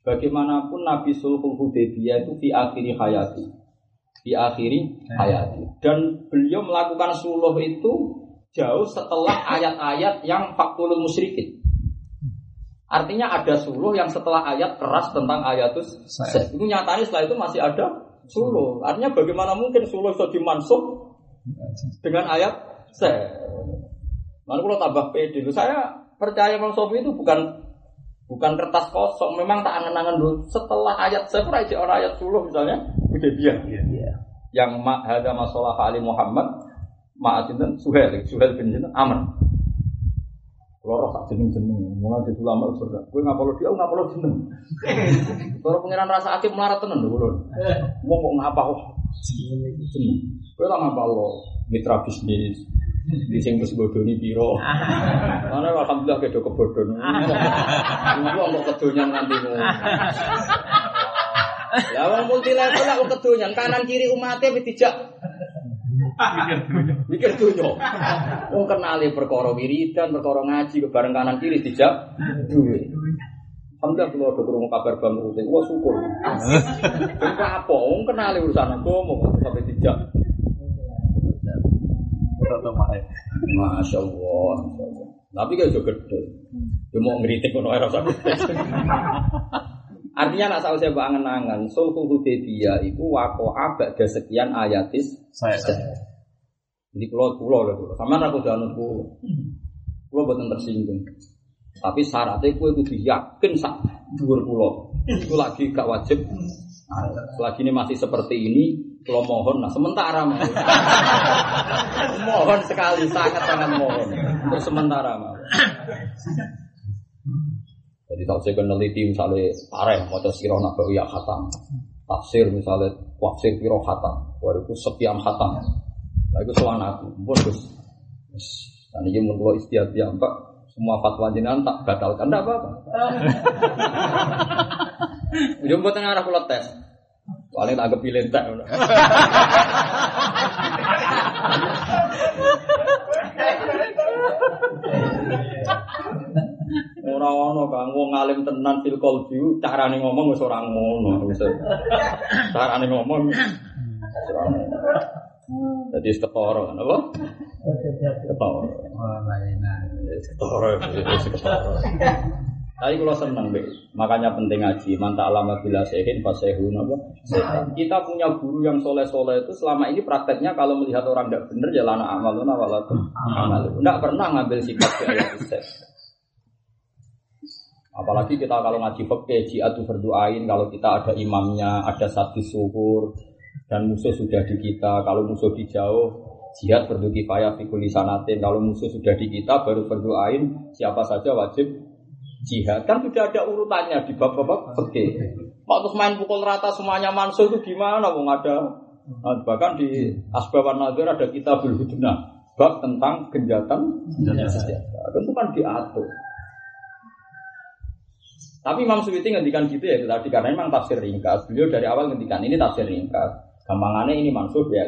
Bagaimanapun Nabi Sulhul Hudaybiyah itu di akhiri hayati. Di akhiri hayati. Dan beliau melakukan suluh itu jauh setelah ayat-ayat yang faktulul musyrikin. Artinya ada suluh yang setelah ayat keras tentang ayatus Itu nyatanya setelah itu masih ada suluh. Artinya bagaimana mungkin suluh itu dimansuh dengan ayat se. Lalu kalau tambah pede, saya percaya Bang Sofi itu bukan bukan kertas kosong. Memang tak angan-angan dulu. Setelah ayat saya pernah orang ayat suluh misalnya, udah dia. Yang ada masalah Ali Muhammad, ma'asinten Suhel, Suhel bin Jinten, Amr. Loro tak jeneng jeneng, mulai di ulama berat. Gue nggak perlu dia, nggak perlu jeneng. Kalau pengiran rasa aktif melarat tenan dulu. Mau kok ngapa kok jeneng? Gue lah ngapa lo mitra bisnis, di sing wis bodoni piro. Mana alhamdulillah kedo kebodon. Iku kok kedonyan nganti ngono. Lah wong multi level aku kedonyan kanan kiri umatnya wis dijak Mikir dunya. Wong kenali perkara wiridan, perkara ngaji bareng kanan kiri dijak duwe. Alhamdulillah kalau ada kurung kabar bang rutin, wah syukur. Kenapa apa? Wong kenali urusan agama sampai dijak. Masya Allah. Tapi kan juga gede. Dia mau ngeritik kono era sampai. Artinya nak saya angan-angan, sulhul Hudaybiyah itu wako abad sekian ayatis saya. Jadi pulau pulau lah pulau. Sama aku jangan pulau. Pulau buatan tersinggung. Tapi syaratnya kue kudu yakin sak dua pulau. Itu lagi gak wajib. Selagi ini masih seperti ini, kalau mohon, nah sementara mau. mohon sekali, sangat sangat mohon. Untuk sementara mau. Jadi saya peneliti misalnya pareh, mau sirah nabi ya khatam. Tafsir misalnya tafsir piro khatam. Waduh sekian khatam. Nah itu soal aku, pun terus. Dan ini menurut istiadat ya mbak, semua fatwa jenengan tak batalkan, tidak apa-apa. Ujung buat arah pulau tes. Paling tak kepilih tak. Ora ono Kang wong alim tenan fil qalbi carane ngomong wis ora ngono wis. Carane ngomong ora ngono. Jadi ketara apa? Lainah. Ketara, ketara. Tapi kalau seneng be, makanya penting ngaji. Manta alama bila sehin fasehun apa? sehin. Kita punya guru yang soleh-soleh itu selama ini prakteknya kalau melihat orang tidak benar lana amalun awalatum amal. Tidak pernah ngambil sikap ke ayat Apalagi kita kalau ngaji fikih jihad berdoain kalau kita ada imamnya, ada satu syukur dan musuh sudah di kita. Kalau musuh di jauh, jihad berdu kifayah fikul sanatin. Kalau musuh sudah di kita baru berdoain siapa saja wajib jihad kan sudah ada urutannya di bab-bab fikih. Pak terus main pukul rata semuanya mansuh itu gimana? Wong ada nah, bahkan di Asbaban Nadir ada kita berhudna bab tentang genjatan senjata. Tentu kan diatur. Tapi Imam Suyuti ngendikan gitu ya tadi karena memang tafsir ringkas. Beliau dari awal ngendikan ini tafsir ringkas. Gampangannya ini mansuh ya.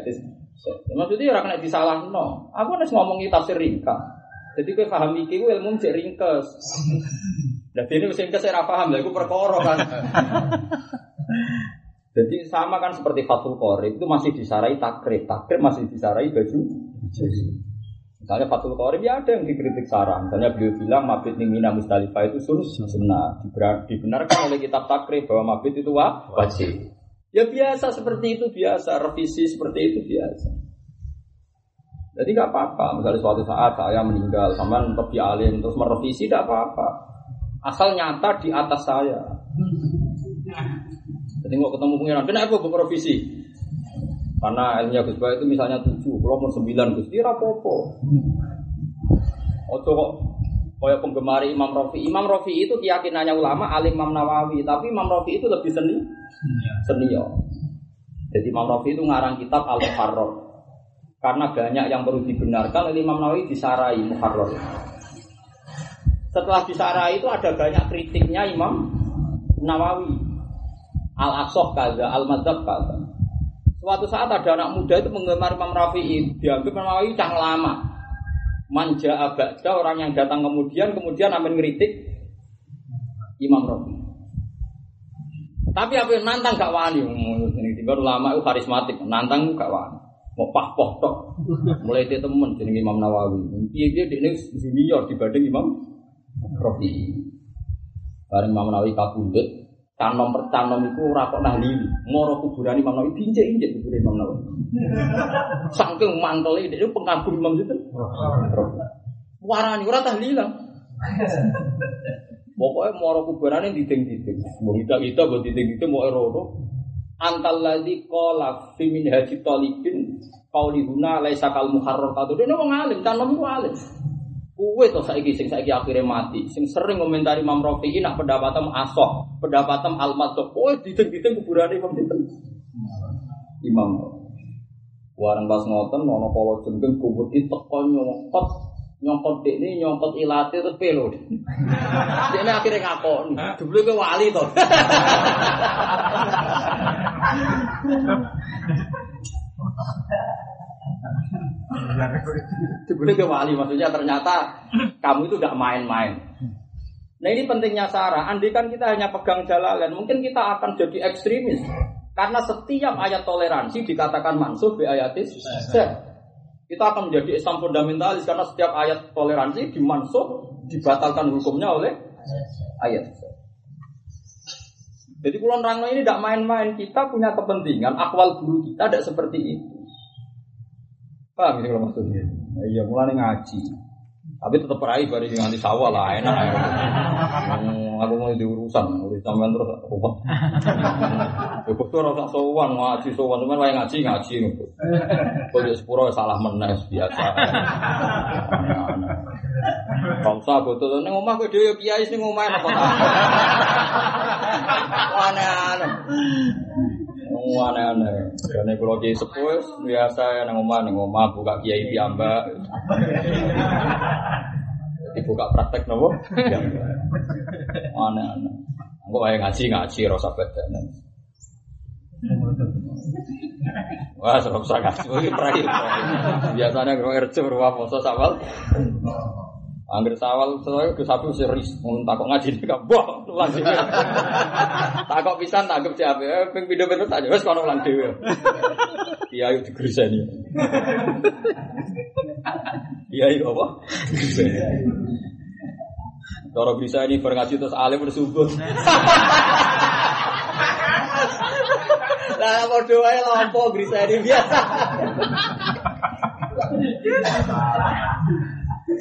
Maksudnya orang kena disalah no. Aku harus ngomongi tafsir ringkas. Jadi gue paham iki gue ilmu cek ringkas. Jadi ini mesin saya paham, lah, aku perkara kan. Jadi sama kan seperti Fathul Qorib itu masih disarai takrib, takrib masih disarai baju. Misalnya Fathul Qorib ya ada yang dikritik sarang. Misalnya beliau bilang mabit Mina Mustalifah itu sunnah. Dibenarkan oleh kitab takrib bahwa mabit itu wajib. Ya biasa seperti itu biasa, revisi seperti itu biasa. Jadi nggak apa-apa. Misalnya suatu saat saya meninggal, sama lebih alim terus merevisi tidak apa-apa. Asal nyata di atas saya. Jadi nggak ketemu pengiran, kenapa gue provisi? Karena ilmunya Gus itu misalnya tujuh, kalau mau sembilan Gus, dia rapopo. Ojo kok Kayak penggemar Imam Rafi. Imam Rafi itu keyakinannya ulama, alim Imam Nawawi. Tapi Imam Rafi itu lebih seni, senior. Jadi Imam Rafi itu ngarang kitab Al Muharrar. Karena banyak yang perlu dibenarkan oleh Imam Nawawi disarai Muharrar. Setelah disarai itu ada banyak kritiknya Imam Nawawi. Al Aqsah kaza, Al Madzhab kaza. Suatu saat ada anak muda itu menggemar Imam Rafi'i, dianggap Imam Nawawi cang lama. Manja abada orang yang datang kemudian kemudian amin ngeritik Imam Rafi'i. Tapi apa yang nantang gak wani, ini tiba ulama itu karismatik, nantang gak wani. Mau pah poh tok, mulai dia temen jadi Imam Nawawi. Dia dia ini junior dibanding Imam Rofi. Bareng Imam Nawawi kabundut, canom per canom itu ora kok nahlili. Ngoro kuburan Imam Nawawi diinjek-injek kuburan Imam Nawawi. Saking mantel itu pengagum Imam itu. Warani ora tahlilan. Pokoknya moro kuburane diding-diding. Mbok kita-kita mbok diding-diding mau erono. Antal ladzi qala fi min haji talibin qauli huna laisa kal muharrar kadu. Dene wong alim, canom ku alim. Kue tuh saiki sing saiki akhirnya mati, sing sering komentari Imam Rafi'i nak pendapatem asok, pendapatem al-masuk. Kue dideng-dideng kuburan Imam Sinten. Imam. Warang pas ngoten jengking kubur itu teko nyongkot nyongkot ini nyongkot ilate terus pelo. Ini akhirnya ngakon. Dulu ke wali toh. Sebenarnya ke wali maksudnya ternyata kamu itu tidak main-main. Nah ini pentingnya Sarah. Andai kan kita hanya pegang jalalan, mungkin kita akan jadi ekstremis. Karena setiap ayat toleransi dikatakan mansuh bi ayatis. Kita akan menjadi Islam fundamentalis karena setiap ayat toleransi dimansuh dibatalkan hukumnya oleh ayat. Jadi kulon rangno ini tidak main-main. Kita punya kepentingan. Akwal guru kita tidak seperti itu. Paham ini kalau maksudnya? Nah, iya mulai ngaji. Tapi tetap peraih baru nganti sawah lah enak. Ya. Hmm, aku mau diurusan, urusan sampean terus ruwet. Ya kok ora usah sowan ngaji sowan, cuman wae ngaji ngaji. Kok yo sepuro salah meneh biasa. Kau usah betul ning omah kowe dhewe kiai sing omah apa ta? Aneh-aneh. Oh, aneh-aneh. Karena kalau kiai sepuh biasa nang omah nang omah buka kiai piamba. Dibuka praktek nopo? Aneh-aneh. Engko wae ngaji ngaji rasa bedanan. Wah, serem sangat. Biasanya kalau kerja berapa poso sawal. Angger sawal saya ke sapi serius, takut ngaji di kampung, ulang dhewe. Takut pisan tanggep siapa? Eh, ping pindho pindho tak wis kono ulang dhewe. Iya, yuk digriseni. Iya, yuk apa? Cara bisa ini berngaji terus alim bersubuh. Lah padha wae lampo griseni biasa.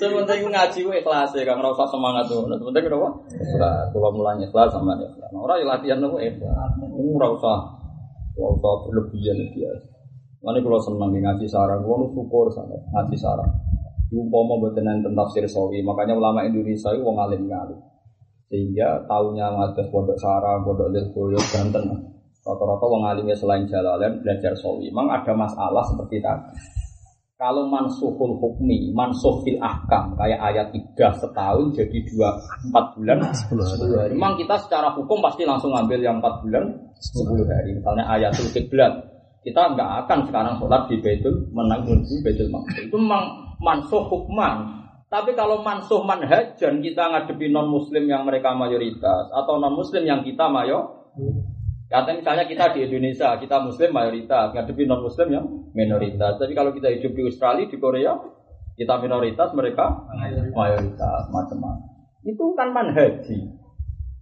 Sementing ngaji ku ikhlas ya, Kang ora usah semangat tuh. Sementing kenapa? Ikhlas. Kalau mulai ikhlas sama dia. Nah, orang latihan tuh ikhlas. Ini ora usah berlebihan biasa. Mana kalau senang ngaji sarang, kalau syukur sama ngaji sarang. Umpama mboten enten tafsir sawi, makanya ulama Indonesia itu wong alim ngalim. Sehingga taunya ngadas pondok sarang, pondok lirboyo, Banten. Rata-rata wong alimnya selain jalalain belajar sawi. Memang ada masalah seperti tadi. Kalau mansuhul hukmi, mansuh fil ahkam, kayak ayat tiga setahun jadi dua empat bulan sepuluh hari. Memang kita secara hukum pasti langsung ambil yang empat bulan sepuluh hari. Misalnya ayatul kiblat, kita nggak akan sekarang sholat di Baitul menang di Baitul Maqdis. Itu memang mansuh hukman. Tapi kalau mansuh manhajan kita ngadepi non muslim yang mereka mayoritas atau non muslim yang kita mayo Kata misalnya kita di Indonesia, kita muslim mayoritas, ngadepi non muslim yang minoritas. Tapi kalau kita hidup di Australia, di Korea, kita minoritas, mereka mayoritas, macam-macam. Itu kan manhaji.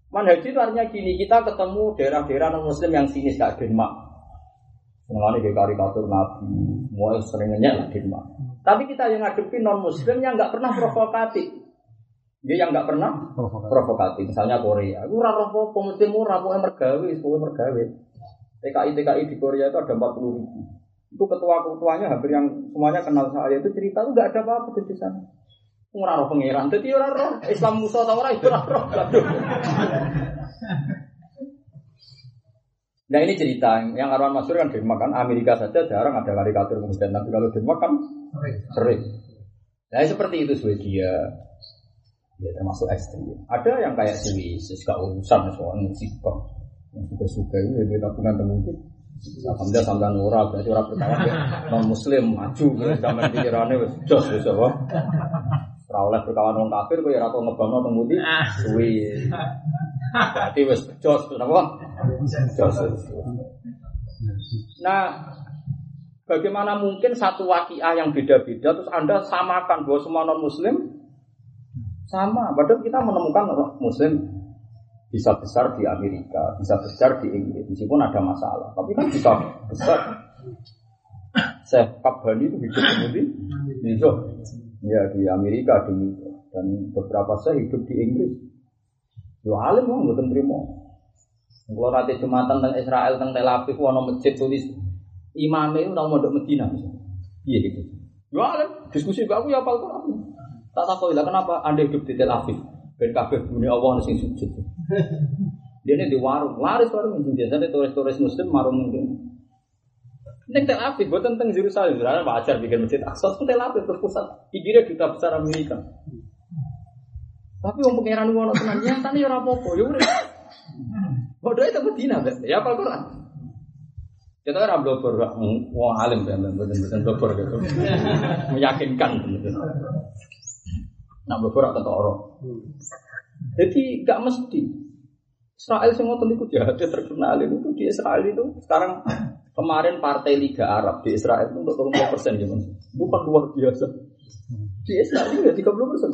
Manhaji itu artinya gini, kita ketemu daerah-daerah non muslim yang sinis kayak Denmark. Mengalami di karikatur Nabi, mulai seringnya lah Denmark. Tapi kita yang ngadepi non muslim yang nggak pernah provokatif. Dia yang nggak pernah provokatif. Misalnya Korea, aku raro apa, muslim ora pokoke mergawe, pokoke mergawe. TKI TKI di Korea itu ada 40 ribu. Itu ketua-ketuanya hampir yang semuanya kenal saya itu cerita itu nggak ada apa-apa di sana. Ora roh pangeran, dadi ora roh Islam Musa ta ora itu roh. Nah ini cerita yang Arwan Masur kan Denmark kan Amerika saja jarang ada karikatur kemudian tapi kalau Denmark kan sering. Nah seperti itu Swedia, ya termasuk ekstrim. Ada yang kayak Swiss, gak urusan soal. Yang suka-suka itu ya tabungan mungkin. Alhamdulillah sampai ora berarti pertama ya non muslim maju ya sampai pikirannya wis jos wis apa. Ora oleh berkawan wong kafir kowe ora tau ngebangno teng ngendi suwi. Berarti wis jos napa? Jos. Nah, bagaimana mungkin satu wakiah yang beda-beda terus Anda samakan bahwa semua non muslim sama, padahal kita menemukan orang Muslim bisa besar di Amerika, bisa besar di Inggris, meskipun ada masalah, tapi kan bisa besar. Saya Kabani itu hidup di New ya di Amerika di dan beberapa saya hidup di Inggris. Yo alim mau nggak terima. Kalau nanti jumatan tentang Israel tentang Tel Aviv, wono masjid tulis imamnya itu mau mondok Medina. Iya gitu. Yo alim diskusi aku ya apa Quran. Tak tahu lah kenapa anda hidup di Tel Aviv? Ben kabeh bumi Allah sing sujud. Dia ini di warung, laris warung ini biasanya turis-turis muslim marung mungkin. Ini Tel Aviv, buat tentang Yerusalem, sebenarnya wajar bikin masjid Aqsa, Tel Aviv terpusat, pikirnya duta besar Amerika. Tapi om pangeran ngono tenan nyatane ya ora apa-apa, ya udah. Bodoh itu Medina, ya apa Quran? Kita kan blogger, wong alim kan, betul-betul blogger gitu, meyakinkan. Nak atau orang. Jadi gak mesti. Israel semua ya, dia terkenal itu di Israel itu sekarang kemarin partai Liga Arab di Israel itu untuk 30 persen gimana? Bukan luar biasa. Di Israel itu ya 30 persen.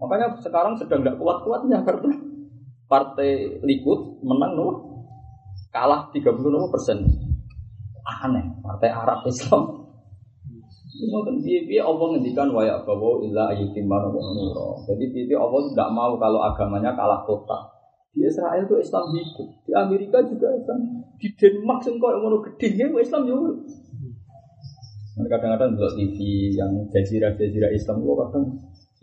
Makanya sekarang sedang tidak kuat-kuatnya karena partai Likud menang loh kalah 30 persen. Aneh, partai Arab Islam Ngoten piye Allah ngendikan wa ya bawa illa ayyutimman nura. Jadi piye Allah tidak mau kalau agamanya kalah total. Di Israel itu Islam hidup, di Amerika juga Islam, di Denmark sing koyo ngono gedhe ya Islam yo. Kadang-kadang di TV yang jazirah-jazirah Islam itu kadang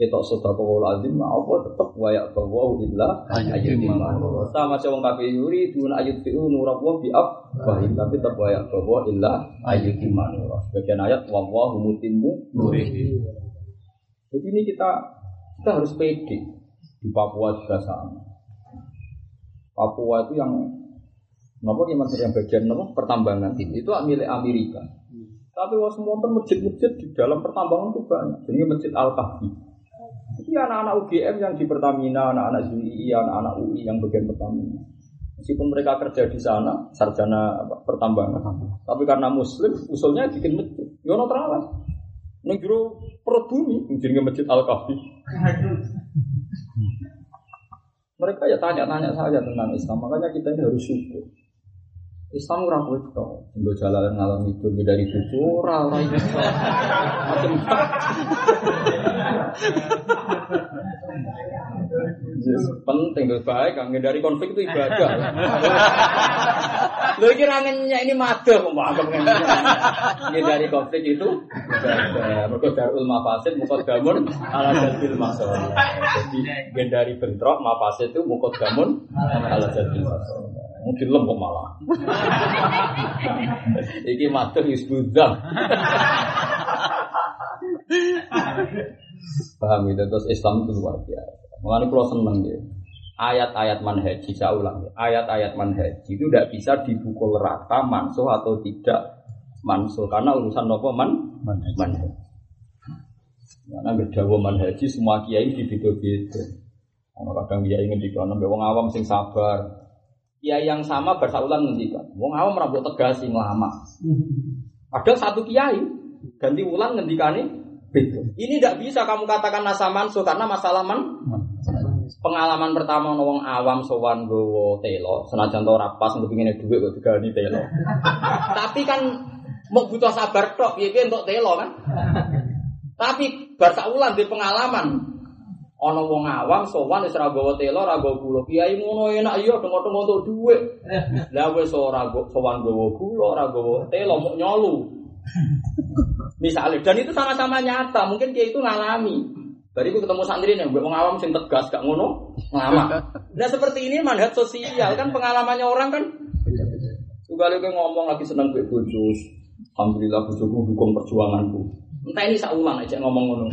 kita sudah kau lazim, nah apa tetap wayak illa ayat lima. Sama orang kafir yuri dun ayat fiu nurabwa biab bahim tapi tetap wayak illa ayat lima. Sebagian ayat wawahu mutimmu nuri. Jadi ini kita kita harus pede di Papua juga sama. Papua itu yang Nopo yang yang bagian nopo pertambangan ini itu milik Amerika. Tapi was semua masjid-masjid di dalam pertambangan itu banyak. Jadi masjid Al Kahfi. Ini anak-anak UGM yang di Pertamina, anak-anak ZUI, anak-anak UI yang bagian Pertamina. Meskipun mereka kerja di sana, sarjana pertambangan, tapi karena Muslim, usulnya bikin masjid. Yono terawat. Ning jero perut bumi, jenenge Masjid Al-Kahfi. Mereka ya tanya-tanya saja tentang Islam, makanya kita ini harus syukur. Islam ora kowe tok. Nggo jalan itu dari buku ora ora Yes, penting tuh baik kan dari konflik itu ibadah. Lho iki ra ini kok anggap dari konflik itu ibadah. Mergo darul mafasid muqaddamun ala jalbil masalah. Jadi dari bentrok mafasid itu muqaddamun ala jalbil masalah. Mungkin lembok malah. Iki madah isbudzam. Paham itu terus Islam itu luar biasa. Mengenai pulau seneng ya. Ayat-ayat manhaji, saya ulang ya. Ayat-ayat manhaji itu tidak bisa dipukul rata mansuh atau tidak mansuh karena urusan nopo man manhaji. Karena berdawa manhaji semua kiai di beda-beda. Ono kadang kiai ngendikan nambah wong awam sing sabar. Kiai yang sama bersaulan ngendikan, wong awam rambut tegas sing lama. Ada satu kiai ganti ulang ngendikane. Ini tidak bisa kamu katakan nasa mansuh karena masalah man pengalaman pertama wong awam sowan gowo telo senajan to rapas untuk pingin duit kok digani telo. Tapi kan mau butuh sabar tok piye untuk telo kan? Tapi bar ulang di pengalaman. Ana wong awam sowan wis ra gowo telo ra gowo gula. Kiai ngono enak iya tengok-tengok untuk duit lah wis ora sowan gowo gula ora gowo telo mau nyolu misalnya dan itu sama-sama nyata mungkin dia itu ngalami Bariku ketemu santri nih, gue awam sing tegas gak ngono, lama. Nah seperti ini mandat sosial kan pengalamannya orang kan. Juga lagi ngomong lagi seneng gue bujus, alhamdulillah bujuku dukung perjuanganku. Entah ini saulang aja ngomong ngono.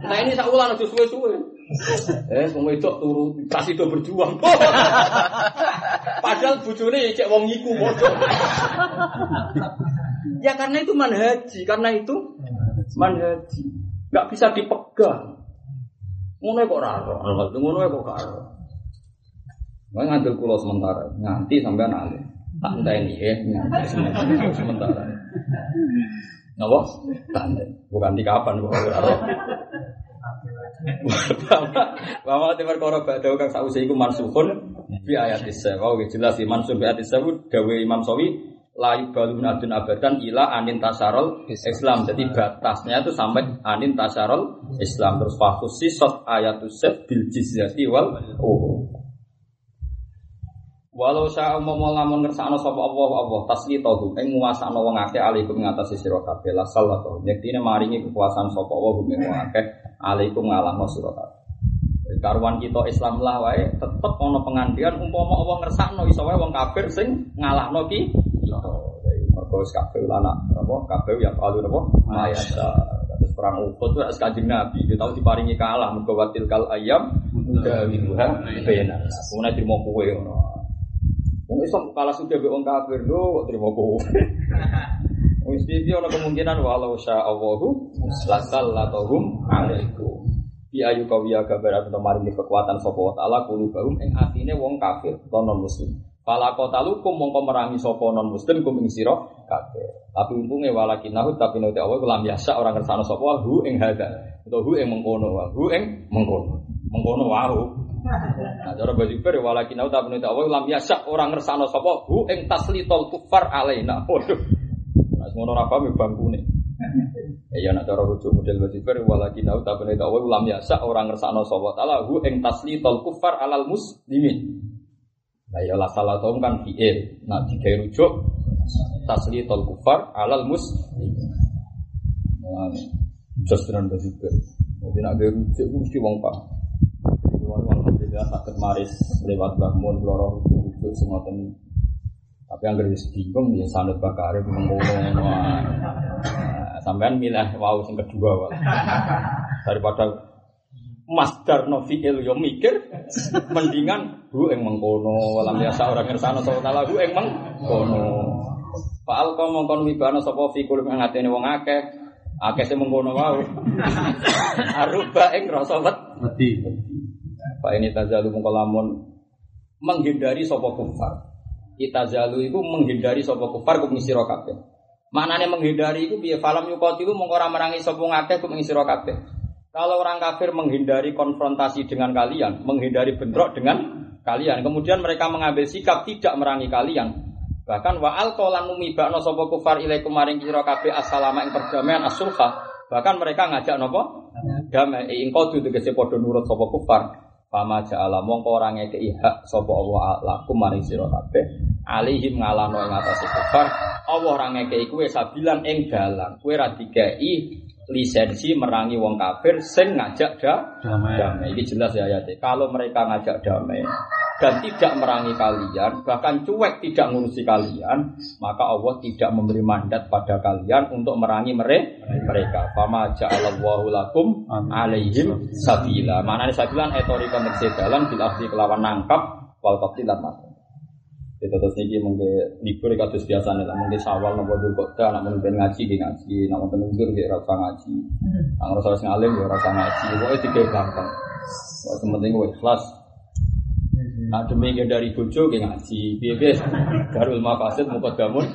Entah ini saulang aja suwe-suwe. Eh, semua itu turu kasih itu berjuang. Padahal bujune cek wong iku bodoh. Ya karena itu manhaji, karena itu manhaji. Gak bisa dipegang. Ngono kok raro, ngono kok karo. Nggak ngambil kulo sementara, nganti sampai nanti. Tak ini ya, nganti sementara. Napa? Tanda. Bukan di kapan kok raro. Bahwa timur koro badau kang sausi iku mansuhun bi ayat isa. Wau jelas di mansuh bi ayat isa dawe Imam Sawi layu balun adun abadan ila anin tasarol Islam. Jadi batasnya itu sampai anin tasarol Islam. Terus fokus sisot ayatusef bil jizyati wal oh. Walau saya mau lamun ngersakno sapa Allah Allah tasli tahu ing nguasakno wong akeh alaikum ngatasi sira kabeh. La sallallahu yektine maringi kekuasaan sapa Allah ing wong akeh alaikum ngalahno sira kabeh. Karuan kita Islam lah wae tetep ana pengandian umpama Allah ngersakno iso wae wong kafir sing ngalahno ki Mergo wis kabeh anak apa kabeh ya palu apa mayasa. Terus perang Uhud itu sekajeng Nabi, dia tahu diparingi kalah mergo watil kal ayam dawiluha bena. Kemudian terima kowe ngono. Wong Islam kalah sudah be wong kafir lho kok terima kowe. Wis iki ana kemungkinan walau sya Allahu lasallatuhum alaikum. Bi ayu kawiya kabar atau maringi kekuatan sapa wa taala kulubahum ing atine wong kafir non muslim. Fala kotalukum mongko merangi sapa non muslim kum ing sira kabeh. Tapi untunge walakinahu tapi nek Allah lam yasa orang kersane sapa hu ing hada. Itu hu ing mengkono hu ing mengkono. Mengkono wae. Nah, cara baju per walakinahu tapi nek Allah lam yasa orang kersane sapa hu ing taslitul kufar alaina. Waduh. Nah, ngono ra paham bangkune. Ya nak cara rujuk model wasifer walakinahu tapi nek Allah lam yasa orang kersane sapa taala hu ing taslitul kufar alal muslimin. Nah ya lah salah tahu kan fi'il. Nah jika rujuk taslitul kufar alal muslim. Nah, just dan berpikir. Jadi nak ada rujuk mesti wong wong alhamdulillah sakit maris lewat bangun loro rujuk semua tani. Tapi yang garis bingung ya sanut bakar mengkono. Nah, sampean milih wow yang kedua daripada masdar no fi'il yo mikir mendingan bu eng mengkono. Walam biasa orang ngersano sapa taala bu eng mengkono. Fa'al kau mongkon wibana sapa fi kulum ing atene wong akeh. Akeh sing mengkono wae aruba ing rasa wedi. Pak ini tazalu mongko lamun menghindari sapa kufar. Itazalu itu menghindari sapa kufar kum sira kabeh. Maknanya menghindari itu biar falam yukotilu mung ora merangi sapa ngakeh kok mengisiro kabeh. Kalau orang kafir menghindari konfrontasi dengan kalian, menghindari bentrok dengan kalian, kemudian mereka mengambil sikap tidak merangi kalian. Bahkan wa alqalan mumibakno sapa kufar ilaikum maring sira kabeh assalama ing perdamaian as-sulha. Bahkan mereka ngajak napa? Damai ing kodu tegese padha nurut sapa kufar. Fama ja'ala mongko ora ngekeki hak sapa Allah lakum maring sira kabeh alihim ngalano ing kufar Allah ora ngekeki kowe sabilan ing dalan kowe ra dikeki lisensi merangi wong kafir sing ngajak da Damai. damai. Ini jelas ya ayatnya kalau mereka ngajak damai dan tidak merangi kalian bahkan cuek tidak ngurusi kalian maka Allah tidak memberi mandat pada kalian untuk merangi mere- mereka. Fama ja'alallahu lakum alaihim sabila. Mana sabilan etorika mengse dalan bil kelawan nangkap wal qatl mati itu terus niki mungkin libur kados biasa nih mungkin sawal nopo dulu kota nak mungkin ngaji di ngaji nak mungkin undur di rasa ngaji. Nak ngerasa harus ngalim ya rasa ngaji. Pokoknya tiga gampang. Wah, sementing gue ikhlas. Nah demi dari bojo ke ngaji, piye piye? Darul mafasid mukadamun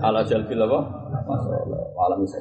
ala jalbil apa? Masyaallah, alam bisa